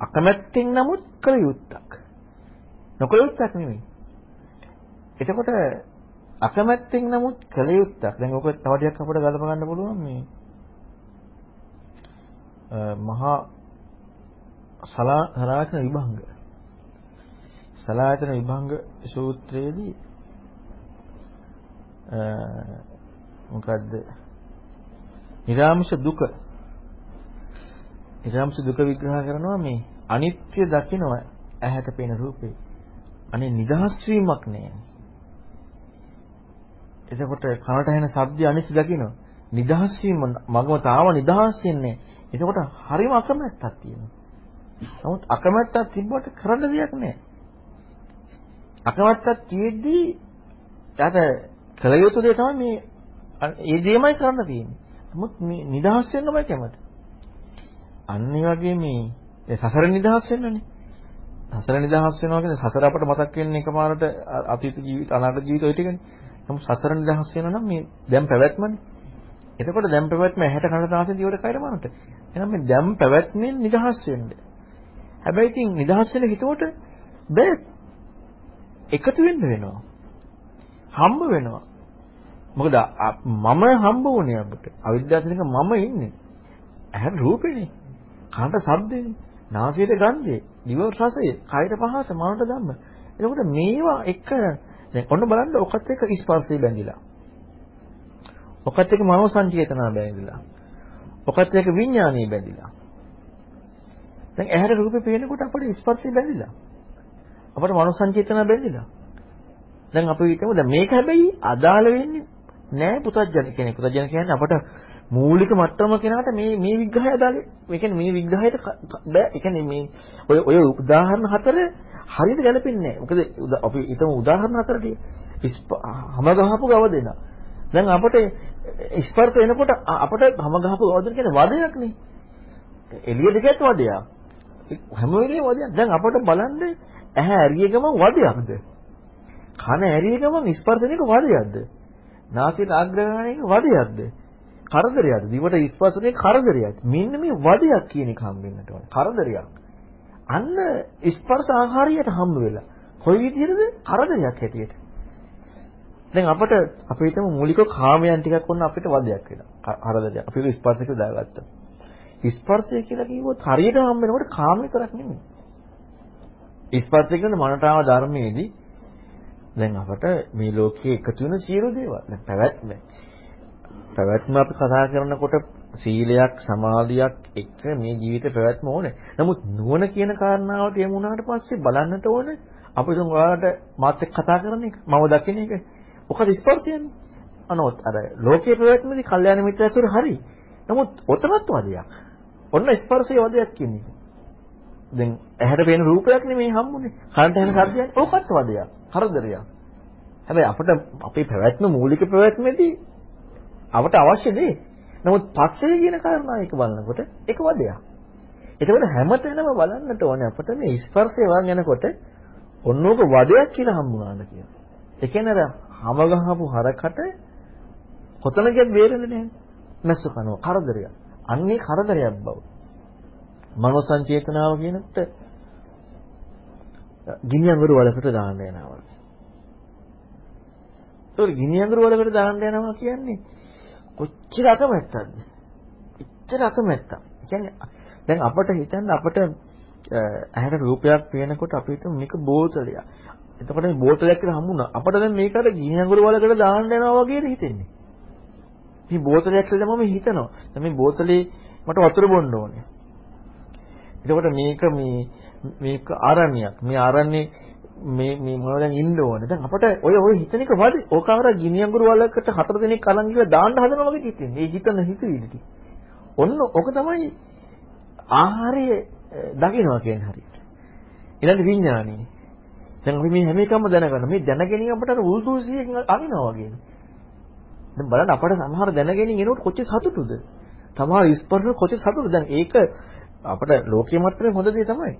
අකමැත්තෙන් නමුත් කළ යුත්තක්. නොකළ යුත්තක් නෙමෙයි. එතකොට අකමැත්තෙන් නමුත් කළ යුත්තක්. දැන් ඔක තව ටිකක් අපිට ගලප ගන්න පුළුවන් මේ මහා සලායතන විභංග සලායතන විභංග සූත්‍රයේදී මොකද්ද? නිරාමිෂ දුක. නිරාමිෂ දුක විග්‍රහ කරනවා මේ අනිත්‍ය දකිනවා ඇහැට පේන රූපේ. අනේ නිදහස් වීමක් නෑ. එතකොට කනට ඇහෙන ශබ්දය අනිත්‍ය දකිනවා. නිදහස් වීම මගම තාම නිදහස් වෙන්නේ. එතකොට හරිම අකමැත්තක් තියෙනවා. නමුත් අකමැත්තක් තිබ්බට කරන්න දෙයක් නෑ. අකමැත්තක් තියෙද්දි යාට කළ යුතු දේ තමයි මේ ඒ දේමයි කරන්න තියෙන්නේ. නමුත් මේ නිදහස් වෙන්නමයි කැමති. අන්න ඒ වගේ මේ සසර නිදහස් වෙන්නනේ. සසර නිදහස් වෙනවා කියන්නේ සසර අපට මතක් වෙන්නේ එකපාරට අතීත ජීවිත අනාගත ජීවිත ඔය ටිකනේ. නමුත් සසර නිදහස් වෙනවා නම් මේ දැන් පැවැත්මනේ. එතකොට දැන් පැවැත්ම ඇහැට කනට නාසයෙන් දිවට කයර මනට. එහෙනම් මේ දැන් පැවැත්මෙන් නිදහස් වෙන්න. හැබැයි ඉතින් නිදහස් වෙන හිතුවට බෑ එකතු වෙන්න වෙනවා. හම්බ වෙනවා. මොකද මම හම්බ වුණේ අපිට. අවිද්‍යාවතනික මම ඉන්නේ. ඇහැ රූපෙනේ. කනට ශබ්දෙනේ. නාසයට ගන්ධය, දිවට රසය, කයට පහස, මනට ධම්ම. එතකොට මේවා එක දැන් ඔන්න බලන්න ඔකත් එක්ක ස්පර්ශය බැඳිලා. ඔකත් එක්ක මනෝ සංචේතනා බැඳිලා. ඔකත් එක්ක විඥානීය බැඳිලා. දැන් ඇහැට රූපේ පේනකොට අපිට ස්පර්ශය බැඳිලා. අපිට මනෝ සංචේතනා බැඳිලා. දැන් අපි හිතමු දැන් මේක හැබැයි අදාළ වෙන්නේ නෑ පුතඥ කෙනෙක්. පුතඥ කියන්නේ අපට මූලික මට්ටම කෙනාට මේ මේ විග්‍රහය අදාළ ඒ කියන්නේ මේ විග්‍රහයට බෑ ඒ කියන්නේ මේ ඔය ඔය උදාහරණ හතර හරියට ගැලපෙන්නේ නැහැ. මොකද අපි හිතමු උදාහරණ හතරදී හැම ගහපු ගව දෙනා. දැන් අපිට ස්පර්ශ එනකොට අපිට හැම ගහපු ගව දෙන කියන්නේ වදයක් නේ. එළියට ගියත් වදයක්. හැම වෙලේම වදයක්. දැන් අපිට බලන්න ඇහැ ඇරිය ගමන් වදයක්ද? කන ඇරිය ගමන් ස්පර්ශන එක වදයක්ද? නාසයට ආග්‍රහණය වදයක්ද? කරදරයක්ද? දිවට ස්පර්ශනේ කරදරයක්. මෙන්න මේ වදයක් කියන එක හම්බෙන්නට ඕන. කරදරයක්. අන්න ස්පර්ශ ආහාරයට හම්බ වෙලා. කොයි විදිහටද? කරදරයක් හැටියට. දැන් අපිට අපි හිතමු මූලික කාමයන් ටිකක් වුණ අපිට වදයක් වෙනවා. කරදරයක්. අපි ඒක ස්පර්ශයක දාගත්තා. ස්පර්ශය කියලා කිව්වොත් හරියට හම්බ වෙනකොට කාම විතරක් නෙමෙයි. ස්පර්ශය කියන්නේ මනටාව ධර්මයේදී දැන් අපට මේ ලෝකයේ එකතු වෙන සියලු දේවල් දැන් පැවැත්ම පැවැත්ම අපි කතා කරනකොට සීලයක් සමාධියක් එක්ක මේ ජීවිතේ පැවැත්ම ඕනේ. නමුත් නුවණ කියන කාරණාවට යමු වුණාට පස්සේ බලන්නට ඕනේ අපි තුන් ඔයාලට මාත් එක්ක කතා කරන එක. මම දකින එක. ඔකද ස්පර්ශයන්නේ. අනොත් අර ලෝකයේ පැවැත්මේදී කල්යාණ මිත්‍රයසුර හරි. නමුත් ඔතනත් වදයක්. ඔන්න ස්පර්ශයේ වදයක් කියන්නේ. දැන් ඇහැට පේන රූපයක් නෙමෙයි හම්බුනේ. කනට ඇහෙන ශබ්දයක් ඕකත් වදයක්. කරදරයක්. හැබැයි අපිට අපේ පැවැත්ම මූලික පැවැත්මේදී අපට අවශ්‍ය දේ. නමුත් පස්සේ කියන කාරණා එක බලනකොට ඒක වදයක්. එතකොට හැමතැනම බලන්නට ඕනේ අපිට මේ ස්පර්ශය වන් යනකොට ඔන්නෝක වදයක් කියලා හම්බුනාන කියලා. ඒ කියන්නේ අර හැම ගහපු හරකට කොතනකද බේරෙන්නේ නැහැ. මැස්ස කනවා කරදරයක්. අන්නේ කරදරයක් බව. මනෝ සංචේතනාව කියනකොට ගිනි අඟුරු වලකට දාන්න යනවා. ඒක ගිනි අඟුරු වලකට දාන්න යනවා කියන්නේ කොච්චර අකමැත්තක්ද? එච්චර අකමැත්තක්. කියන්නේ දැන් අපිට හිතන්න අපිට ඇහැට රූපයක් පේනකොට අපි හිතමු මේක බෝතලයක්. එතකොට මේ බෝතලයක් කියලා හම්බුණා. අපිට දැන් මේකට ගිනි අඟුරු වලකට දාන්න යනවා වගේ හිතෙන්නේ. මේ බෝතලයක් කියලා මම හිතනවා. දැන් මේ බෝතලේ මට වතුර බොන්න ඕනේ. එතකොට මේක මේ මේක ආරණ්‍යයක්. මේ ආරණ්‍යේ මේ මේ මොනවද දැන් ඉන්න ඕනේ. දැන් අපට ඔය ඔය හිතන එක වද ඕකවර ගිනි අඟුරු වලකට හතර දිනක් අලන් ගිහලා දාන්න හදනවා වගේ හිතෙන්නේ. ඒ හිතන හිතවිලිටි. ඔන්න ඔක තමයි ආහාරය දකින්නවා කියන්නේ හරියට. ඊළඟ විඥානීය. දැන් අපි මේ හැම එකම දැනගන්න. මේ දැනගැනීම අපට අර උල්දුසියෙන් අරිනවා වගේ. දැන් බලන්න අපට සමහර දැනගැනීම එනකොට කොච්චර සතුටුද? සමහර ස්පර්ශ කොච්චර සතුටුද? දැන් ඒක අපට ලෝකයේ මට්ටමේ හොඳ දේ තමයි.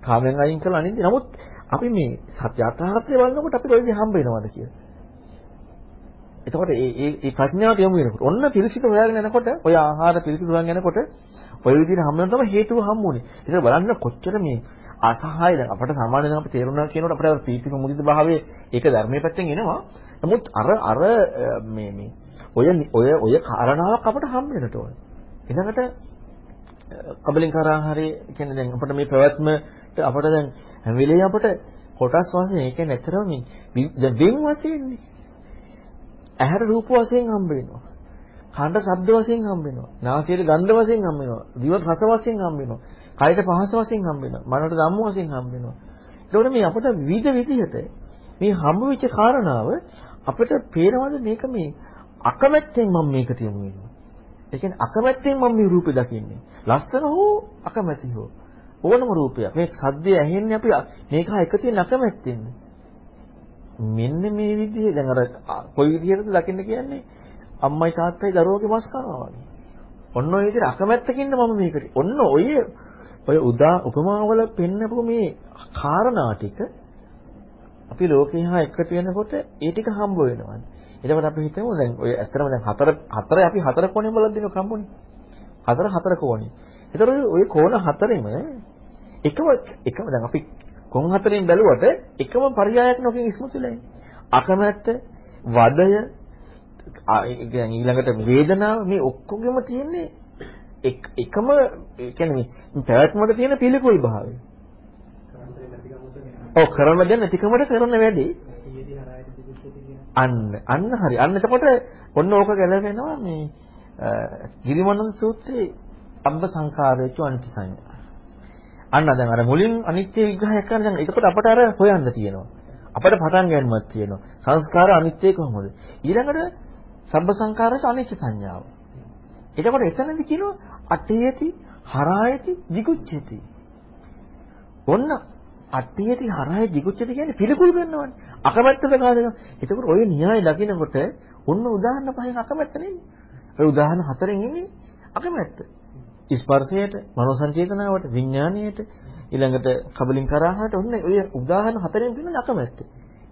කාමෙන් අයින් කරලා අනින්ද. නමුත් අපි මේ සත්‍ය යථාර්ථය බලනකොට අපිට ඔය දේ හම්බ වෙනවද කියලා. එතකොට මේ මේ ප්‍රඥාවට යොමු වෙනකොට ඔන්න පිරිසිදු හොයාගෙන යනකොට ඔය ආහාර පිරිසිදු හොයාගෙන යනකොට ඔය විදිහට හම්බ වෙන තමයි හේතුව හම්බුනේ. ඒක බලන්න කොච්චර මේ අසහාය දැන් අපිට සාමාන්‍යයෙන් අපි තේරුණා කියනකොට අපිට පීති මුදිත භාවයේ ඒක ධර්මයේ පැත්තෙන් එනවා. නමුත් අර අර මේ මේ ඔය ඔය ඔය කාරණාවක් අපිට හම්බ වෙනට ඕනේ. ඊළඟට කබලින්කාර ආහාරය කියන්නේ දැන් අපිට මේ පැවැත්මට අපිට දැන් හැම වෙලේම අපිට කොටස් වශයෙන් ඒ කියන්නේ ඇත්තටම මේ දැන් වෙන් වශයෙන්නේ ඇහැට රූප වශයෙන් හම්බ වෙනවා. කනට ශබ්ද වශයෙන් හම්බ වෙනවා. නාසයට ගන්ධ වශයෙන් හම්බ වෙනවා. දිවට රස වශයෙන් හම්බ වෙනවා. කයට පහස වශයෙන් හම්බ වෙනවා. මනට ධම්ම වශයෙන් හම්බ වෙනවා. ඒකෝට මේ අපිට විවිධ විදිහට මේ හම්බ වෙච්ච කාරණාව අපිට පේනවද මේක මේ අකමැත්තෙන් මම මේකට යමු වෙනවා. ඒ කියන්නේ අකමැත්තෙන් මම මේ රූපේ දකින්නේ. ලස්සන හෝ අකමැති හෝ ඕනම රූපයක්. මේ සද්දය ඇහෙන්නේ අපි මේක එකතු වෙන අකමැත්තෙන්. මෙන්න මේ විදිහේ දැන් අර කොයි විදිහටද දකින්න කියන්නේ අම්මයි තාත්තයි දරුවගේ මස් කනවා වගේ. ඔන්න ඔය විදිහට අකමැත්තකින් මම මේකට. ඔන්න ඔය ඔය උදා උපමාවල පෙන්නපු මේ කාරණා ටික අපි ලෝකේ හා එකට වෙනකොට ඒ ටික හම්බ වෙනවා. එතකොට අපි හිතමු දැන් ඔය ඇත්තටම දැන් හතර හතර අපි හතර කොනේ බලද්දී නේ කම්බුනේ. හතර හතර කෝණේ. ඒතර ඔය කෝණ හතරෙම එකම එකම දැන් අපි කොන් හතරෙන් බැලුවට එකම පරයයක් නොකින් ඉස්මතු වෙලා ඉන්නේ. අකමැත්ත, වදය ඊළඟට වේදනාව මේ ඔක්කොගෙම තියෙන්නේ එකම ඒ කියන්නේ පැවැත්මට තියෙන පිළිකුල් භාවය. ඔව් කරන දේ නැතිකමට කරන වැඩේ. අන්න අන්න හරි. අන්න එතකොට ඔන්න ඕක ගැලවෙනවා මේ ගිරිමනන් සූත්‍රයේ අබ්බ සංඛාරයච අනිත්‍ය සංඥා. අන්න දැන් අර මුලින් අනිත්‍ය විග්‍රහයක් කරන දැන් එතකොට අපට අර හොයන්න තියෙනවා. අපට පටන් ගැනීමක් තියෙනවා. සංස්කාර අනිත්‍ය කොහොමද? ඊළඟට සබ්බ සංඛාරයට අනිත්‍ය සංඥාව. එතකොට එතනදි කියනවා අට්ඨියති හරායති jigucchati. ඔන්න අට්ඨියති හරාය jigucchati කියන්නේ පිළිකුල් කරනවනේ. අකමැත්ත ප්‍රකාශ කරනවා. එතකොට ඔය න්‍යාය දකිනකොට ඔන්න උදාහරණ පහෙන් අකමැත්ත නෙන්නේ. ඔය උදාහරණ හතරෙන් ඉන්නේ අකමැත්ත. ස්පර්ශයට, මනෝ සංචේතනාවට, විඥාණයට, ඊළඟට කබලින් කරාහට ඔන්න ඔය උදාහරණ හතරෙන් තියෙන අකමැත්ත.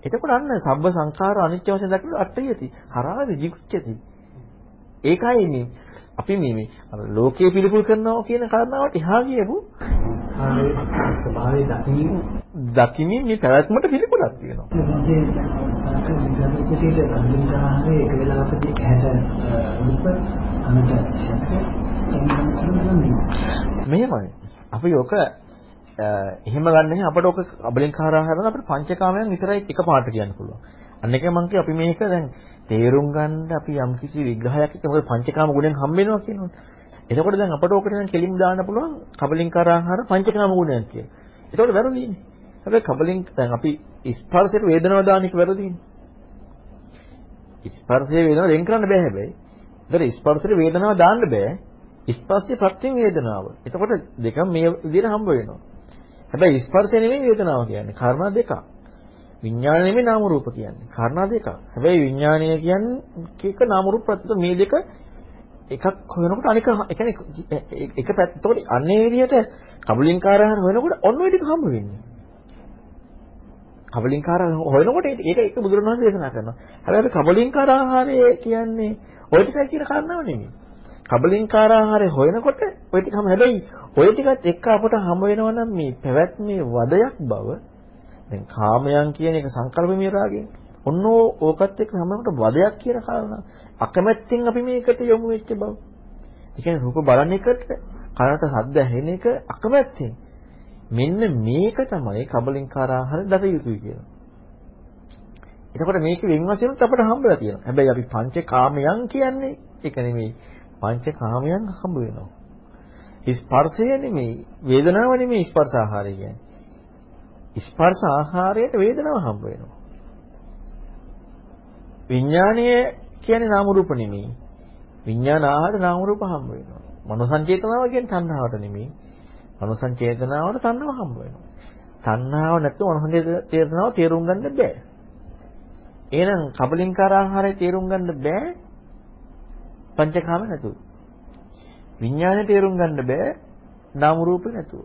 එතකොට අන්න සබ්බ සංඛාර අනිත්‍ය වශයෙන් දක්වලා අට්ඨියති. හරාය jigucchati. ඒකයි මේ අපි මේ මේ අර ලෝකයේ පිළිකුල් කරනවා කියන කාරණාවට එහා ගියපු ස්වභාවය දකින්න දකින්නේ මේ පැවැත්මට පිළිකුලක් තියෙනවා. ඒක වෙලාවකදී ඇහැට රූප අනට ශබ්ද මෙහෙමයි. අපි ඔක එහෙම ගන්න අපිට ඔක අබලින්කාර ආහාරන අපිට පංචකාමයන් විතරයි එකපාරට කියන්න පුළුවන්. අන්න එක මං කිය අපි මේක දැන් තේරුම් ගන්න අපි යම් කිසි විග්‍රහයක් එක්ක මොකද පංචකාම ගුණෙන් හම්බ වෙනවා කියනවනේ. එතකොට දැන් අපට ඕකට දැන් කෙලින් දාන්න පුළුවන් කබලින්කාර ආහාර පංචකාම ගුණයන් කියලා. එතකොට වැරදීනේ. හැබැයි කබලින් දැන් අපි ස්පර්ශයට වේදනාව දාන එක වැරදීනේ. ස්පර්ශයේ වේදනාව වෙන් කරන්න බෑ හැබැයි. ඒතර ස්පර්ශයේ වේදනාව දාන්න බෑ. ස්පර්ශයේ ප්‍රත්‍යයෙන් වේදනාව. එතකොට දෙකම මේ විදිහට හම්බ වෙනවා. හැබැයි ස්පර්ශය නෙමෙයි වේදනාව කියන්නේ. කර්ම දෙකක්. විඥාන නෙමෙයි නාම රූප කියන්නේ. කාරණා දෙකක්. හැබැයි විඥානය කියන්නේ එක නාම රූප ප්‍රත්‍යත මේ දෙක එකක් හොයනකොට අනික ඒ කියන්නේ එක පැත්තකට අන්නේ විදිහට කබලින්කාරහර හොයනකොට ඔන්න ඔය ටික හම්බ වෙන්නේ. කබලින්කාර හොයනකොට ඒක ඒක බුදුරණවහන්සේ දේශනා කරනවා. හැබැයි කබලින්කාර ආහාරය කියන්නේ ඔය ටිකයි කියන කාරණාව නෙමෙයි. කබලින්කාර ආහාරය හොයනකොට ඔය ටික හැම හැබැයි ඔය ටිකත් එක්ක අපට හම්බ වෙනවා නම් මේ පැවැත්මේ වදයක් බව දැන් කාමයන් කියන එක සංකල්පමය රාගයෙන්. ඔන්න ඕකත් එක්ක හැමෝට වදයක් කියන කාරණා. අකමැත්තෙන් අපි මේකට යොමු වෙච්ච බව. ඒ කියන්නේ රූප බලන එකට කනට ශබ්ද ඇහෙන එක අකමැත්තෙන්. මෙන්න මේක තමයි කබලින්කාර ආහාර දත යුතුයි කියලා. එතකොට මේක වෙන වශයෙන්ත් අපිට හම්බලා තියෙනවා. හැබැයි අපි පංච කාමයන් කියන්නේ ඒක නෙමෙයි. පංච කාමයන් හම්බ වෙනවා. ස්පර්ශය නෙමෙයි, වේදනාව නෙමෙයි ස්පර්ශ ආහාරය කියන්නේ. ස්පර්ශ ආහාරයට වේදනාව හම්බ වෙනවා. විඥානය කියන්නේ නාම රූප නෙමෙයි. විඥාන ආහාර නාම රූප හම්බ වෙනවා. මනෝ සංචේතනාව කියන්නේ තණ්හාවට නෙමෙයි. මනෝ සංචේතනාවට තණ්හාව හම්බ වෙනවා. තණ්හාව නැත්නම් මනෝ සංචේතනාව තේරුම් ගන්න බෑ. එහෙනම් කබලින්කාර ආහාරය තේරුම් ගන්න බෑ. පංචකාම නැතුව. විඥානය තේරුම් ගන්න බෑ. නාම රූප නැතුව.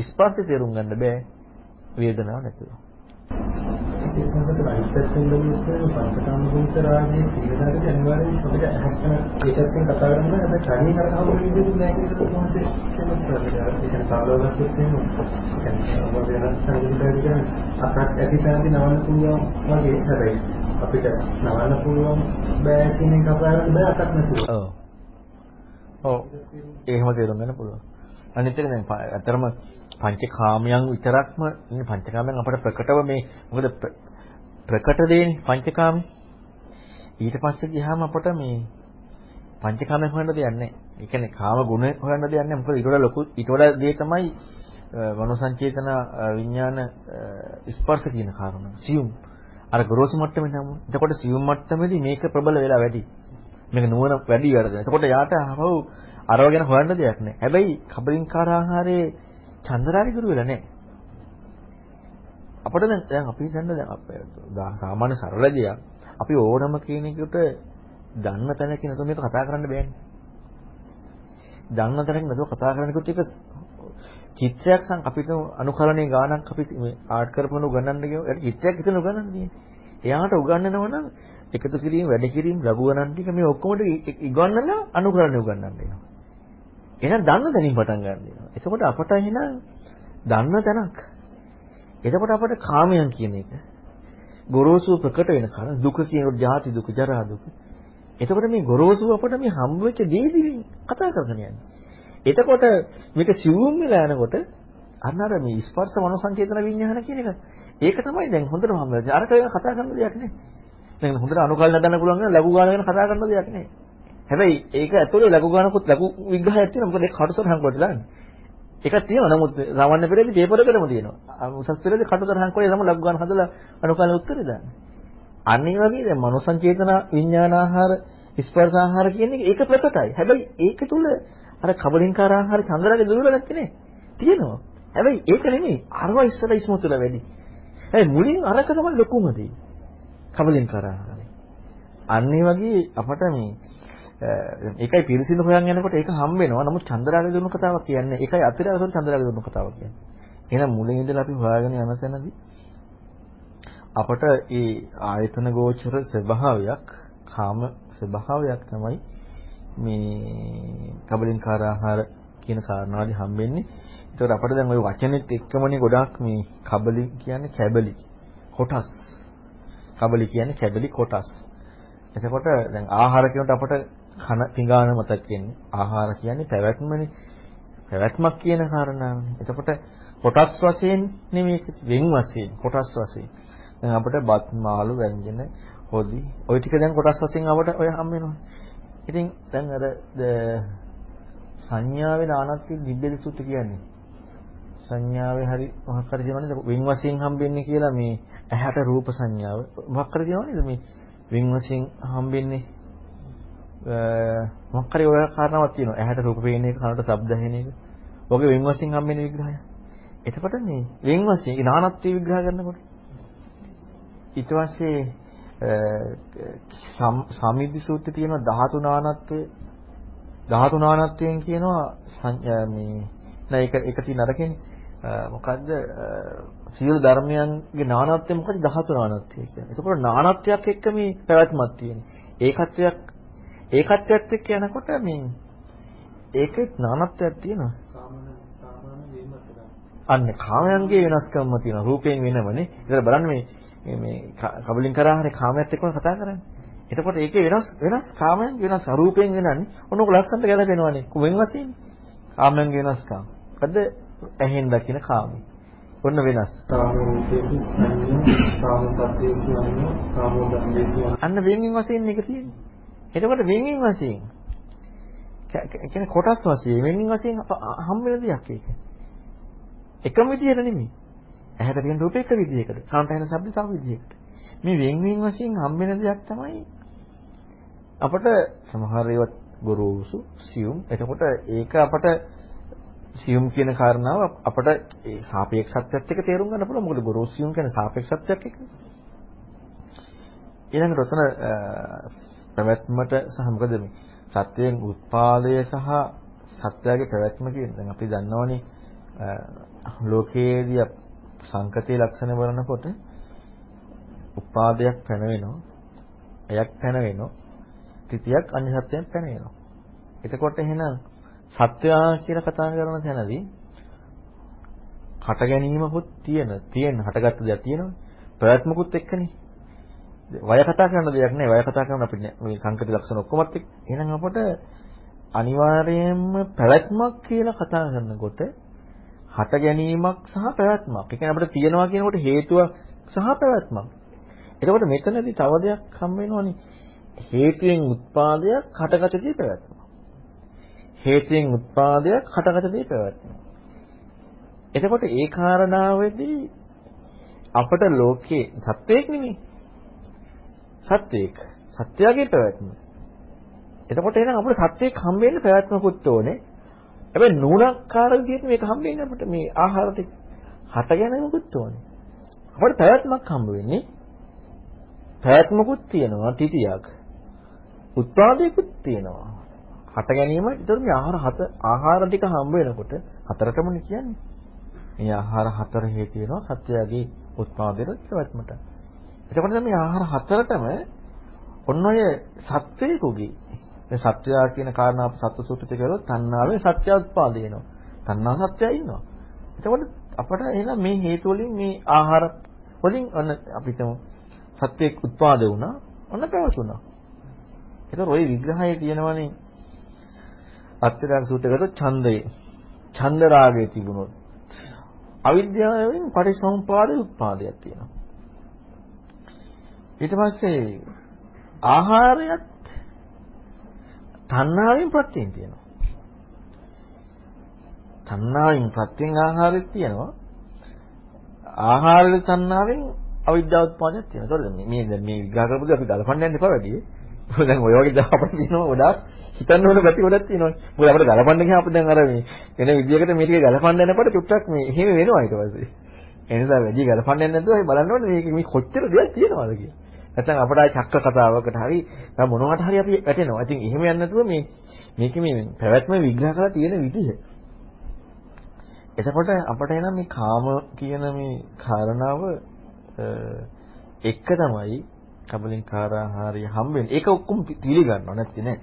ස්පර්ශය තේරුම් ගන්න බෑ. වේදනාවක් නැතුව. ඒක තමයි අනිත්යෙන් බැලුවොත් පංචකාම භූත රාගයේ පිළිදාට අනිවාර්යයෙන් අපිට ඇහැක්කන ඒකත්ෙන් කතා කරනවා හැබැයි කණේ කරකවම විදිහට නෑ කියලා කොහොමද කියනවා සර් ඒක සාලෝකයක් තියෙනවා කියන්නේ ඔබ වෙනස් සංගීතයක් කියන අතක් ඇති තැනදී නවන්න පුළුවන් වගේ. හැබැයි අපිට නවන්න පුළුවන් බෑ කියන එක කතා කරන්න බෑ අතක් නැතුව. ඔව්. ඔව්. එහෙම තේරුම් ගන්න පුළුවන්. අනිත් එක දැන් අතරම පංචකාමයන් විතරක්ම ඉන්නේ පංචකාමයන් අපට ප්‍රකටව මේ මොකද ප්‍රකට දෙන්නේ පංචකාම ඊට පස්සේ ගියාම අපට මේ පංචකාමයන් හොයන්න දෙයක් නැහැ. ඒ කියන්නේ කාම ගුණ හොයන්න දෙයක් නැහැ. මොකද ඊට වඩා ලොකු ඊට වඩා දේ තමයි මනෝ සංචේතන විඥාන ස්පර්ශ කියන කාරණා. සියුම්. අර ගොරෝසු මට්ටමේ නම්. එතකොට සියුම් මට්ටමේදී මේක ප්‍රබල වෙලා වැඩි. මේක නුවණ වැඩි වැඩද. එතකොට යාට අහව අරව ගැන හොයන්න දෙයක් නැහැ. හැබැයි කබලින්කාර ආහාරයේ චන්දරාරි ගුරු වෙලා නැහැ. අපිට දැන් දැන් අපි දැන් දැන් සාමාන්‍ය සරල දෙයක් අපි ඕනම කෙනෙකුට දන්න තැනක නේද මේක කතා කරන්න බෑනේ. දන්න තැනක නේද කතා කරන්නකොත් ඒක චිත්‍රයක් සං අපිට අනුකරණයේ ගානක් අපි මේ ආර්ට් කරපුවන උගන්නන්න ගියෝ ඒක චිත්‍රයක් හිතන උගන්නන්නේ. එයාට උගන්නනවා නම් එකතු කිරීම වැඩි කිරීම ලැබුවනම් ටික මේ ඔක්කොම ඉගන්නලා අනුකරණය උගන්නන්න වෙනවා. එහෙනම් දන්න තැනින් පටන් ගන්න වෙනවා. එතකොට අපට එහෙනම් දන්න තැනක්. එතකොට අපට කාමයන් කියන එක ගොරෝසු ප්‍රකට වෙන කාරණා දුක කියනකොට ජාති දුක, ජරා දුක. එතකොට මේ ගොරෝසු අපට මේ හම්බ වෙච්ච දේදී කතා කරගෙන යන්නේ. එතකොට මේක සිවුම් වෙලා යනකොට අන්න අර මේ ස්පර්ශ මනෝ සංචේතන විඤ්ඤාණ කියන එක ඒක තමයි දැන් හොඳටම හම්බ වෙන්නේ. අරක වෙන කතා කරන්න දෙයක් නෑ. දැන් හොඳට අනුකල් නදන්න පුළුවන් නම් ලඝු ගාන ගැන කතා කරන්න දෙයක් නෑ. හැබැයි ඒක ඇතුලේ ලඝු ගානකුත් ලඝු විග්‍රහයක් තියෙනවා. මොකද ඒක කටුසරහන් කොට දාන්නේ. එකක් තියෙනවා. නමුත් සාමාන්‍ය පෙරේදී පේපර් එකකටම තියෙනවා. උසස් පෙරේදී කටුසරහන් කොටේ තමයි ලඝු ගාන හදලා අනුකල් උත්තරේ දාන්නේ. අන්න ඒ වගේ දැන් මනෝ සංචේතන විඤ්ඤාණාහාර ස්පර්ශාහාර කියන එක ඒක ප්‍රකටයි. හැබැයි ඒක තුල අර කබලින්කාර ආහාර චන්ද්‍රාගේ දුර්වල නැත්තේ නේ. තියෙනවා. හැබැයි ඒක නෙමෙයි. අරවා ඉස්සලා ඉස්මතුල වැඩි. හැබැයි මුලින් අරක තමයි ලොකුම දේ. කබලින්කාර ආහාරය. අන්න ඒ වගේ අපට මේ ඒකයි පිරිසිදු හොයන් යනකොට ඒක හම්බ වෙනවා. නමුත් චන්ද්‍රාගේ දුන්න කතාවක් කියන්නේ ඒකයි අතිරාසන චන්ද්‍රාගේ දුන්න කතාවක් කියන්නේ. එහෙනම් මුලින් ඉඳලා අපි හොයාගෙන යන තැනදී අපට ඒ ආයතන ගෝචර ස්වභාවයක් කාම ස්වභාවයක් තමයි මේ කබලින්කාර ආහාර කියන කාරණාවදී හම්බෙන්නේ. ඒතකොට අපිට දැන් ওই වචනෙත් එක්කමනේ ගොඩාක් මේ කබලි කියන්නේ කැබලි කොටස්. කබලි කියන්නේ කැබලි කොටස්. එතකොට දැන් ආහාර කියනකොට අපට කන පිඟාන මතක් කියන්නේ. ආහාර කියන්නේ පැවැත්මනේ. පැවැත්මක් කියන කාරණාවනේ. එතකොට කොටස් වශයෙන් නෙමෙයි වෙන් වශයෙන් කොටස් වශයෙන්. දැන් අපිට බත් මාළු වැංජන හොදි ওই ටික දැන් කොටස් වශයෙන් අපට ඔය හම් වෙනවා. ඉතින් දැන් අර සංඥාවේ නානත්ති නිබ්බේද සූත්‍ර කියන්නේ. සංඥාවේ හරි මොකක් හරි කියනවනේ වෙන් වශයෙන් හම්බෙන්නේ කියලා මේ ඇහැට රූප සංඥාව මොකක් හරි කියනවනේ මේ වෙන් වශයෙන් හම්බෙන්නේ මොකක් හරි ඔය කාරණාවක් තියෙනවා. ඇහැට රූප පේන එක, කනට ශබ්ද ඇහෙන එක. ඔගේ වෙන් වශයෙන් හම්බෙන විග්‍රහය. එතකොට මේ වෙන් වශයෙන් නානත්වයේ විග්‍රහ කරනකොට ඊට පස්සේ සමිද්දි සූත්‍රයේ තියෙන ධාතු නානත්වයේ ධාතු නානත්වයෙන් කියනවා මේ නෑ ඒක ඒක තියෙන අරකෙන්නේ මොකද්ද සියලු ධර්මයන්ගේ නානත්වය මොකද ධාතු නානත්වය කියන්නේ. ඒකෝර නානත්වයක් එක්ක මේ පැවැත්මක් තියෙනවා. ඒකත්වයක් ඒකත්වයක් එක්ක යනකොට මේ ඒකෙත් නානත්වයක් තියෙනවා. අන්න කාමයන්ගේ වෙනස්කම්ම තියෙනවා. රූපයෙන් වෙනමනේ. ඒතර බලන්න මේ මේ කබලින් කරාහනේ කාමයට එක්කම කතා කරන්නේ. එතකොට ඒකේ වෙනස් වෙනස් කාමයන් වෙනස් අරූපයෙන් වෙනන්නේ. ඔන්නෝක ලක්ෂණට ගැලපෙනවනේ. කුමෙන් වශයෙන්? කාමයන් වෙනස්කම්. මොකද ඇහෙන් දකින කාමී. ඔන්න වෙනස්. අන්න වෙනින් වශයෙන් මේක තියෙන්නේ. එතකොට වෙනින් වශයෙන් කියන්නේ කොටස් වශයෙන් වෙනින් වශයෙන් හම් වෙන දෙයක් ඒක. එකම විදියට නෙමෙයි. ඇහැට තියෙන රූප එක විදියකට, කනට ඇහෙන ශබ්ද තව විදියකට. මේ වෙන් වෙන් වශයෙන් හම් වෙන දෙයක් තමයි අපට සමහර ඒවා ගොරෝසු, සියුම්. එතකොට ඒක අපට සියුම් කියන කාරණාව අපට ඒ සාපේක්ෂත්වයට එක තේරුම් ගන්න පුළුවන්. මොකද ගොරෝසු සියුම් කියන්නේ සාපේක්ෂත්වයක් එක්කනේ. ඊළඟට රතන පැවැත්මට සහ මොකද මේ සත්‍යයෙන් උත්පාදය සහ සත්‍යයේ පැවැත්ම කියන දැන් අපි දන්නවනේ ලෝකයේදී සංකතයේ ලක්ෂණ බලනකොට උපාදයක් පැන වෙනවා. එයක් පැන වෙනවා. ත්‍ිතියක් අන්‍ය සත්‍යයක් පැන වෙනවා. එතකොට එහෙනම් සත්‍යා කියලා කතා කරන තැනදී හට ගැනීමකුත් තියෙන තියෙන හටගත්ත දෙයක් තියෙනවනේ. ප්‍රයත්මකුත් එක්කනේ. වය කතා කරන දෙයක් නෑ. වය කතා කරන අපි මේ සංකති ලක්ෂණ ඔක්කොමත් එක්ක. එහෙනම් අපට අනිවාර්යයෙන්ම පැවැත්මක් කියලා කතා කරනකොට හට ගැනීමක් සහ පැවැත්මක්. ඒ කියන්නේ අපිට තියනවා කියනකොට හේතුව සහ පැවැත්මක්. එතකොට මෙතනදී තව දෙයක් හම් වෙනවනේ. හේතුයෙන් උත්පාදයක් හටගතදී පැවැත්ම. හේතුයෙන් උත්පාදයක් හටගතදී පැවැත්ම. එතකොට ඒ කාරණාවේදී අපට ලෝකේ සත්වයක් නෙමෙයි. සත්වයක්. සත්‍යයේ පැවැත්ම. එතකොට එහෙනම් අපිට සත්‍යයක් හම් වෙන්න පැවැත්මකුත් ඕනේ. හැබැයි නුණක්කාර විදිහට මේක හම්බෙන්නේ අපිට මේ ආහාර ටික හට ගැනීමකුත් ඕනේ. අපිට පැවැත්මක් හම්බ වෙන්නේ පැවැත්මකුත් තියෙනවා තිතියක්. උත්පාදයකුත් තියෙනවා. හට ගැනීම ඒතර මේ ආහාර හත ආහාර ටික හම්බ වෙනකොට හතරටමනේ කියන්නේ. මේ ආහාර හතර හේතු වෙනවා සත්‍යයගේ උත්පාදයට පැවැත්මට. එතකොට මේ ආහාර හතරටම ඔන්න ඔය සත්වයකගේ දැන් සත්‍යය කියන කාරණා අප සත්ව සූත්‍රයේ කියවලොත් තණ්හාවේ සත්‍ය උත්පාදේ වෙනවා. තණ්හා සත්‍යය ඉන්නවා. එතකොට අපට එහෙනම් මේ හේතු වලින් මේ ආහාර වලින් ඔන්න අපිටම සත්‍යයක් උත්පාද වුණා. ඔන්න පැවතුණා. ඒතර ওই විග්‍රහය කියනවනේ අත්‍යරාග සූත්‍රයකට ඡන්දේ. ඡන්ද රාගය තිබුණොත් අවිද්‍යාවෙන් පරිසම්පාද උත්පාදයක් තියෙනවා. ඊට පස්සේ ආහාරයත් තණ්හාවෙන් ප්‍රත්‍යයෙන් තියෙනවා. තණ්හාවෙන් ප්‍රත්‍යයෙන් ආහාරෙත් තියෙනවා. ආහාරවල තණ්හාවෙන් අවිද්‍යාව උත්පාදයක් තියෙනවා. ඒතකොට මේ මේ මේ විග්‍රහ කරපුවද අපි ගලපන්න යන්න එපා වැඩි. දැන් ඔය වගේ දා අපිට තියෙනවා ගොඩාක් හිතන්න ඕන ගැටි ගොඩක් තියෙනවා. මොකද අපිට ගලපන්න ගියාම අපි දැන් අර මේ වෙන විදියකට මේ ටික ගලපන්න යනකොට චුට්ටක් මේ එහෙම වෙනවා ඊට පස්සේ. ඒ නිසා වැඩි ගලපන්න යන්නේ නැතුව අපි බලන්න ඕනේ මේක මේ කොච්චර දෙයක් තියෙනවද කියලා. නැත්නම් අපට ආයි චක්ක කතාවකට හරි නැත්නම් මොනවට හරි අපි වැටෙනවා. ඉතින් එහෙම යන්නේ නැතුව මේ මේකේ මේ පැවැත්ම විග්‍රහ කරලා තියෙන විදිහ. එතකොට අපට එනම් මේ කාම කියන මේ කාරණාව එක තමයි කබලින්කාර ආහාරය හම්බෙන්නේ. ඒක ඔක්කොම පිළිගන්නව නැත්නම් නෑ.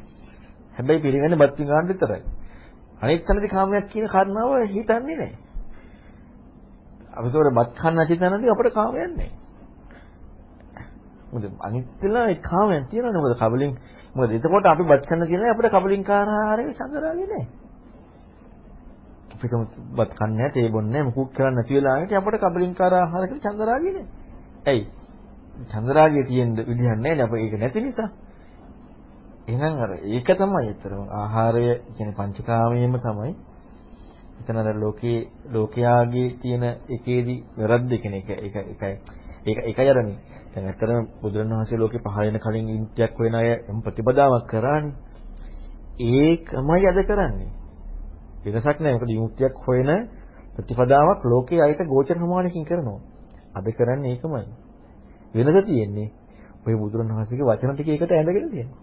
හැබැයි පිළිගන්නේ බත් පිඟාන විතරයි. අනෙක් තැනදී කාමයක් කියන කාරණාව හිතන්නේ නෑ. අපි තෝර බත් කන්න නැති තැනදී අපිට කාමයක් නෑ. මොකද අනිත් වෙලාව ඒ කාමයන් තියෙනවනේ මොකද කබලින් මොකද එතකොට අපි බත් කන්න තියෙනවා අපිට කබලින්කාර ආහාරයේ චන්දරාගේ නෑ. අපිට බත් කන්නේ නැහැ, තේ බොන්නේ නැහැ, මුකුත් කරන්නේ නැති වෙලාවට අපිට කබලින්කාර ආහාරයකට චන්දරාගේ නෑ. ඇයි? චන්දරාගේ තියෙන විදිහක් නැහැ නේ අප ඒක නැති නිසා. එහෙනම් අර ඒක තමයි ඇත්තටම ආහාරය කියන්නේ පංචකාමයේම තමයි. එතන අර ලෝකේ ලෝකයාගේ තියෙන එකේදී වැරද්ද කියන එක ඒක එකයි. ඒක ඒකයි අරනේ. දැන් ඇත්තටම බුදුරණවහන්සේ ලෝකේ පහළ වෙන කලින් ඉන්තියක් වෙන අය ප්‍රතිපදාවක් කරානේ. ඒකමයි අද කරන්නේ. වෙනසක් නැහැ. මොකද විමුක්තියක් හොයන ප්‍රතිපදාවක් ලෝකයේ අයට ගෝචර ප්‍රමාණයකින් කරනවා. අද කරන්නේ ඒකමයි. වෙනස තියෙන්නේ ඔය බුදුරණවහන්සේගේ වචන ටික එකට ඇඳගෙන තියෙනවා.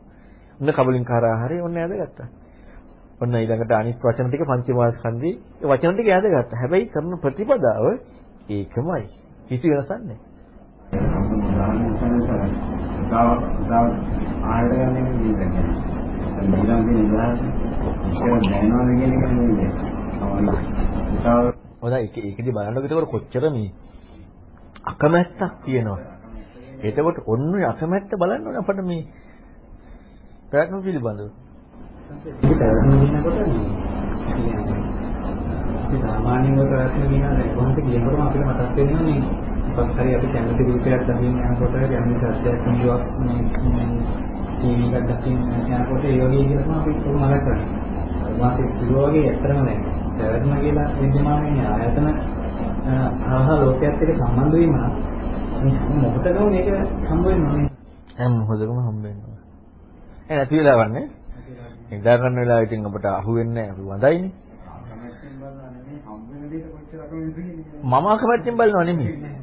ඔන්න කබලින්කාර ආහාරය ඔන්න ඇඳගත්තා. ඔන්න ඊළඟට අනිත් වචන ටික පංචමාස්කන්ධේ ඒ වචන ටික ඇඳගත්තා. හැබැයි කරන ප්‍රතිපදාව ඒකමයි. කිසි වෙනසක් නැහැ. හොඳයි ඒක ඒකදී බලන්නකො ඒක කොච්චර මේ අකමැත්තක් තියෙනවා. එතකොට ඔන්න ඔය අකමැත්ත බලන්න ඕනේ අපිට මේ ප්‍රයත්න පිළිබඳව. ඒක පැවැත්මනකොට මේ සාමාන්‍යව ප්‍රයත්න කියනවා දැන් කොහොමද කියනකොටම අපිට මතක් වෙනවා මේ හරි අපි කැමති රූපයක් දකින්න යනකොට කැමති සත්‍යයක් නිදුවක් මේ ටීවී එකක් දකින්න යනකොට ඒ වගේ කියලා තමයි අපි කොහොම මතක් කරන්නේ. කිව්වා වගේ ඇත්තම නැහැ. පැවැත්ම කියලා විද්‍යමානයේ ආයතන ආහ ලෝකයක් එක්ක සම්බන්ධ වීම මොකටද මේක හම්බ වෙන්නේ හැම මොහොතකම හම්බ වෙනවා. ඒ නැති වෙලාවන්නේ නිදා ගන්න වෙලාව ඉතින් අපට අහු වෙන්නේ නැහැ. අපි වඳයිනේ. මම අකමැත්තෙන් බලනවා නෙමෙයි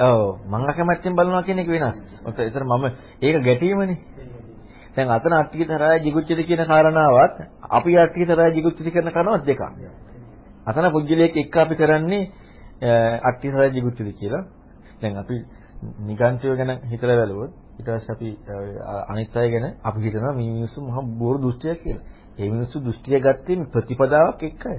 ඔව් මම අකමැත්තෙන් බලනවා කියන එක වෙනස්. ඔත ඒතර මම ඒක ගැටීමනේ. දැන් අතන අට්ටිකතරය jigucchati කියන කාරණාවත් අපි අට්ටිකතරය jigucchati කරන කාරණාවත් දෙකක්. අතන පුජ්‍යලයක එක්ක අපි කරන්නේ අට්ටිකතරය jigucchati කියලා. දැන් අපි නිගන්ඨය ගැන හිතලා බැලුවොත් ඊට පස්සේ අපි අනිත් අය ගැන අපි හිතනවා මේ මිනිස්සු මහා බොරු දෘෂ්ටියක් කියලා. ඒ මිනිස්සු දෘෂ්ටිය ගත්තේ ප්‍රතිපදාවක් එක්කයි.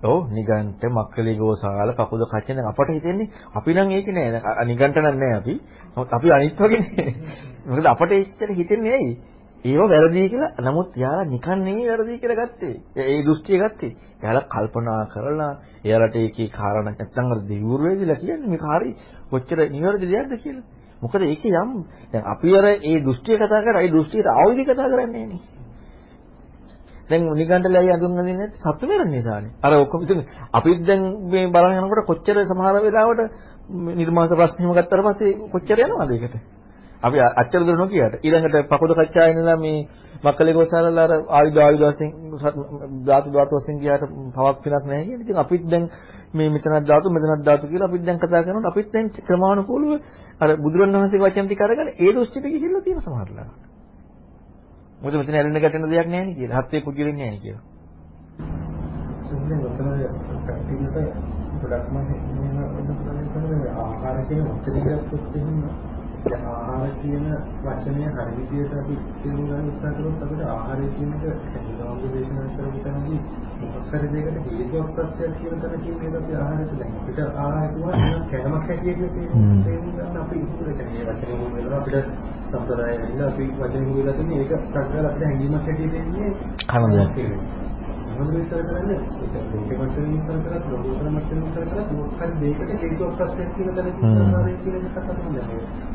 ඔව් නිගන්ඨ මක්කලි ගෝසාල කකුද කච්චන අපට හිතෙන්නේ අපි නම් ඒක නෑ නිගන්ඨ නම් නෑ අපි. නමුත් අපි අනිත් වගේ නේ. මොකද අපට ඒච්චර හිතෙන්නේ ඇයි? ඒව වැරදි කියලා නමුත් යාලා නිකන් නෙවෙයි වැරදි කියලා ගත්තේ. ඒ දෘෂ්ටිය ගත්තේ. යාලා කල්පනා කරලා එයාලට ඒකේ කාරණා නැත්තම් අර දෙවිවරු වෙදිලා කියන්නේ මේක හරි කොච්චර නිවැරදි දෙයක්ද කියලා. මොකද ඒකේ යම් දැන් අපි අර ඒ දෘෂ්ටිය කතා කරා ඒ දෘෂ්ටියට ආවුදි කතා කරන්නේ නේ. දැන් නිගණ්ඩලයි අඳුන්ගන්නේ නැත්නම් සතු වෙන නිසානේ. අර ඔක්කොම ඉතින් අපිත් දැන් මේ බලන යනකොට කොච්චර සමහර වෙලාවට නිර්මාත ප්‍රශ්නෙම ගත්තාට පස්සේ කොච්චර යනවද ඒකට? අපි අච්චර දුර නොකියට ඊළඟට පකොද කච්චාය ඉඳලා මේ මක්කලේ ගෝසාරලා අර ආයුධ ආයුධ වශයෙන් ධාතු ධාතු වශයෙන් ගියාට පවක් පිනක් නැහැ කියන්නේ. ඉතින් අපිත් දැන් මේ මෙතනක් ධාතු මෙතනක් ධාතු කියලා අපිත් දැන් කතා කරනකොට අපිත් දැන් ක්‍රමානුකූලව අර බුදුරණවහන්සේගේ වචන ටික අරගෙන ඒ දෘෂ්ටියට ගිහිල්ලා තියෙන සමහරලා. මොකද මෙතන ඇලෙන්න ගැටෙන දෙයක් නැහැ නේ කියලා. හත්ේ පුජිරින් නැහැ නේ කියලා. සුන්දර වචන කටිනට ගොඩක්ම ආහාර කියන වචන ටිකක් දැන් ආහාර කියන වචනය හරි විදිහට අපි තේරුම් ගන්න උත්සාහ කරොත් අපිට ආහාරය කියන එක හැදිලාගේ දේශනා කරපු තැනදී මොකක් හරි දෙයකට හේතුවක් ප්‍රත්‍යක් කියන තැනකින් නේද අපි ආහාරයට දැන් අපිට ආහාර කිව්වා කැමක් හැටියට තේරුම් ගන්න අපි ඉස්සර කියන්නේ වචන මුල් වෙනවා අපිට සම්ප්‍රදාය වෙනවා අපි වචන මුල් වෙලා තියෙන්නේ ඒක සංකල්ප අපිට හැඟීමක් හැටියට එන්නේ කන දෙයක්. මොනවද විස්තර කරන්නේ ඒක ලෝකෙ මට්ටමින් විස්තර කරත් ලෝකෝත්තර මට්ටමින් විස්තර කරත් මොකක් හරි දෙයකට හේතුවක් ප්‍රත්‍යක් කියන තැනකින් ආහාරය කියන එක කතා කරන්නේ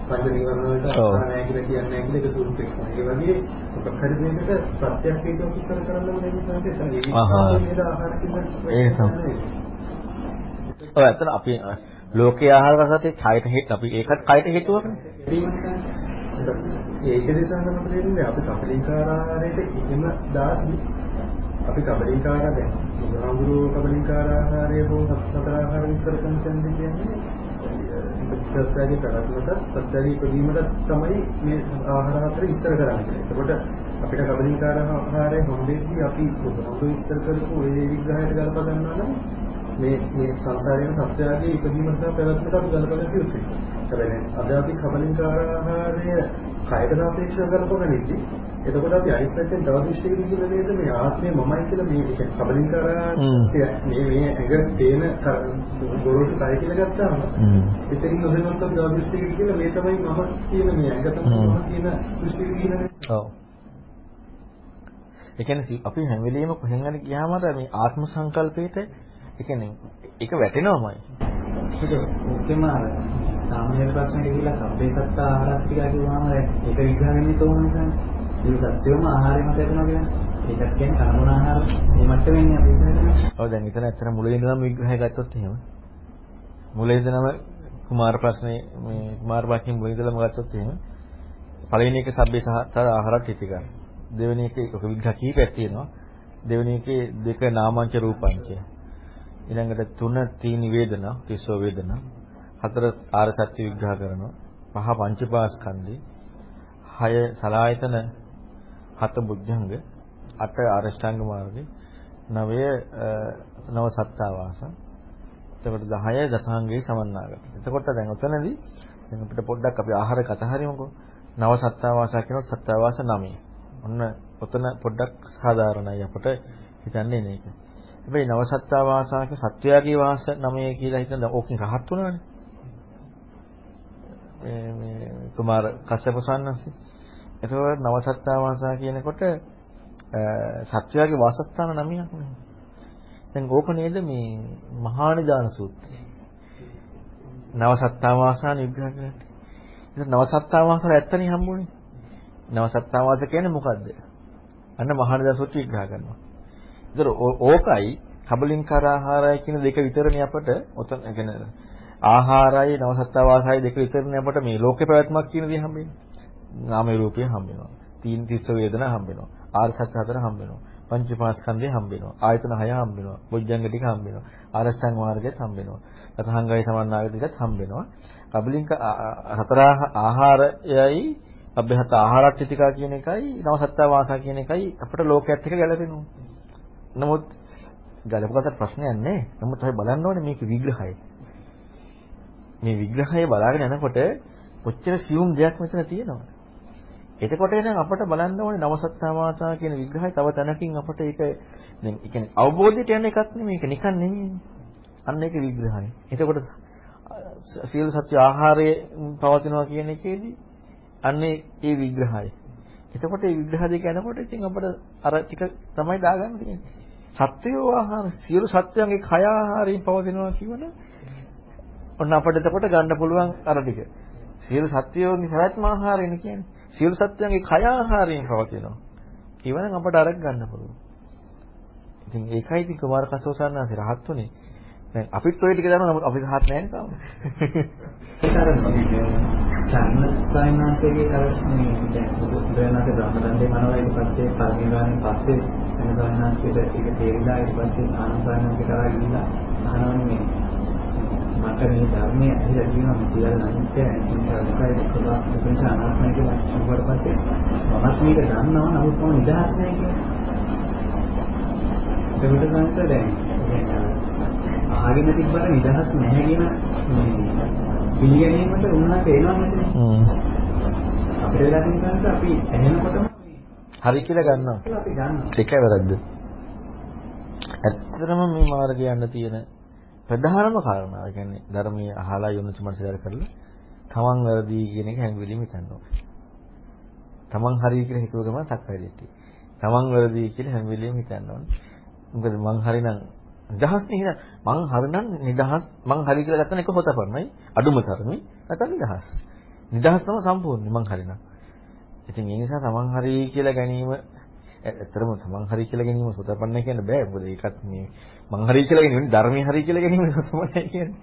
පංච නිවර්ණ වලට ඔව්. ආහාරය කියලා කියන්නේ නැහැ කියලා ඒක සූත්‍රයක්. ඒ වගේ මොකක් හරි දෙයකට ප්‍රත්‍යක් හේතුවක් විස්තර කරන්නම නේද සංකේතය. ආහා. නේද ආහාර කියන ඒ තමයි. ඔය ඇත්තට අපි අ, ලෝකයේ ආහාර රසතේ ඡායට හේතු අපි ඒකත් කයට හේතුවක්නේ. ඒක නිසා නම් තේරෙන්නේ අපි කපලින්කාර ආහාරයට එහෙම දාති අපි කපලින්කාර දැන් බුදුහාමුදුරුවෝ කපලින්කාර ආහාරය හෝ සතර ආහාර විස්තර කරන තැනදී කියන්නේ සත්‍යයේ ප්‍රගතියට සත්‍යයේ ඉදීමට තමයි මේ ආහාර හතර විස්තර කරන්නේ. එතකොට අපිට කපලින්කාර ආහාරය හොඳේදී අපි බුදුහාමුදුරුවෝ විස්තර කරපු ඒ විග්‍රහයට ගලප ගන්නවා නම් මේ මේ සංසාරයේ සත්‍යයේ ඉදීමට සහ ප්‍රගතියට අපි ගලපගන්න යුතුයි. හැබැයි අද අපි කබලින්කාර ආහාරය කයට සාපේක්ෂව කරපොගනිද්දි එතකොට අපි අනිත් පැත්තෙන් තව දෘෂ්ටියකින් කියන නේද? මේ ආත්මය මමයි කියලා මේ කියන්නේ කබලින්කාර මේ මේ ඇඟ තේන ගොරෝසු කය කියලා ගත්තාම එතනින් නොදෙනවත් අපි තව දෘෂ්ටියකින් කියලා මේ තමයි මම කියන මේ ඇඟ තමයි මම කියන දෘෂ්ටියකින් කියන්නේ ඔව්. ඒ කියන්නේ අපි හැම වෙලෙම කොහෙන් හරි ගියාම අර මේ ආත්ම සංකල්පයට ඒ කියන්නේ ඒක වැටෙනවමයි. ඒක අර සාමාන්‍ය ප්‍රශ්නෙට ගිහිල්ලා සබ්බේ සත්ත ආහාරත් ටික කිව්වම ඒක විග්‍රහ වෙන්නේ කොහොමද? සියලු සත්‍යෝම ආහාරය මත එතනවා කියන්නේ. ඒකත් කියන්නේ කනබුන ආහාර මේ මට්ටමින් අපි ඉන්නේ. ඔව් දැන් එතන ඇත්තට මුලින් ඉඳලම විග්‍රහය ගත්තොත් එහෙම. මුලින් ඉඳලම කුමාර ප්‍රශ්නේ මේ කුමාර වාක්‍යයෙන් මුලින් ඉඳලම ගත්තොත් එහෙම. පළවෙනි එක සබ්බේ සහ ආහාර ටිතික. දෙවෙනි එකේ ඔක විග්‍රහ කීපයක් තියෙනවා. දෙවෙනි එකේ දෙක නාමංච රූපංච. ඊළඟට තුන තීනි වේදනා, තිස්සෝ වේදනා. හතර ආර සත්‍ය විග්‍රහ කරනවා. පහ පංචපාස්කන්ධි. හය සලායතන හත බුද්ධංග. අට ආරෂ්ඨාංග මාර්ගය. නවය නව සත්තාවාස. එතකොට 10 දසාංගයේ සමන්නාගත. එතකොට දැන් ඔතනදී දැන් අපිට පොඩ්ඩක් අපි ආහාර කතා හරිමුකෝ. නව සත්තාවාස කියනොත් සත්තාවාස 9. ඔන්න ඔතන පොඩ්ඩක් සාධාරණයි අපට හිතන්නේ මේක. හැබැයි නව සත්තාවාසාක සත්වයාගේ වාස 9 කියලා හිතන ඕකෙන් රහත් වුණානේ. මේ මේ කුමාර කස්සප සන්නස්සේ. එතකොට නව සත්තාවාසා කියනකොට සත්වයාගේ වාසස්ථාන 9ක් නේ. දැන් ඕක නේද මේ මහා නිදාන සූත්‍රය. නව සත්තාවාසා නිග්‍රහ කරන්නේ. ඒක නව සත්තාවාසර ඇත්තනේ හම්බුනේ. නව සත්තාවාස කියන්නේ මොකද්ද? අන්න මහා නිදාන සූත්‍රය විග්‍රහ කරනවා. ඒතර ඕකයි කබලින්කාර ආහාරය කියන දෙක විතරනේ අපට ඔතන කියන්නේ ආහාරයි නව සත්තාවාසයි දෙක විතරනේ අපට මේ ලෝකේ පැවැත්මක් කියන දේ හම්බෙන්නේ. නාම රූපය හම්බෙනවා. තීන තිස්ස වේදනා හම්බෙනවා. ආර්ය සත්‍ය හතර හම්බෙනවා. පංචපාස්කන්ධය හම්බෙනවා. ආයතන හය හම්බෙනවා. බොජ්ජංග ටික හම්බෙනවා. ආරෂ්ඨාංග මාර්ගයත් හම්බෙනවා. රසහංගය සමන්නාගතිකත් හම්බෙනවා. කබලින්ක හතර ආහාරයයි අභ්‍යහත ආහාරච්චිතිකා කියන එකයි නවසත්තා වාසා කියන එකයි අපිට ලෝකයක් එක්ක ගැලපෙනවා. නමුත් ගැලපුවට ප්‍රශ්නයක් නැහැ. නමුත් අපි බලන්න ඕනේ මේක විග්‍රහය. මේ විග්‍රහය බලාගෙන යනකොට කොච්චර සියුම් දෙයක් මෙතන තියෙනවද? එතකොට එනම් අපට බලන්න ඕනේ නවසත්තාවාසා කියන විග්‍රහය තව තැනකින් අපට ඒක දැන් ඒ කියන්නේ අවබෝධයට යන එකක් නෙමෙයි ඒක නිකන් නෙමෙයි. අන්න ඒක විග්‍රහය. එතකොට සියලු සත්‍ය ආහාරයේ පවතිනවා කියන එකේදී අන්නේ ඒ විග්‍රහය. එතකොට මේ විග්‍රහ දෙක යනකොට ඉතින් අපිට අර ටික තමයි දාගන්න තියෙන්නේ. සත්වයෝ ආහාර සියලු සත්වයන්ගේ කය ආහාරයෙන් පවතිනවා කියවන ඔන්න අපිට එතකොට ගන්න පුළුවන් අර ටික. සියලු සත්වයෝගේ පැවැත්ම ආහාරයෙන් කියන්නේ. සියලු සත්වයන්ගේ කය ආහාරයෙන් පවතිනවා. කියවනම් අපට අරක් ගන්න පුළුවන්. ඉතින් ඒකයි ඉතින් කුමාර කසෝසන්නාසේ රහත් උනේ. දැන් අපිත් ඔය ටික දන්නවා නමුත් අපි රහත් නැහැ තාම. ඒක අර චන්න සයනාසයේ අර මේ දැන් බුදුරජාණන්ගේ බ්‍රහ්මදන්දේ මනෝලා ඊට පස්සේ පරිණිරවාණයෙන් පස්සේ සයනාසයට ඒක තේරිලා ඊට පස්සේ ආනසයනාසේ කරා ගිහිල්ලා අහනවනේ මට මේ ධර්මයේ ඇහිලා තියෙනවා මේ සියල්ල අනිත්‍යයි අනිත්‍යයි දුකයි දුකයි අනාත්මයි කියලා කිව්වට පස්සේ මමත් මේක දන්නවා නමුත් මම නිදහස් නැහැ කියලා. ඒකට සංස දැන් අහගෙන තිබ්බට නිදහස් නැහැ කියන පිළිගැනීමට උන්වහන්සේ එනවා මෙතන. අපිට වෙලා තියෙන අපි ඇහෙනකොටම හරි කියලා ගන්නවා. අපි ගන්නවා. ඒකයි වැරද්ද. ඇත්තටම මේ මාර්ගය යන්න තියෙන ප්‍රධානම කාරණාව කියන්නේ ධර්මයේ අහලා යොමුතු මනසට කරලා තමන් වැරදි කියන එක හැම වෙලෙම හිතන්න ඕනේ. තමන් හරි කියලා හිතුව ගමන් සක්කාය දිට්ඨිය. තමන් වැරදි කියලා හැම වෙලෙම හිතන්න ඕනේ. මොකද මං හරිනම් නිදහස් නේ මං හරිනම් නිදහස් මං හරි කියලා ගත්තන එක හොතපන්නයි අඩුම තරමේ නැත්නම් නිදහස්. නිදහස් තමයි සම්පූර්ණ මං හරිනම්. ඉතින් ඒ නිසා තමන් හරි කියලා ගැනීම ඇත්තටම තමන් හරි කියලා ගැනීම සෝතපන්න කියන්න බෑ. මොකද ඒකත් මේ මං හරි කියලා ගැනීම ධර්මයේ හරි කියලා ගැනීම තමයි කියන්නේ.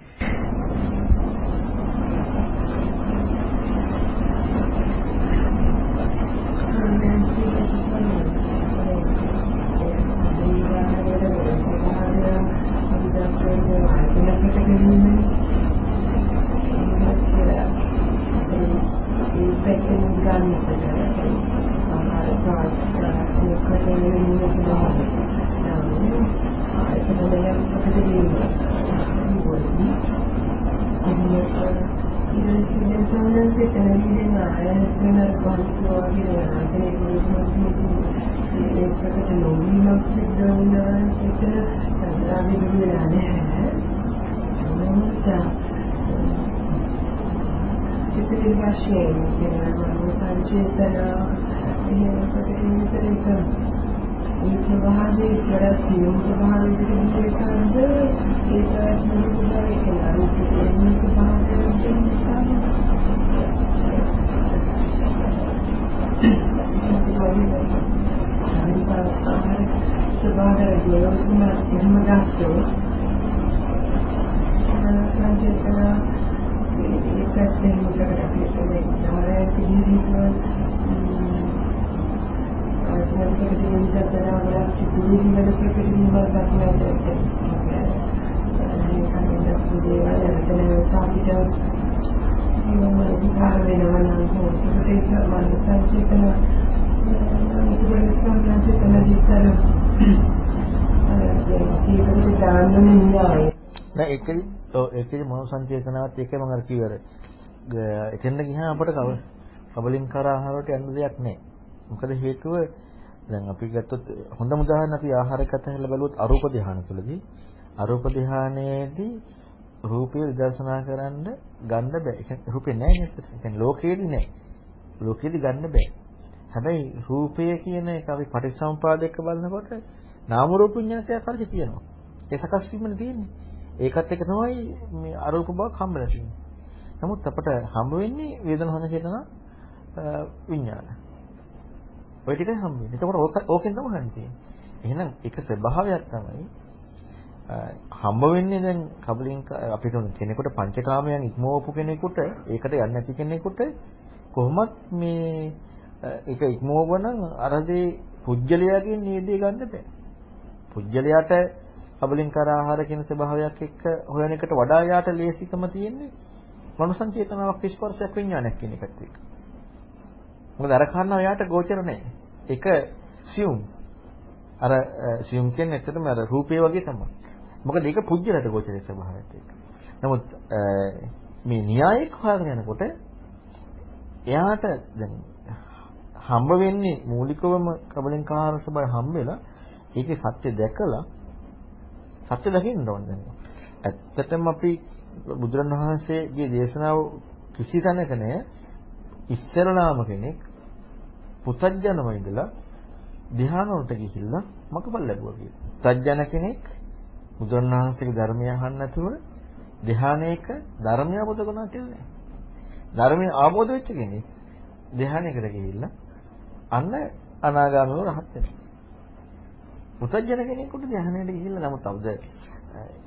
වශයෙන් කියනවා සංචේතන එහෙමකට විතර එක ඒ ස්වභාවයේ ඉතර සියුම් ස්වභාවයකට විශේෂයෙන්ද ඒක නෙමෙයි ස්වභාවයක නරුත් කියන්නේ ස්වභාවයෙන් ස්වභාවය ගොඩනගන එහෙම ගත්තොත් සංචේතන පැත්තෙන් මොකද අපි කියන්නේ ධාරය පිළිවිව ආජීවකදී විතරදා වල චිතුවි වල පිළිවිව ගන්නට ඒක දේවල් එතන සාපිට මොන විකාර නෑ ඒකෙදි ඔව් ඒකේ මනෝ සංචේතනාවත් ඒකේ මම අර කිව්වර එතෙන්ද ගියාම අපට කව කබලින්කාර ආහාරයට යන්න දෙයක් නැහැ. මොකද හේතුව දැන් අපි ගත්තොත් හොඳම උදාහරණ අපි ආහාරකත හැල බලුවොත් අරූප ධානය තුළදී අරූප ධානයේදී රූපය විදර්ශනා කරන්න ගන්න බෑ. ඒ කියන්නේ රූපේ නැහැ නේද? ඒ කියන්නේ ලෝකේදී නැහැ. ලෝකේදී ගන්න බෑ. හැබැයි රූපය කියන එක අපි පටිච්චසමුපාදයක බලනකොට නාම රූප විඤ්ඤාණය ආකාරය තියෙනවා. ඒ සකස් වීමනේ තියෙන්නේ. ඒකත් එක තමයි මේ අරූප බවක් හම්බෙලා තියෙන්නේ. නමුත් අපට හම්බ වෙන්නේ වේදනා හොඳ චේතනා විඥාන. ඔය ටිකයි හම්බ වෙන්නේ. එතකොට ඕකෙන් තමයි හම්බෙන්නේ. එහෙනම් එක ස්වභාවයක් තමයි හම්බ වෙන්නේ දැන් කබලින් අපිට කෙනෙකුට පංචකාමයන් ඉක්මවපු කෙනෙකුට ඒකට යන්නේ නැති කෙනෙකුට කොහොමත් මේ ඒක ඉක්මවවනම් අරදී පුජ්‍යලයාගෙන් නීතිය ගන්න බෑ. පුජ්‍යලයාට කබලින්කාර ආහාර කියන ස්වභාවයක් එක්ක හොයන එකට වඩා යාට ලේසිකම තියෙන්නේ මනුසං චේතනාවක් ස්පර්ශයක් විඥානයක් කියන එකත් එක්ක. මොකද අර කාරණාව යාට ගෝචර නැහැ. ඒක සියුම්. අර සියුම් කියන්නේ ඇත්තටම අර රූපේ වගේ තමයි. මොකද ඒක පුජ්‍යලට ගෝචරයේ ස්වභාවයත් එක්ක. නමුත් මේ න්‍යායික හොයාගෙන යනකොට එයාට දැන් හම්බ වෙන්නේ මූලිකවම කබලින්කාර ස්වභාවය හම්බ වෙලා ඒකේ සත්‍ය දැකලා සත්‍ය දකින්න ඕනේ දැන්. ඇත්තටම අපි බුදුරණවහන්සේගේ දේශනාව කිසි තැනක නෑ ඉස්තරලාම කෙනෙක් පුතඥනම ඉඳලා ධ්‍යාන වලට ගිහිල්ලා මකපල් ලැබුවා කියලා. සත්‍යජන කෙනෙක් බුදුරණවහන්සේගේ ධර්මය අහන්න නැතුව ධ්‍යානයක ධර්මය අවබෝධ කරනවා කියලා නෑ. ධර්මය අවබෝධ වෙච්ච කෙනෙක් ධ්‍යානයකට ගිහිල්ලා අන්න අනාගාමීව රහත් වෙනවා. පුතඥන කෙනෙකුට ධ්‍යානයට ගිහිල්ලා නමුත් අවුද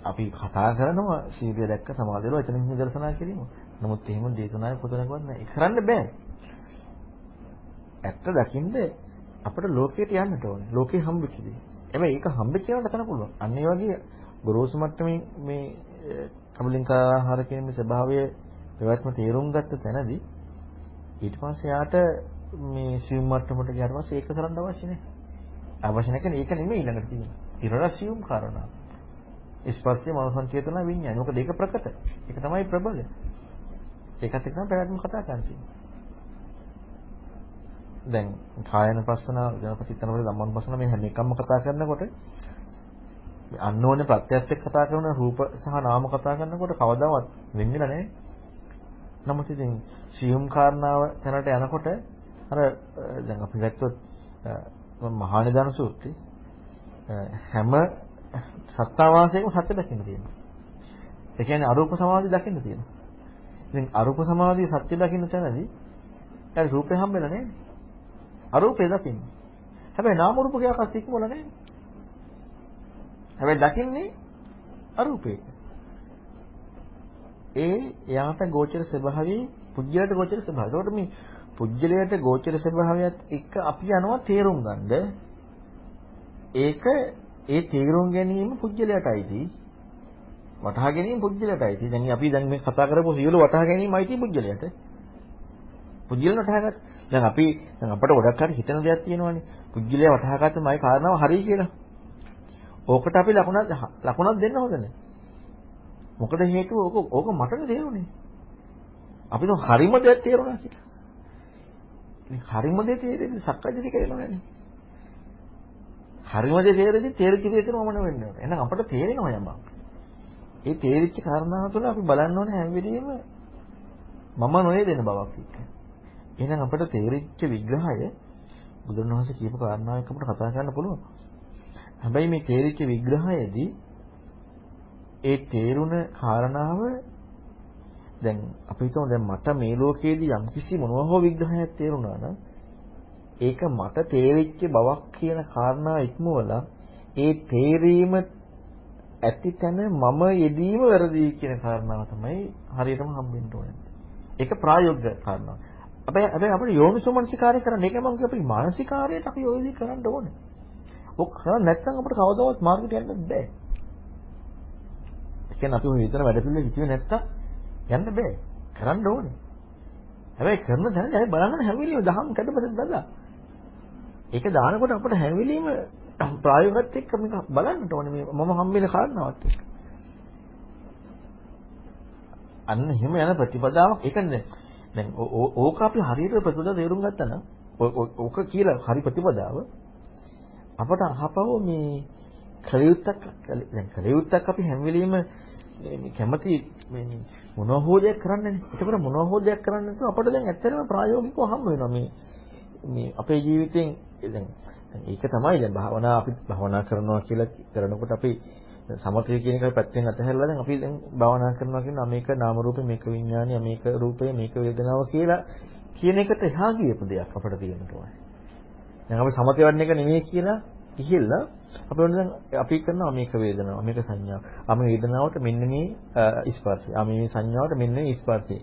අපි කතා කරනවා සීලය දැක්ක සමාධියල එතනින් නිදර්ශනා කිරීම. නමුත් එහෙම දේශනාවේ පොතනකවත් නැහැ. ඒක කරන්න බෑ. ඇත්ත දකින්ද අපිට ලෝකයට යන්නට ඕනේ. ලෝකේ හම්බෙච්ච දේ. හැබැයි ඒක හම්බෙච්ච ඒවාට කරන්න පුළුවන්. අන්න ඒ වගේ ගොරෝසු මට්ටමින් මේ කබලින්කාහාර කියන මේ ස්වභාවය ප්‍රවැත්ම තේරුම් ගත්ත තැනදී ඊට පස්සේ යාට මේ සියුම් මට්ටමට ගියාට පස්සේ ඒක කරන්න අවශ්‍ය නැහැ. අවශ්‍ය නැහැ ඒක නෙමෙයි ඊළඟට තියෙන්නේ. ඊළඟ සියුම් කාරණා. ස්පර්ශය මනෝ සංචේතන විඤ්ඤාණය. මොකද ඒක ප්‍රකට. ඒක තමයි ප්‍රබල. ඒකත් එක්ක තමයි පැවැත්ම කතා කරන්නේ. දැන් කායන පස්සන, ජනපතිත්තන වල ධම්මන පස්සන මේ හැම එකක්ම කතා කරනකොට අන්නෝනේ ප්‍රත්‍යක්ෂ එක්ක කතා කරන රූප සහ නාම කතා කරනකොට කවදාවත් වෙන්නේ නැහැ. නමුත් ඉතින් සියුම් කාරණාව තැනට යනකොට අර දැන් අපි ගත්තොත් මහානිදාන සූත්‍රය හැම සත්තාවාසයකම සත්‍ය දකින්න තියෙනවා. ඒ කියන්නේ අරූප සමාධිය දකින්න තියෙනවා. ඉතින් අරූප සමාධිය සත්‍ය දකින්න තැනදී ඒ රූපේ හම්බෙලා නෑ. අරූපේ දකින්න. හැබැයි නාම රූප කියලාක් ඉක්මවල නෑ. හැබැයි දකින්නේ අරූපේ. ඒ යාට ගෝචර ස්වභාවී පුජ්‍යලයට ගෝචර ස්වභාවය. ඒකට මේ පුජ්‍යලයට ගෝචර ස්වභාවයත් එක්ක අපි යනවා තේරුම් ගන්න. ඒක ඒ තේරුම් ගැනීම පුජ්‍යලයටයිති. වටහා ගැනීම පුජ්‍යලයටයිති. දැන් අපි දැන් මේ කතා කරපු සියලු වටහා ගැනීමයිති පුජ්‍යලයට. පුජ්‍යලන වටහාගත්. දැන් අපි දැන් අපට ගොඩක් හරි හිතන දෙයක් තියෙනවානේ. පුජ්‍යලය වටහාගත්තමයි කාරණාව හරි කියලා. ඕකට අපි ලකුණක් ලකුණක් දෙන්න හොඳ නැහැ. මොකද හේතුව ඕක ඕක මටනේ තේරුනේ. අපි તો හරිම දෙයක් තේරුණා කියලා. ඉතින් හරිම දේ තේරෙන්නේ සක්කායදිට කියලා නෑනේ. හරිම දේ තේරෙන්නේ තේරිච්ච දේ තුනම වෙන්න ඕනේ. එහෙනම් අපට තේරෙනවා යමක්. ඒ තේරිච්ච කාරණාව තුළ අපි බලන්න ඕනේ හැම වෙලෙම මම නොයේ දෙන බවක් එක්ක. එහෙනම් අපට තේරිච්ච විග්‍රහය බුදුන් වහන්සේ කියපු කාරණාවක් අපිට කතා කරන්න පුළුවන්. හැබැයි මේ තේරිච්ච විග්‍රහයේදී ඒ තේරුණ කාරණාව දැන් අපි හිතමු දැන් මට මේ ලෝකයේදී යම්කිසි මොනවා හෝ විග්‍රහයක් තේරුණා නම් ඒක මට තේරිච්ච බවක් කියන කාරණා ඉක්මවලා ඒ තේරීම ඇති තැන මම යෙදීම වැරදි කියන කාරණාව තමයි හරියටම හම්බෙන්න ඕනේ. ඒක ප්‍රායෝගික කාරණා. අපේ හැබැයි අපිට යෝනිසෝමනසිකාරය කරන්න ඒක මම කිය අපේ මානසිකාරයට අපි ඔය විදිහ කරන්න ඕනේ. ඔක් කරන්නේ නැත්නම් අපිට කවදාවත් මාර්ගයට යන්න බෑ. ඒ කියන්නේ අපි ඔය විතර වැඩ පිළිවෙල හිතුවේ නැත්තම් යන්න බෑ. කරන්න ඕනේ. හැබැයි කරන දැන දැන් බලන්න හැම වෙලෙම දහම් කැඩපතට දාලා. ඒක දානකොට අපිට හැම වෙලෙම ප්‍රායෝගිකත් එක්ක මේක බලන්නට ඕනේ මේ මම හම්බෙන කාරණාවත් එක්ක. අන්න එහෙම යන ප්‍රතිපදාවක් ඒකනේ දැන් ඕක අපි හරියට ප්‍රතිපදාව තේරුම් ගත්තා නම් ඕක කියලා හරි ප්‍රතිපදාව අපට අහපව මේ කලියුත්තක් දැන් කලියුත්තක් අපි හැම වෙලෙම මේ කැමති මේ මොනවා හෝ දෙයක් කරන්නනේ. ඒකවල මොනවා හෝ දෙයක් කරන්න නැතුව අපිට දැන් ඇත්තටම ප්‍රායෝගිකව හම්බ වෙනවා මේ මේ අපේ ජීවිතෙන් දැන් ඒක තමයි දැන් භාවනා අපි භාවනා කරනවා කියලා කරනකොට අපි සමතය කියන එක පැත්තෙන් අතහැරලා දැන් අපි දැන් භාවනා කරනවා කියනවා මේක නාම රූපේ මේක විඥානය මේක රූපය මේක වේදනාව කියලා කියන එකට එහා ගියපු දෙයක් අපිට තියෙන්න ඕනේ. දැන් අපි සමතය වඩන එක නෙමෙයි කියලා ගිහිල්ලා අපි ඔන්න දැන් අපි කරනවා මේක වේදනාව මේක සංඥාව. ආ මේ වේදනාවට මෙන්න මේ ස්පර්ශය. ආ මේ සංඥාවට මෙන්න මේ ස්පර්ශය.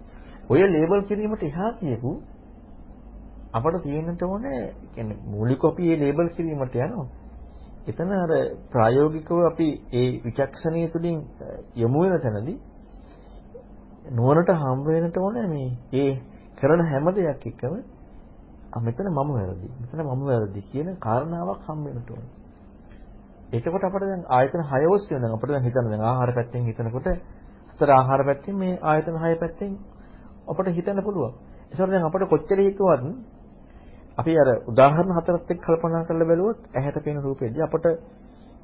ඔය ලේබල් කිරීමට එහා කියපු අපට තියෙන්නට ඕනේ කියන්නේ මූලික අපි මේ ලේබල් කිරීමට යනවා. එතන අර ප්‍රායෝගිකව අපි ඒ විචක්ෂණීය තුලින් යොමු වෙන තැනදී නුවණට හම්බ වෙනට ඕනේ මේ ඒ කරන හැම දෙයක් එක්කම මෙතන මම වැරදි. මෙතන මම වැරදි කියන කාරණාවක් හම් වෙනට ඕනේ. එතකොට අපිට දැන් ආයතන 6 ඔස්සේ දැන් අපිට දැන් හිතන්න දැන් ආහාර පැත්තෙන් හිතනකොට හතර ආහාර පැත්තෙන් මේ ආයතන 6 පැත්තෙන් අපිට හිතන්න පුළුවන්. ඒසොර දැන් අපිට කොච්චර හිතුවත් අපි අර උදාහරණ හතරත් එක්ක කල්පනා කරලා බැලුවොත් ඇහැට පෙනෙන රූපෙදී අපිට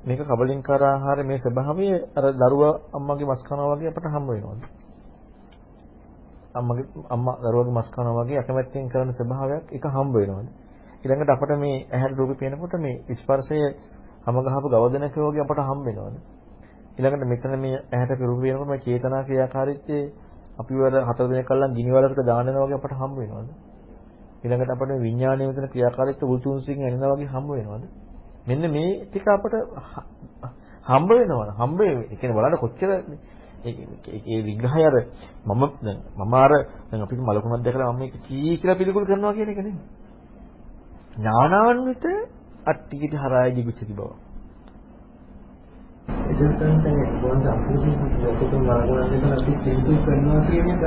මේක කබලින්කාර ආහාර මේ ස්වභාවය අර දරුවා අම්මගේ මස් කනවා වගේ අපිට හම්බ වෙනවා. අම්මගේ අම්මා දරුවගේ මස් කනවා වගේ අකමැත්තෙන් කරන ස්වභාවයක් එක හම්බ වෙනවාද ඊළඟට අපිට මේ ඇහැට රූපේ පේනකොට මේ ස්පර්ශය හැම ගහපු ගවදනක වගේ අපට හම්බ වෙනවාද? ඊළඟට මෙතන මේ ඇහැට රූපේ පේනකොට මේ චේතනා ක්‍රියාකාරීත්වයේ අපි වර හතර දිනක් කලින් ගිනි වලකට දානවා වගේ අපට හම්බ වෙනවාද? ඊළඟට අපිට විඥානයේ මෙතන ක්‍රියාකාරීත්ව උල්තුන්සින් එනවා වගේ හම්බ වෙනවාද? මෙන්න මේ ටික අපට හම්බ වෙනවා හම්බ වෙන්නේ ඒ කියන්නේ බලන්න කොච්චර ඒ විග්‍රහය අර මම දැන් මම අර දැන් අපි මලකුණක් දැකලා මම මේක කී කියලා පිළිකුල් කරනවා කියන එක නෙමෙයි. ඥානාන්විත අට්ටිකිට හරාය දිගුච්චති බව. එතෙන් තමයි කොහොමද අපිට ලෝකතුන් වරගවන්න අපි චින්තු කරනවා කියන එක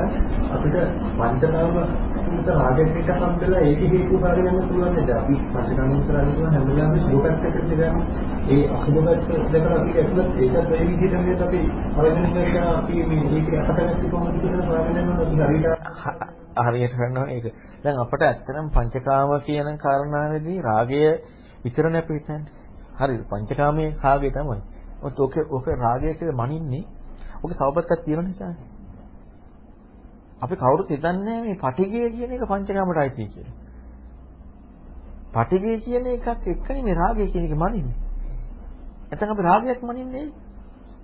අපිට පංචකාම මුත රාගයට හම්බෙලා ඒක හේතු කරගෙන පුළුවන් නේද අපි පංචකාම කරන්නේ කියන හැම වෙලාවෙම එකට දෙනවා ඒ අසුබකට දැකලා අපි ඇතුළත් ඒකත් ඒ විදිහට නේද අපි අරගෙන කරගෙන අපි මේ ඒක අපතට කොහොමද කියලා යනවා හරියට හරියට කරනවා ඒක. දැන් අපට ඇත්තටම පංචකාම කියන කාරණාවේදී රාගය විතරනේ අපි හිතන්නේ. හරිද? පංචකාමයේ රාගය තමයි. ඔක ඔක රාගය කියලා මනින්නේ ඔක තවපත්තක් තියෙන නිසානේ. අපි කවුරුත් හිතන්නේ මේ පටිගය කියන එක පංචකාමයට අයිති කියලා. පටිගය කියන එකක් එක්කනේ මේ රාගය කියන එක මනින්නේ. නැත්නම් අපි රාගයක් මනින්නේ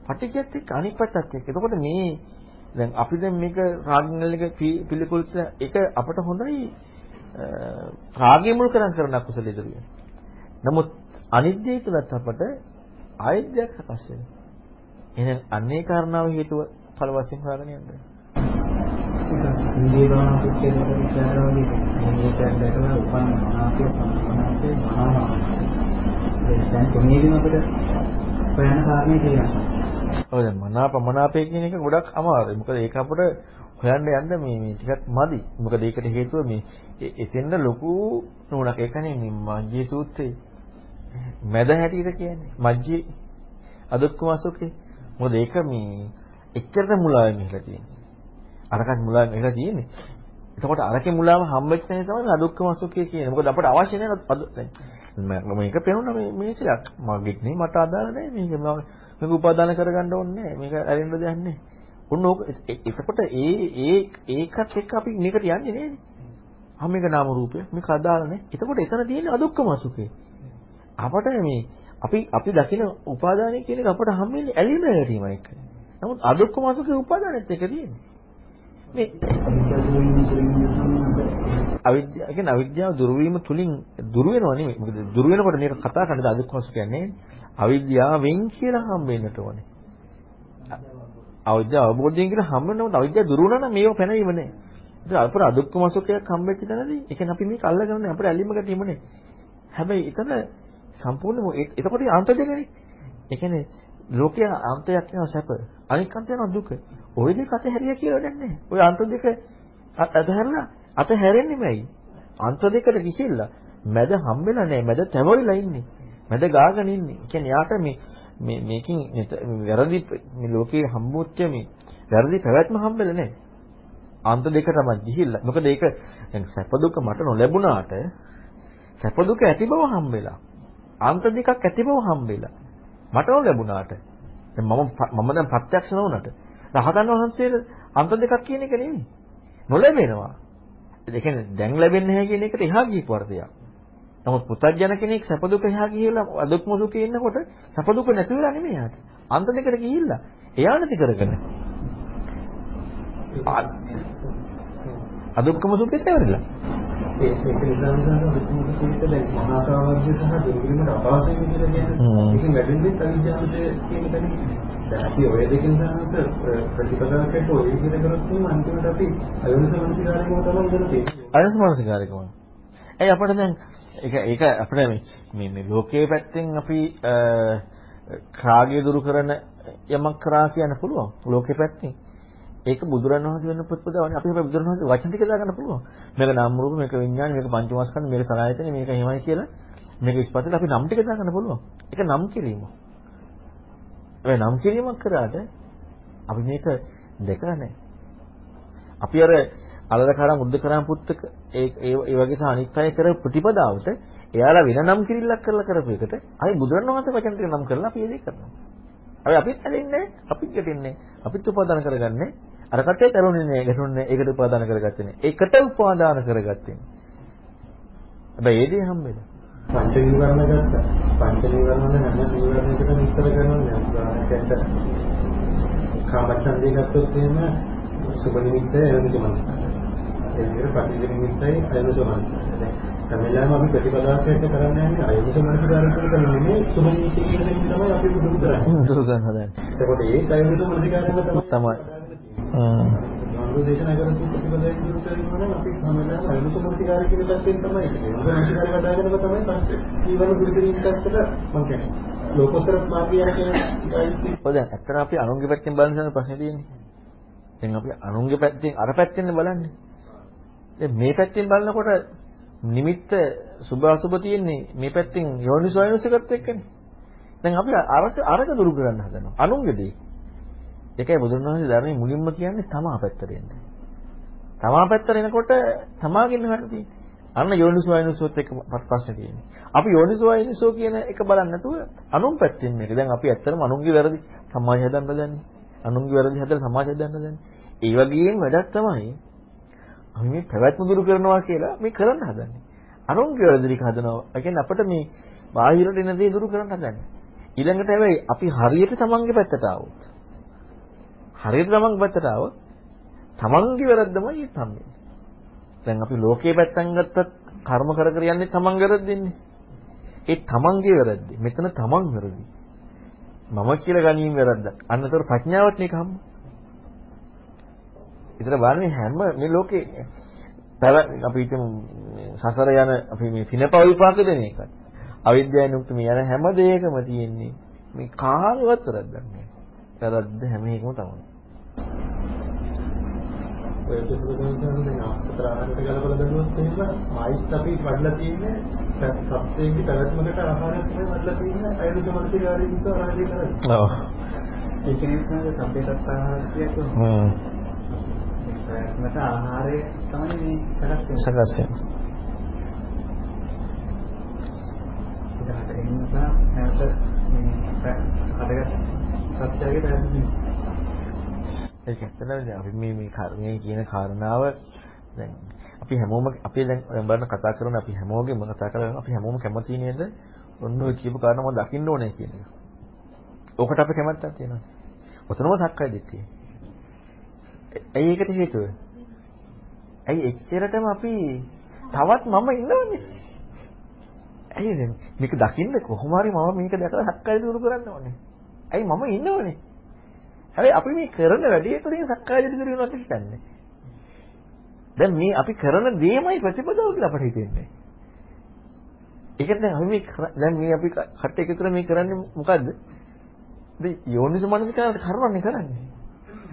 පටිගයත් එක්ක අනිත් පැත්තත් එක්ක. එතකොට මේ දැන් අපි දැන් මේක රාගිනලක පිළිකුල්ත එක අපට හොඳයි රාගය මුල් කරන් කරන අකුසල ඉදිරිය. නමුත් අනිද්දේ තුලත් අපට ආයද්‍යයක් සකස් වෙනවා. එහෙනම් අන්නේ කාරණාව හේතුව ඵල වශයෙන් හොයාගෙන යන්න. ඉන්දිය භාවනා පිටකේ විචාරවලදී මේ දැක්කම උපන් මනාපය සම්පූර්ණයෙන් මනාපය. දැන් කොහේදී අපිට හොයන කාරණේ තියෙනවා. ඔව් දැන් මනාප මනාපය කියන එක ගොඩක් අමාරුයි. මොකද ඒක අපිට හොයන්න යන්න මේ මේ ටිකක් මදි. මොකද ඒකට හේතුව මේ එතෙන්ද ලොකු නුණක් ඒකනේ මේ මජ්ජේ සූත්‍රයේ මැද හැටියට කියන්නේ. මජ්ජේ අදුක්කම අසුකේ. මොකද ඒක මේ එච්චරට මුලාවෙන් ඉහලා තියෙන්නේ. අරකට මුලාවෙන් ඉහලා තියෙන්නේ. එතකොට අරකේ මුලාව හම්බෙච්ච තැන තමයි අදුක්කම අසුකේ කියන්නේ. මොකද අපට අවශ්‍ය නැහැ දැන් මේක පේනවා මේ මේසලක් මගෙත් නේ මට අදාළ නැහැ මේක මේක උපාදාන කරගන්න ඕනේ නැහැ. මේක ඇරෙන්න දෙයක් නැහැ. ඔන්න ඕක එතකොට ඒ ඒ ඒකත් එක්ක අපි මේකට යන්නේ නෑනේ. ආ මේක නාම රූපය මේක අදාළ නැහැ. එතකොට එතන තියෙන්නේ අදුක්කම අසුකේ. අපට මේ අපි අපි දකින උපාදානය කියන එක අපට හම්බෙන්නේ ඇලීම ගැටීම එක්ක. නමුත් අදුක්කම අසුකේ උපාදානෙත් එක තියෙන්නේ. මේ අවිද්‍යාව කියන්නේ අවිද්‍යාව දුරු වීම තුලින් දුරු වෙනව නෙමෙයි. මොකද දුරු වෙනකොට මේක කතා කරන්නේ අදුක්කම අසුක කියන්නේ අවිද්‍යාවෙන් කියලා හම්බෙන්නට ඕනේ. අවිද්‍යාව අවබෝධයෙන් කියලා හම්බෙන්නකොට අවිද්‍යාව දුරු වුණා නම් මේව පැනවීම නෑ. ඒක අපර අදුක්කම අසුකයක් හම්බෙච්ච තැනදී ඒ කියන්නේ අපි මේක අල්ලගන්නේ නෑ. අපිට ඇලීම ගැටීම නෑ. හැබැයි එතන සම්පූර්ණ එතකොට අන්ත දෙකනේ. ඒ කියන්නේ ලෝකයේ අන්තයක් වෙනවා සැප. අනික් අන්තය වෙනවා දුක. ওই දෙක අතහැරියා කියලා වැඩක් නැහැ. ওই අන්ත දෙක අතහැරලා අතහැරෙන්නේ මැයි. අන්ත දෙකට ගිහිල්ලා මැද හම්බෙලා නැහැ. මැද තැවරිලා ඉන්නේ. මැද ගාගෙන ඉන්නේ. ඒ කියන්නේ යාට මේ මේ මේකින් වැරදි මේ ලෝකයේ හම්බුච්ච මේ වැරදි පැවැත්ම හම්බෙලා නැහැ. අන්ත දෙකටම ගිහිල්ලා. මොකද ඒක දැන් සැප දුක මට නොලැබුණාට සැප දුක ඇති බව හම්බෙලා. අන්ත දෙකක් ඇති බව හම්බෙලා. මට ලැබුණාට දැන් මම මම දැන් ප්‍රත්‍යක්ෂ නොවුනට රහතන් වහන්සේට අන්ත දෙකක් කියන එක නෙමෙයි. නොලැබෙනවා. ඒ කියන්නේ දැන් ලැබෙන්නේ නැහැ කියන එකට එහා ගියපු වර්ධයක්. නමුත් පුතඥ කෙනෙක් සැප දුක එහා ගිහිල්ලා අදුක්ම දුකේ ඉන්නකොට සැප දුක නැති වෙලා නෙමෙයි යාට. අන්ත දෙකට ගිහිල්ලා එයා නැති කරගෙන. අදුක්කම සුඛේ තේරෙලා. ඒක නිසා නිසා විමුක්තියට දැන් මහා සාවර්ගය සහ දෙවියන්ට අපහසුයි කියලා කියන්නේ. ඒකෙන් වැඩින්නේ අවිද්‍යාවසේ කියන තැන. දැන් අපි ඔය දෙකෙන් සාහස ප්‍රතිපදාවකට ඔය විදිහට කරොත් නම් අන්තිමට අපි අයෝනිස මනසිකාරයකම තමයි තියෙන්නේ. අයෝනිස මනසිකාරයකම. ඒ අපිට දැන් ඒක ඒක අපිට මේ මේ ලෝකයේ පැත්තෙන් අපි රාගය දුරු කරන යමක් කරා කියන්න පුළුවන්. ලෝකයේ පැත්තෙන්. ඒක බුදුරණවහන්සේ වෙන ප්‍රතිපදාවනේ අපි හැබැයි බුදුරණවහන්සේ වචන ටික දාගන්න පුළුවන්. මේක නාම රූප, මේක විඥාන, මේක පංචමස්කන්ධ, මේක සලආයතන, මේක එහෙමයි කියලා මේක ස්පර්ශයට අපි නම් ටික දාගන්න පුළුවන්. ඒක නම් කිරීම. ඒ නම් කිරීමක් කරාට අපි මේක දෙකලා නැහැ. අපි අර අලද කරා මුද්ද කරා පුත්තක ඒ ඒ වගේ සහ අනිත් අය කර ප්‍රතිපදාවට එයාලා වෙන නම් කිරිල්ලක් කරලා කරපු එකට අපි බුදුරණවහන්සේ වචන ටික නම් කරලා අපි ඒක කරනවා. අපි අපිත් ඇලෙන්නේ අපිත් ගැටෙන්නේ අපිත් උපාදාන කරගන්නේ අර කටේ තරුන්නේ නෑ ගැටුන්නේ ඒකට උපාදාන කරගත්තේ නෑ. ඒකට උපාදාන කරගත්තේ. හැබැයි ඒ දේ හම්බෙලා. පංච නීවරණ ගත්තා. පංච නීවරණ වල හැම නීවරණයකටම විස්තර කරනවා නේද? උදාහරණයකට කාමච්ඡන්දේ ගත්තොත් එහෙම සුබ නිමිත්තයි අයෝනිසෝ මනසයි. ඒ විදිහට පටිච්ච නිමිත්තයි අයෝනිසෝ මනසයි. දැන් හැමදාම අපි ප්‍රතිපදාවකට කරන්නේ නැහැ අයෝනිසෝ මනසයි කරන්නේ සුබ නිමිති කියන දේ තමයි අපි පුදුම කරන්නේ. දුරු ගන්න හදන්නේ. එතකොට ඒ අයෝනිසෝ මනසයි තමයි. ආ දේශනා කරපු කරනවා නම් අපි හැමදාම අයෝනිසෝ මනසිකාරය කියන පැත්තෙන් තමයි ඒක. වඩාගෙනම තමයි පස්සේ කිරීම පැත්තට මම කියන්නේ. ලෝකෝත්තර මාර්ගය කියන්නේ ඔය දැන් ඇත්තට අපි අනුන්ගේ පැත්තෙන් බලන ප්‍රශ්නේ තියෙන්නේ. දැන් අපි අනුන්ගේ පැත්තෙන් අර පැත්තෙන් බලන්නේ. දැන් මේ පැත්තෙන් බලනකොට නිමිත්ත සුභ අසුභ තියෙන්නේ මේ පැත්තෙන් යෝනිසෝයනසිකත් එක්කනේ. දැන් අපි අරක අරක දුරු කරන්න හදනවා. අනුන්ගේ දේ. ඒකයි බුදුන් වහන්සේ ධර්මයේ මුලින්ම කියන්නේ තමා පැත්තට එන්න. තමා පැත්තට එනකොට තමාගෙන් ගන්න තියෙන්නේ. අන්න යෝනිසෝයනිසෝත් එක ප්‍රශ්නේ තියෙන්නේ. අපි යෝනිසෝයනිසෝ කියන එක බලන්නේ නැතුව අනුන් පැත්තෙන් මේක. දැන් අපි ඇත්තටම අනුන්ගේ වැරදි සමාජය හදන්න දන්නේ. අනුන්ගේ වැරදි හදලා සමාජය හදන්න දන්නේ. ඒ වගේම වැඩක් තමයි අපි මේ පැවැත්ම දුරු කරනවා කියලා මේ කරන්න හදන්නේ. අනුන්ගේ වැරදි ටික හදනවා. ඒ කියන්නේ අපිට මේ බාහිරට එන දේ දුරු කරන්න හදන්නේ. ඊළඟට හැබැයි අපි හරියට තමන්ගේ පැත්තට ආවොත් හරියට තමන්ගේ පැත්තට ආවොත් තමන්ගේ වැරද්දමයි තමයි. දැන් අපි ලෝකයේ පැත්තෙන් ගත්තත් කර්ම කර කර යන්නේ තමන් වැරද්දින්නේ. ඒ තමන්ගේ වැරද්ද. මෙතන තමන් වැරදි. මම කියලා ගැනීම වැරද්දක්. අන්නතර ප්‍රඥාවට මේක හම්බ. ඉතල බලන්නේ හැම මේ ලෝකේ පැව අපි හිතමු සසර යන අපි මේ පිනපව විපාක දෙන එකත්. අවිද්‍යාවෙන් උක්ත මේ යන හැම දෙයකම තියෙන්නේ මේ කාලවත් වැරද්දක් නෑ. වැරද්ද හැම එකම තමයි. ඔය අසතර ආහාරයට ගලපලා බැලුවොත් එහෙම ආයිත් අපි වඩලා තියෙන්නේ සත්‍යයේ පැවැත්මකට ආහාරයක් තමයි වඩලා තියෙන්නේ අයුෂ මනසිකාරී නිසා ආහාරය කරන්නේ. ඔව්. ආහාර කියන්නේ. හ්ම්. මට ආහාරය තමයි මේ සකස් වෙන්නේ. ඒ නිසා නැවත මේ හදගත් සත්‍යයේ පැවැත්ම ඒක ඇත්තටම අපි මේ මේ කර්මයේ කියන කාරණාව දැන් අපි හැමෝම අපි දැන් බලන්න කතා කරන අපි හැමෝගෙම කතා කරන අපි හැමෝම කැමති නේද? ඔන්න ඔය කියපු කාරණාව මම දකින්න ඕනේ කියන එක. ඕකට අපි කැමැත්තක් තියෙනවා. ඔතනම සක්කාය දිට්ඨිය. ඇයි ඒකට හේතුව? ඇයි එච්චරටම අපි තවත් මම ඉන්නවනේ. ඇයි දැන් මේක දකින්න කොහොම හරි මම මේක දැකලා සක්කාය දුරු කරන්න ඕනේ. ඇයි මම ඉන්නවනේ. හැබැයි අපි මේ කරන වැඩේ තුළින් සක්කාය දිට්ඨිය දිනු වෙනවා කියන්නේ. දැන් මේ අපි කරන දේමයි ප්‍රතිපදාව කියලා අපිට හිතෙන්නේ. ඒකට දැන් අපි මේ දැන් මේ අපි කට එකතු කරලා මේ කරන්නේ මොකද්ද? දැන් යෝනිස මනසිකාරට කරවන්නේ කරන්නේ.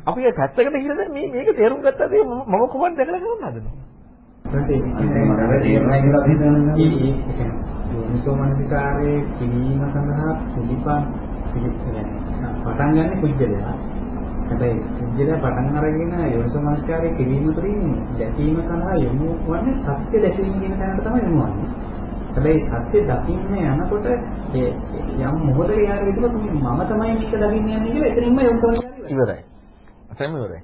අපි ඒ පැත්තකට ගිහලා දැන් මේ මේක තේරුම් ගත්තාද මම කොහොමද දැකලා කරන්න හදන්නේ? යෝනිසෝ මනසිකාරයේ කිරීම සඳහා පිළිපන් පටන් ගන්න පුජ්‍යලයා. හැබැයි පුජ්‍යලයා පටන් අරගෙන යෝනිසෝ මනසිකාරයේ කිරීම තුළින් දැකීම සඳහා යොමු වන්නේ සත්‍ය දැකීම කියන තැනට තමයි යොමු වන්නේ. හැබැයි සත්‍ය දකින්න යනකොට යම් මොහොතක යාර විදිහට මම තමයි මේක දකින්න යන්නේ කියලා එතනින්ම යෝනිසෝ මනසිකාරය ඉවරයි. ඉවරයි.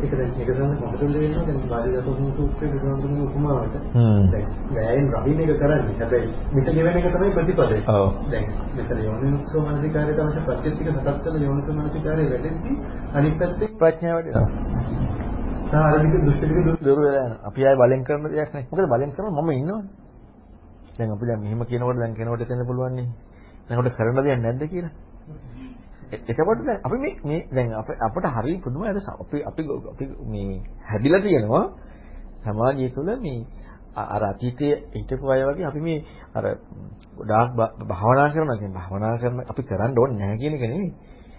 ඒක දැන් ඒක තමයි මොකටද වෙන්නේ දැන් බාලිගතෝම සූත්‍රයේ බුදුහාමුදුරුවෝ උපමාවට හ්ම්. දැන් වැයෙන් රහින එක කරන්නේ හැබැයි මිට ගෙවෙන එක තමයි ප්‍රතිපදේ ඔව්. දැන් මෙතන යෝනිසෝ මනසිකාරය තමයි ප්‍රත්‍යක්ෂික සකස් කරන යෝනිසෝ මනසිකාරය වැඩෙද්දි අනිත් පැත්තේ ප්‍රඥාව වැඩි. සාරික දෘෂ්ටික දුර වෙලා යනවා. අපි ආයේ බලෙන් කරන දෙයක් නැහැ. මොකද බලෙන් කරනවා මම ඉන්නවනේ. දැන් අපි දැන් මෙහෙම කියනකොට දැන් කෙනෙකුට එතන පුළුවන් නේ. දැන් කරන්න දෙයක් නැද්ද කියලා. එතකොට දැන් අපි මේ මේ දැන් අපිට හරිය පුදුම අර අපි අපි අපි මේ හැදිලා තියෙනවා සමාජය තුළ මේ අර අතීතයේ හිටපු අය වගේ අපි මේ අර ගොඩාක් භාවනා කරනවා කියන්නේ භාවනා කරන අපි කරන්න ඕනේ නැහැ කියන එක නෙමෙයි.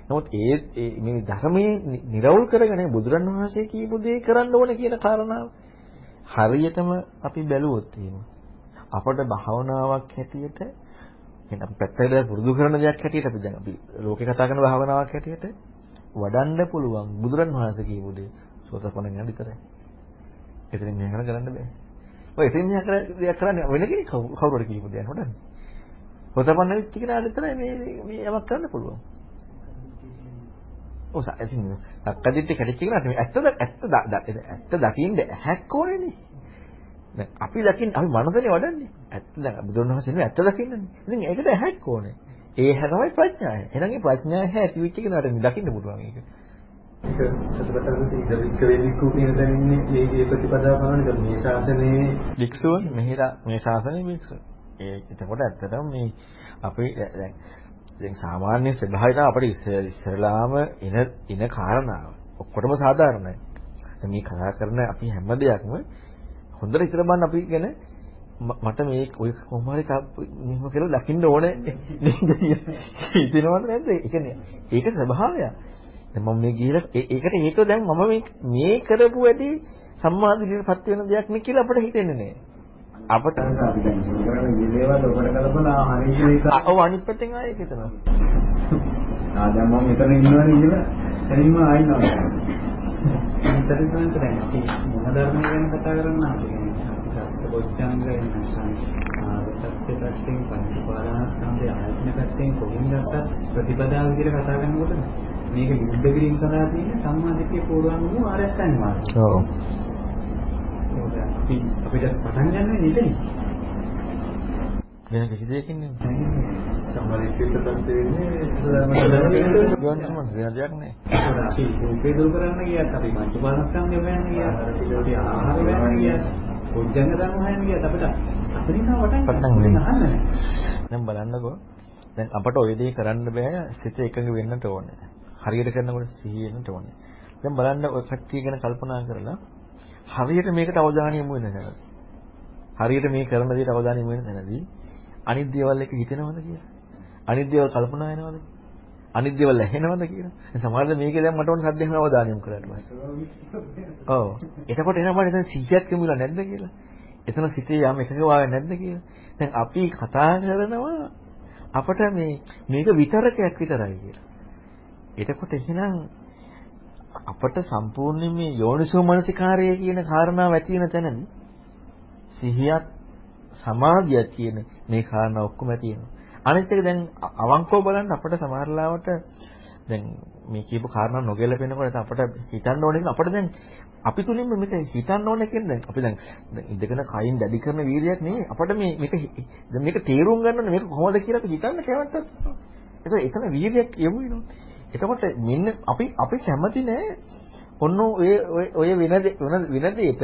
නමුත් ඒ මේ ධර්මයේ නිර්වුල් කරගෙන බුදුරණවහන්සේ කියපු දේ කරන්න ඕනේ කියන කාරණාව හරියටම අපි බැලුවොත් එහෙම අපට භාවනාවක් හැටියට කියන්නේ අපි පැත්තකට පුරුදු කරන දෙයක් හැටියට අපි දැන් අපි ලෝකේ කතා කරන භාවනාවක් හැටියට වඩන්න පුළුවන් බුදුරන් වහන්සේ කියපු දේ සෝතපන්න යන විතරයි. එතනින් මෙහෙම කරන්න බෑ. ඔය එතනින් මෙහෙම දෙයක් කරන්නේ වෙන කෙනෙක් කවුරු හරි කියපු දෙයක් වඩන්නේ. සෝතපන්න වෙච්ච කෙනාට විතරයි මේ මේ යමක් කරන්න පුළුවන්. ඔව් සැසින් සක්කදිට්ඨි කැටිච්ච කෙනාට මේ ඇත්තද ඇත්ත ඇත්ත දකින්න ඇහැක් ඕනේනේ. දැන් අපි දකින්න අපි මනසනේ වඩන්නේ. ඇත්ත දැන් බුදුරණවහන්සේ නේ ඇත්ත දකින්නනේ. ඉතින් ඒකට ඇහැක් ඕනේ. ඒ හැ තමයි ප්‍රඥාව. එහෙනම් ඒ ප්‍රඥාව හැ ඇති වෙච්ච කෙනාට දකින්න පුළුවන් ඒක. ඒක සතරපතරේ ඉදවික්ක වේදිකු කියන දැන් ඉන්නේ මේ මේ ප්‍රතිපදාව කරන්නේ මේ ශාසනයේ වික්ෂුව මෙහිලා මේ ශාසනයේ වික්ෂුව. ඒ එතකොට ඇත්තටම මේ අපි දැන් දැන් සාමාන්‍ය ස්වභාවයෙන් අපිට ඉස්සරලාම එන එන කාරණාව ඔක්කොටම සාධාරණයි. මේ කතා කරන අපි හැම දෙයක්ම හොඳට හිතලා බලන්න අපි ගැන මට මේ ඔය කොහොම හරි මෙහෙම කියලා දකින්න ඕනේ හිතෙනවද නැද්ද? ඒ කියන්නේ ඒක ස්වභාවය. දැන් මම මේ ගිහලා ඒකට හේතුව දැන් මම මේ මේ කරපු වැඩි සම්මාදිරියටපත් වෙන දෙයක් නේ කියලා අපිට හිතෙන්නේ නෑ. අපට අපි දැන් කරන්නේ දේවල් ඔබට කලබලා හරියට ඒක ඔව් අනිත් පැත්තෙන් ආයෙ හිතනවා. ආ දැන් මම මෙතන ඉන්නවනේ කියලා එනින්ම ආයිනවා. ඉතරෙන් දැන් අපි මොන ධර්ම ගැන කතා කරන්නේ අපි බොජ්ජංග සත්‍ය පැත්තෙන් පංච උපාදානස්කන්ධය ආයතන පැත්තෙන් කොහෙන් ගත්තත් ප්‍රතිපදාව විදිහට කතා කරනකොට මේක විරුද්ධ කිරීම සඳහා තියෙන සම්මාදිට්ඨිය පූර්වාංග වූ ආරස්තන් මාර්ගය. ඔව්. අපි අපිට පටන් ගන්න නෙදෙයි. වෙන කිසි දෙයකින් නෙමෙයි. සම්මාදිට්ඨියට පැත්තේ වෙන්නේ යෝනිසමස් වෙන දෙයක් නෑ. අපි රූපේ දුරු කරන්න ගියත් අපි පංච උපාදානස්කන්ධය හොයන්න ගියත් අපි ආහාර හොයන්න ගියත් බොජ්ජංග ධර්ම හොයන්න ගියත් අපිට අතරින් වටන් පටන් ගන්න. අහන්න දැන් බලන්නකෝ. දැන් අපට ওই දේ කරන්න බෑ සිත එකඟ වෙන්නට ඕනේ. හරියට කරනකොට සිහිය එන්නට ඕනේ. දැන් බලන්න ඔය කට්ටිය ගැන කල්පනා කරලා හරියට මේකට අවධානය යොමු වෙන තැනදී. හරියට මේ කරන දේට අවධානය යොමු වෙන තැනදී අනිත් දේවල් එක හිතෙනවද කියලා? අනිත් දේවල් කල්පනා වෙනවද? අනිත් දේවල් ඇහෙනවද කියලා? සමහරවිට මේකේ දැන් මට ඕන සද්ද එහෙම අවධානය යොමු කරන්න පස්සේ. ඔව්. එතකොට එනවා දැන් 100ක් යමුලා නැද්ද කියලා? එතන සිතේ යම් එකක වාගේ නැද්ද කියලා? දැන් අපි කතා කරනවා අපට මේ මේක විතරකයක් විතරයි කියලා. එතකොට එහෙනම් අපට සම්පූර්ණයෙන් මේ යෝනිසෝ මනසිකාරය කියන කාරණාව ඇති වෙන තැනදී සිහියත් සමාධියත් කියන මේ කාරණා ඔක්කොම ඇති වෙනවා. අනිත් එක දැන් අවංකව බලන්න අපිට සමහරලාවට දැන් මේ කියපු කාරණා නොගැලපෙනකොට අපිට හිතන්න ඕනේ අපිට දැන් අපි තුලින්ම මේක හිතන්න ඕනේ කියන්නේ දැන් අපි දැන් ඉඳගෙන කයින් දැඩි කරන වීර්යයක් නෙවෙයි අපිට මේ මේක දැන් මේක තේරුම් ගන්න ඕනේ මේක කොහොමද කියලා අපි හිතන්න කැමැත්තක්. ඒක එතන වීර්යයක් යොමු වෙනවා. එතකොට මෙන්න අපි අපි කැමති නෑ ඔන්න ඔය ඔය වෙන වෙන දෙයට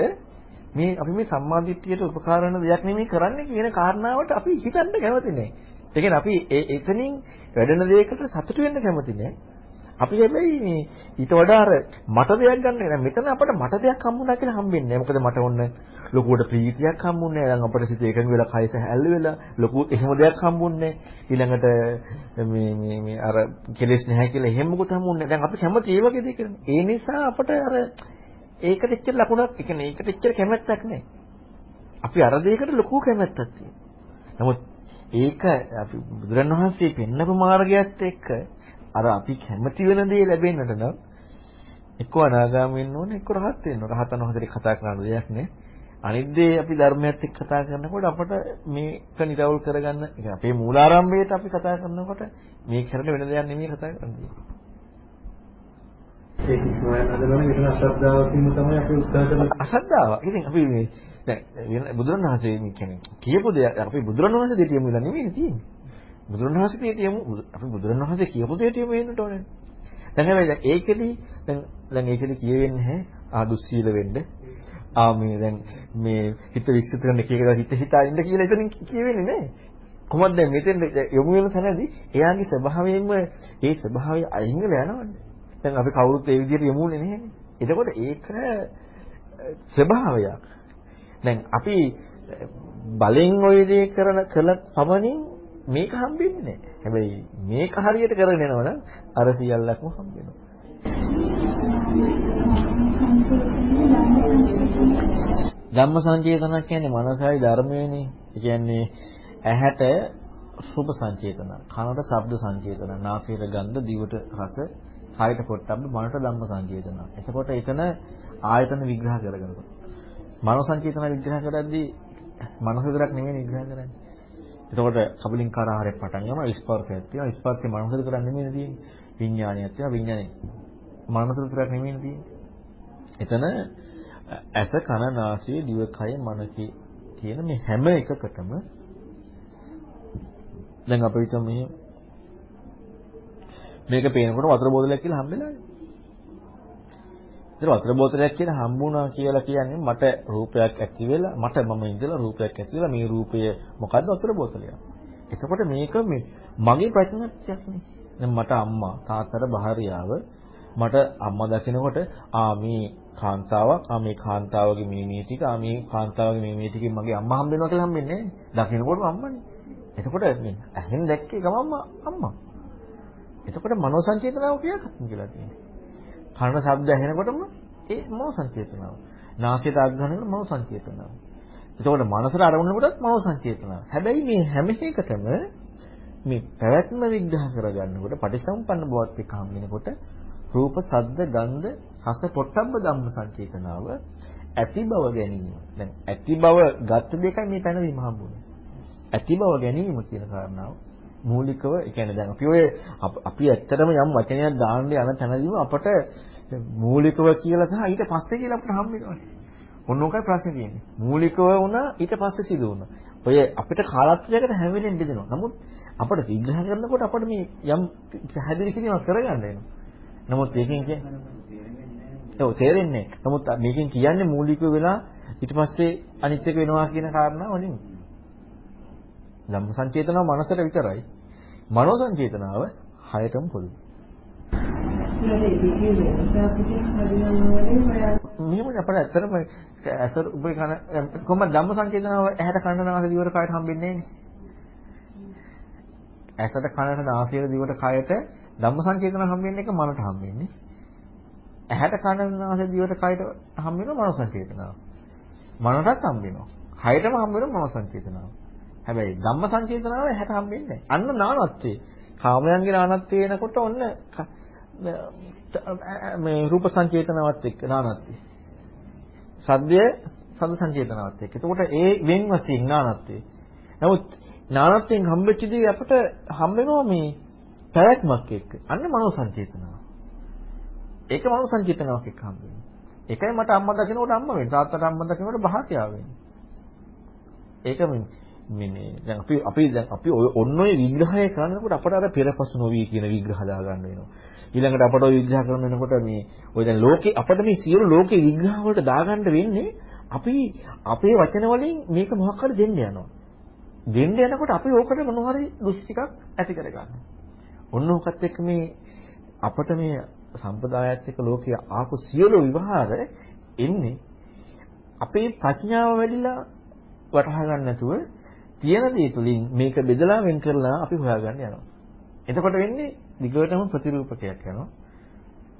මේ අපි මේ සම්මාදිට්ඨියට උපකාර කරන දෙයක් නෙමෙයි කරන්නේ කියන කාරණාවට අපි හිතන්න කැමති නෑ. ඒ කියන්නේ අපි එතනින් වැඩෙන දෙයකට සතුටු වෙන්න කැමති නෑ. අපි හැබැයි මේ ඊට වඩා අර මට දෙයක් ගන්න නෑ. මෙතන අපිට මට දෙයක් හම්බුනා කියලා හම්බෙන්නේ නෑ. මොකද මට ඔන්න ලොකුවට ප්‍රීතියක් හම්බුන්නේ නෑ. දැන් අපිට සිත එකඟ වෙලා කයස හැල්ල වෙලා ලොකු එහෙම දෙයක් හම්බුන්නේ ඊළඟට මේ මේ මේ අර කෙලෙස් නැහැ කියලා එහෙම මොකද හම්බුන්නේ දැන් අපි කැමති ඒ වගේ දෙයක් කරන්නේ. ඒ නිසා අපිට අර ඒකට එච්චර ලකුණක් ඒ කියන්නේ ඒකට එච්චර කැමැත්තක් නෑ. අපි අර දෙයකට ලොකු කැමැත්තක් තියෙනවා. නමුත් ඒක අපි බුදුරණවහන්සේ පෙන්නපු මාර්ගයත් එක්ක අර අපි කැමති වෙන දේ ලැබෙන්නට නම් එක්ක අනාගාමී වෙන්න ඕනේ එක්ක රහත් වෙන්න ඕනේ. රහතන් වහන්සේට කතා කරන දෙයක් නේ. අනිත් දේ අපි ධර්මයත් එක්ක කතා කරනකොට අපට මේක නිරවුල් කරගන්න ඒ අපේ මූලාරම්භයට අපි කතා කරනකොට මේ කරන වෙන දෙයක් නෙමෙයි කතා කරන්නේ. ඒක ඉක්මනට හදනවා නම් ඒක අශ්‍රද්ධාවකින් තමයි අපි උත්සාහ කරන්නේ. අසද්ධාව. ඉතින් අපි මේ දැන් බුදුරණවහන්සේ මේ කියන්නේ කියපු දේ අපි බුදුරණවහන්සේ දෙයට යමු නෙමෙයි තියෙන්නේ. බුදුරණවහන්සේ දෙයට යමු අපි බුදුරණවහන්සේ කියපු දෙයට යමු වෙන්නට ඕනේ. දැන් හැබැයි දැන් ඒකෙදි දැන් දැන් ඒකෙදි කියවෙන්නේ නැහැ ආදුස්සීල වෙන්න. ආ මේ දැන් මේ හිත වික්ෂිත කරන එක එක හිත හිතා ඉන්න කියලා එතනින් කියවෙන්නේ නැහැ. කොහොමද දැන් මෙතෙන් යොමු වෙන තැනදී එයාගේ ස්වභාවයෙන්ම ඒ ස්වභාවය අයින් වෙලා යනවනේ. දැන් අපි කවුරුත් ඒ විදිහට යමුනේ නැහැනේ. එතකොට ඒක ස්වභාවයක්. දැන් අපි බලෙන් ওই දේ කරන කළ පමණින් මේක හම්බෙන්නේ නැහැ. හැබැයි මේක හරියට කරගෙන යනවනම් අර සියල්ලක්ම හම්බෙනවා. ධම්ම සංචේතනක් කියන්නේ මනසයි ධර්මයනේ. ඒ කියන්නේ ඇහැට සුභ සංචේතන, කනට ශබ්ද සංචේතන, නාසයට ගන්ධ, දිවට රස, කායට පොට්ටබ්බ, මනට ධම්ම සංචේතන. එතකොට එතන ආයතන විග්‍රහ කරගන්නවා. මනෝ සංචේතන විග්‍රහ කරද්දී මනස විතරක් නෙමෙයි විග්‍රහ කරන්නේ. එතකොට කබලින්කාර ආහාරය පටන් ගන්නවා ස්පර්ශයක් තියෙනවා. ස්පර්ශේ මනසද කරන්නේ නෙමෙයි තියෙන්නේ. විඥානයක් තියෙනවා. විඥානේ මනස විතරක් නෙමෙයි තියෙන්නේ. එතන ඇස කන නාසය දිවකය මන කියන මේ හැම එකකටම දැන් අපි හිතමු මේ මේක පේනකොට වතුර බෝතලයක් කියලා හම්බෙලානේ. ඒතර වතුර බෝතලයක් කියලා හම්බුණා කියලා කියන්නේ මට රූපයක් ඇති වෙලා මට මම ඉඳලා රූපයක් ඇති වෙලා මේ රූපය මොකද්ද වතුර බෝතලයක්. එතකොට මේක මේ මගේ ප්‍රඥාවක් නේ. දැන් මට අම්මා තාත්තට භාර්යාව මට අම්මා දකිනකොට ආ මේ කාන්තාවක් ආ මේ කාන්තාවගේ මේ මේ ටික ආ මේ කාන්තාවගේ මේ මේ ටිකෙන් මගේ අම්මා හම්බ වෙනවා කියලා හම්බෙන්නේ නැහැ. දකිනකොට අම්මනේ. එතකොට මේ ඇහෙන් දැක්කේ ගමම්ම අම්මා. එතකොට මනෝ සංචේතනාව ක්‍රියාත්මක කියලා තියෙනවා. කන ශබ්ද ඇහෙනකොටම ඒ මනෝ සංචේතනාව. නාසයට අග්‍රහණයකට මනෝ සංචේතනාව. එතකොට මනසට අරමුණනකොටත් මනෝ සංචේතනාව. හැබැයි මේ හැම එකකටම මේ පැවැත්ම විග්‍රහ කරගන්නකොට පටිසම්පන්න බවත් එක්ක හම් වෙනකොට රූප, ශබ්ද, ගන්ධ, රස, පොට්ටබ්බ ධම්ම සංචේතනාව ඇති බව ගැනීම. දැන් ඇති බව ගත්ත දෙකයි මේ පැනවීම හම්බුනේ. ඇති බව ගැනීම කියන කාරණාව මූලිකව ඒ කියන්නේ දැන් අපි ඔය අපි ඇත්තටම යම් වචනයක් දාන්න යන තැනදීම අපට මූලිකව කියලා සහ ඊට පස්සේ කියලා අපිට හම්බ වෙනවනේ. ඔන්න ඔකයි ප්‍රශ්නේ තියෙන්නේ. මූලිකව වුණා ඊට පස්සේ සිදු වුණා. ඔය අපිට කාලත්‍රයකට හැම වෙලෙම බෙදෙනවා. නමුත් අපිට විග්‍රහ කරනකොට අපිට මේ යම් පැහැදිලි කිරීමක් කරගන්න වෙනවා. නමුත් ඒකෙන් කියන්නේ ඔව් තේරෙන්නේ. නමුත් මේකෙන් කියන්නේ මූලිකව වෙලා ඊට පස්සේ අනිත් එක වෙනවා කියන කාරණාව නෙමෙයි. ධම්ම සංචේතනාව මනසට විතරයි. මනෝ සංචේතනාව හයටම පොදුයි. මෙහෙම අපිට ඇත්තටම ඇසර උඹ කන කොහොමද ධම්ම සංචේතනාව ඇහැට කනට නාසය දිවට කයට හම්බෙන්නේ නැහැ ඇසට කනට නාසයට දිවට කයට ධම්ම සංචේතනාව හම්බෙන්නේ එක මනට හම්බෙන්නේ. ඇහැට කනට නාසය දිවට කයට හම්බෙනවා මනෝ සංචේතනාව මනටත් හම්බෙනවා. හයටම හම්බෙනවා මනෝ සංචේතනාව හැබැයි ධම්ම සංචේතනාව ඇහැට හම්බෙන්නේ නැහැ අන්න නානත්වේ කාමයන්ගේ නානත්වේ එනකොට ඔන්න මේ රූප සංචේතනාවත් එක්ක නානත්වය. සද්දය සද්ද සංචේතනාවත් එක්ක. එතකොට ඒ වෙන් වශයෙන් නානත්වය. නමුත් නානත්වයෙන් හම්බෙච්ච දේ අපට හම්බ වෙනවා මේ පැවැත්මක් එක්ක. අන්න මනෝ සංචේතනාව. ඒක මනෝ සංචේතනාවක් එක්ක හම්බ වෙනවා. ඒකයි මට අම්මා දකිනකොට අම්මා වෙන්නේ. තාත්තට අම්මා දකිනකොට බහතියා වෙන්නේ. ඒක මේ දැන් අපි අපි දැන් අපි ඔන්න ඔය විග්‍රහය කරනකොට අපට අර පෙරපසු නොවි කියන විග්‍රහ දාගන්න වෙනවා. ඊළඟට අපට ඔය විග්‍රහ කරන වෙනකොට මේ ඔය දැන් ලෝකේ අපිට මේ සියලු ලෝකේ විග්‍රහ වලට දාගන්න වෙන්නේ අපි අපේ වචන වලින් මේක මොකක් හරි දෙන්න යනවා. දෙන්න යනකොට අපි ඕකට මොනවා හරි දෘෂ්ටිකක් ඇති කරගන්නවා. ඔන්න ඕකත් එක්ක මේ අපට මේ සම්ප්‍රදායත් එක්ක ලෝකයේ ආපු සියලු විවහාර එන්නේ අපේ ප්‍රඥාව වැඩිලා වටහා ගන්න නැතුව තියෙන දේ තුලින් මේක බෙදලා වෙන් කරලා අපි හොයාගන්න යනවා. එතකොට වෙන්නේ දිගටම ප්‍රතිරූපකයක් යනවා.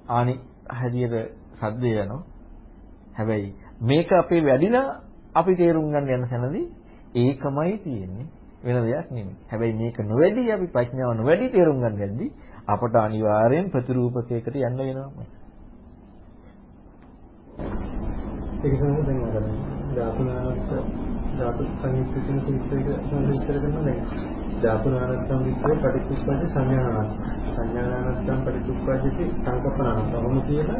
ආනි හැදියට සද්දය යනවා. හැබැයි මේක අපේ වැඩිලා අපි තේරුම් ගන්න යන තැනදී ඒකමයි තියෙන්නේ වෙන දෙයක් නෙමෙයි. හැබැයි මේක නොවැඩි අපි ප්‍රඥාව නොවැඩි තේරුම් ගන්න යද්දී අපට අනිවාර්යෙන් ප්‍රතිරූපකයකට යන්න වෙනවා. ඒක සමහර දැන් අර ධාතුනාත් ධාතු සංයුක්ත කියන සූත්‍රයක සංවිස්තර කරනවා දැන් ධාතුනානත්තම් විස්තරේ පටිච්චසමුප්පාද සංඥානාත් සංඥානාත්තම් පටිච්චසමුප්පාදති සංකප්පනාත් ඔහොම කියලා?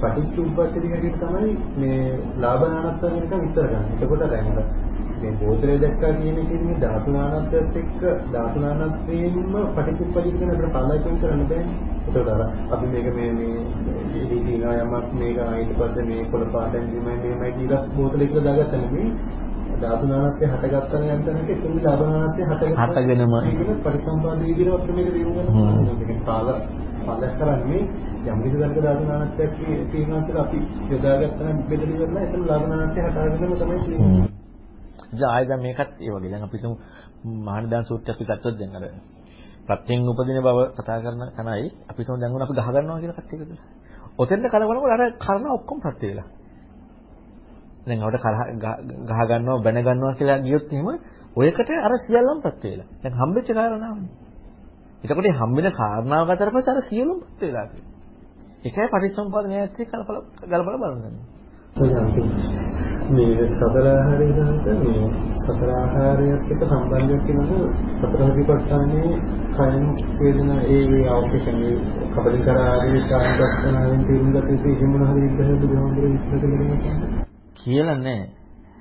පටිච්චසමුප්පාද ටිකකට තමයි මේ ලාභනානත්තම් එක විස්තර කරන්නේ. එතකොට දැන් අර මේ බෝධරේ දැක්කා කියන එකේ මේ ධාතුනානත්තත් එක්ක ධාතුනානත්තේම පටිච්චසමුප්පාද කියන අපිට පාලනය කරන්න බෑනේ. එතකොට අර අපි මේක මේ මේ ඉදී තියනවා යමක් මේක ඊට පස්සේ මේ පොළ පාටෙන් දිමයි මෙහෙමයි කියලා බෝතලේ කියලා දාගත්තා නෙමෙයි ධාතු නානත්වය හටගත්තන යන තැනක එතන ධාතු නානත්වය හටගෙනම ඒක පරිසම්පාද විදිහට මේක තේරුම් ගන්න ඕනේ. ඒක පාල පාලස් කරන්නේ යම් කිසි දෙයක ධාතු නානත්වයක් තියෙනවා කියලා අපි යොදාගත්තා නම් බෙදලි කරලා එතන ධාතු නානත්වය හටගෙනම තමයි තියෙන්නේ. ඉතින් ආයෙත් මේකත් ඒ වගේ. දැන් අපි තුමු මහානිදාන සූත්‍රය අපි ගත්තොත් දැන් අර ප්‍රත්‍යයෙන් උපදින බව කතා කරන තනයි අපි තුමු දැන් උන අපි ගහ ගන්නවා කියලා කට්ටියකද. ඔතෙන්ද කලබලකොට අර කරන ඔක්කොම ප්‍රත්‍ය වෙලා. දැන් අපිට ගහ ගන්නවා බැන ගන්නවා කියලා ගියොත් එහෙම ඔයකට අර සියල්ලම ප්‍රත්‍ය වෙලා. දැන් හම්බෙච්ච කාරණාවනේ. එතකොට මේ හම්බෙන කාරණාව අතර පස්සේ අර සියලුම ප්‍රත්‍ය වෙලා තියෙනවා. ඒකයි පටිච්චසමුප්පාද න්‍යායත් කලබල ගලබල බලන්නේ. මේ සතර ආහාරය ගන්නත් මේ සතර ආහාරයත් එක්ක සම්බන්ධයක් තියෙනවා සතර හදිපස්සන්නේ කයන වේදනා ඒ ඒ අවශ්‍යකන්නේ කබලින් කර ආදී කායපස්සනාවෙන් තේරුම් ගත යුතු හිමුණ හරි විග්‍රහ බුදුහාමුදුරුවෝ විස්තර කරනවා කියලා නැහැ.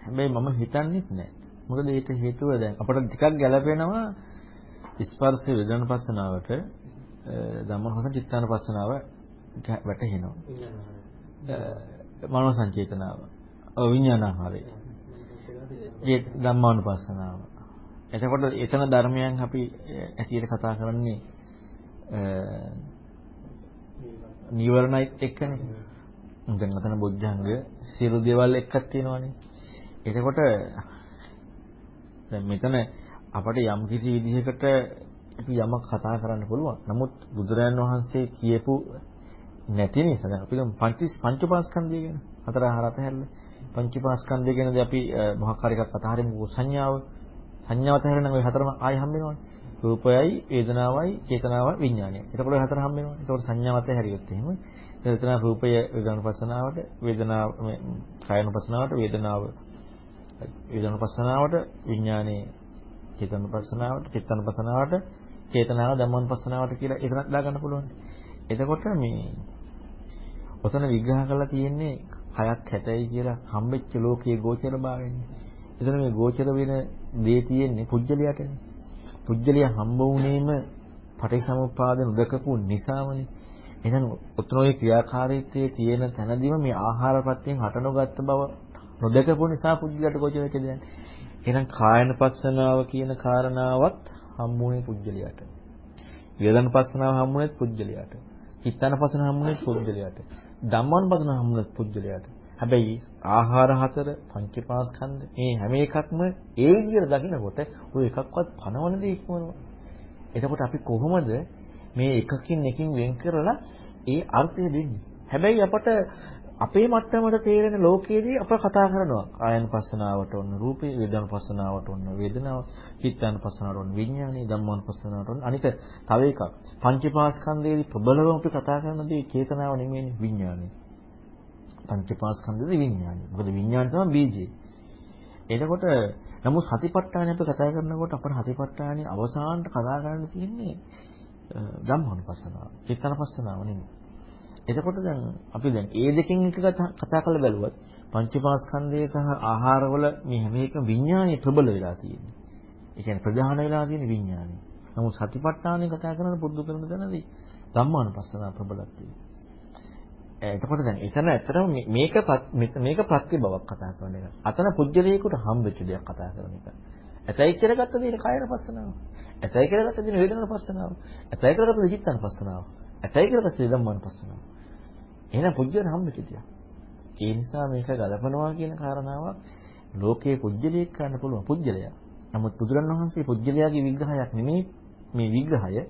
හැබැයි මම හිතන්නේත් නැහැ. මොකද ඒක හේතුව දැන් අපිට ටිකක් ගැළපෙනවා ස්පර්ශ වේදන පස්සනාවට ධම්මහස චිත්තාන පස්සනාව වැටහෙනවා. මනෝ සංචේතනාව. විඥානාහාරය. ඒ ධම්මානුපස්සනාව. එතකොට එතන ධර්මයන් අපි ඇටියට කතා කරන්නේ නීවරණයි එක්කනේ. දැන් අතන බොජ්ජංග සියලු දේවල් එක්කක් තියෙනවනේ. එතකොට දැන් මෙතන අපට යම් කිසි විදිහකට අපි යමක් කතා කරන්න පුළුවන්. නමුත් බුදුරජාන් වහන්සේ කියපු නැති නිසා දැන් අපි පංච පංචපාස්කන්ධය ගැන හතර ආහාරත හැරලා පංචපාස්කන්ධය ගැනදී අපි මොහක් හරි එකක් කතා හරිමු සංඥාව සංඥාව තැරෙන නම් ওই හතරම ආයෙ හම්බ වෙනවනේ. රූපයයි වේදනාවයි චේතනාවයි විඥානයයි. එතකොට හතර හම්බ වෙනවා. එතකොට සංඥාවත් හැරියොත් එහෙම. එතන රූපය වේදනානුපස්සනාවට වේදනාව කායනුපස්සනාවට වේදනාව වේදනානුපස්සනාවට විඥානයේ චේතනුපස්සනාවට චිත්තනුපස්සනාවට චේතනාව ධම්මානුපස්සනාවට කියලා එතනත් දාගන්න පුළුවන්. එතකොට මේ ඔතන විග්‍රහ කරලා තියෙන්නේ කයක් හැතයි කියලා හම්බෙච්ච ලෝකයේ ගෝචර භාවයනේ. එතන මේ ගෝචර වෙන දේ තියෙන්නේ පුජ්‍යලියටනේ. පුජ්‍යලිය හම්බ වුණේම පටිසමුප්පාද නොදකපු නිසාමනේ. එහෙනම් උත්තරෝයේ ක්‍රියාකාරීත්වයේ තියෙන තැනදීම මේ ආහාර ප්‍රත්‍යයෙන් හටනොගත්ත බව නොදකපු නිසා පුජ්‍යලට ගෝචර වෙච්ච දෙයක්. එහෙනම් කායනපස්සනාව කියන කාරණාවත් හම්බුනේ පුජ්‍යලියට. වේදනපස්සනාව හම්බුනේත් පුජ්‍යලියට. චිත්තනපස්සනාව හම්බුනේත් පුජ්‍යලියට. ධම්මානුපස්සනාව හම්බුනේත් පුජ්‍යලියට. හැබැයි ආහාර හතර පංචපාස්කන්ධ මේ හැම එකක්ම ඒ විදිහට දකිනකොට ඔය එකක්වත් පනවන දෙයක් නෙවෙයි. එතකොට අපි කොහොමද මේ එකකින් එකින් වෙන් කරලා ඒ අර්ථය දෙන්නේ? හැබැයි අපට අපේ මට්ටමට තේරෙන ලෝකයේදී අප කතා කරනවා. ආයන පස්සනාවට ඔන්න රූපේ වේදන පස්සනාවට ඔන්න වේදනාව චිත්තන පස්සනාවට ඔන්න විඥානේ ධම්මන පස්සනාවට ඔන්න අනික තව එකක්. පංචපාස්කන්ධයේදී ප්‍රබලව අපි කතා කරන දේ චේතනාව නෙමෙයි විඥානේ පංචපාස්කන්ධයේ විඥානේ මොකද විඥාන තමයි බීජේ එතකොට නමුත් සතිපට්ඨානය අපි කතා කරනකොට අපේ සතිපට්ඨානයේ අවසානට කතා කරන්න තියෙන්නේ ධම්මන පස්සනාව චිත්තන පස්සනාව නෙමෙයි එතකොට දැන් අපි දැන් ඒ දෙකෙන් එක කතා කරලා බැලුවත් පංචපාස්කන්ධය සහ ආහාරවල මේ හැම එකම විඥානය ප්‍රබල වෙලා තියෙන්නේ. ඒ කියන්නේ ප්‍රධාන වෙලා තියෙන විඥානය. නමුත් සතිපට්ඨානය කතා කරන පුරුදු කරන තැනදී ධම්මානුපස්සනා ප්‍රබලක් තියෙනවා. එතකොට දැන් එතන ඇත්තටම මේක මේක ප්‍රත්‍ය බවක් කතා කරන එක. අතන පුජ්‍යලයකට හම්බෙච්ච දෙයක් කතා කරන එක. ඇතයි කියලා ගත්ත දේ කායන පස්සනාව. ඇතයි කියලා ගත්ත දේ වේදනාන පස්සනාව. ඇතයි කියලා ගත්ත දේ චිත්තන පස්සනාව. ඇතයි කියලා ගත්ත දේ ධම්මාන පස්සනාව. එහෙනම් පුජ්‍යල හම්බෙච්ච දෙයක්. ඒ නිසා මේක ගලපනවා කියන කාරණාවක් ලෝකයේ පුජ්‍යලයක් කරන්න පුළුවන් පුජ්‍යලය. නමුත් බුදුරණවහන්සේ පුජ්‍යලයාගේ විග්‍රහයක් නෙමෙයි මේ විග්‍රහය.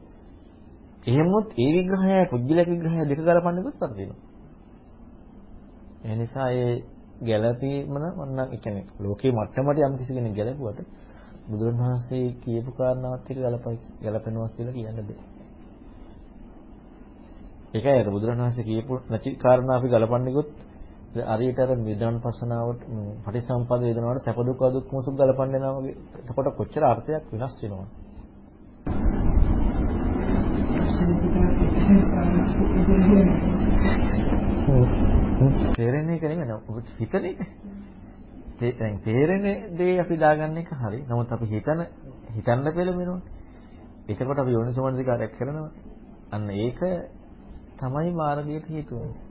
එහෙමොත් ඒ විග්‍රහය පුජ්‍යලක විග්‍රහය දෙක ගලපන්න දුස්සක් වෙනවා. ඒ නිසා ඒ ගැළපීම නම් ඒ කියන්නේ ලෝකේ මට්ටමට යම් කිසි කෙනෙක් ගැලපුවට බුදුරණවහන්සේ කියපු කාරණාවත් එක්ක ගලපයි ගැලපෙනවා කියලා කියන්න බෑ. ඒකයි අර බුදුරණවහන්සේ කියපු නැති කාරණා අපි ගලපන්නේකොත් අරියට අර වේදනාන් පස්සනාවට පටිසම්පද වේදනාවට සැප දුක් දුක් මොසුක් ගලපන්නේ නම් වගේ. එතකොට කොච්චර අර්ථයක් වෙනස් වෙනවද? තේරෙන්නේ එක නෙමෙයි හිතන එක දැන් තේරෙන දේ අපි දාගන්න එක හරි. නමුත් අපි හිතන හිතන්න පෙළඹෙනවා. එතකොට අපි යෝනිසෝමනසිකාරයක් කරනවා. අන්න ඒක තමයි මාර්ගයට හේතු වෙන්නේ.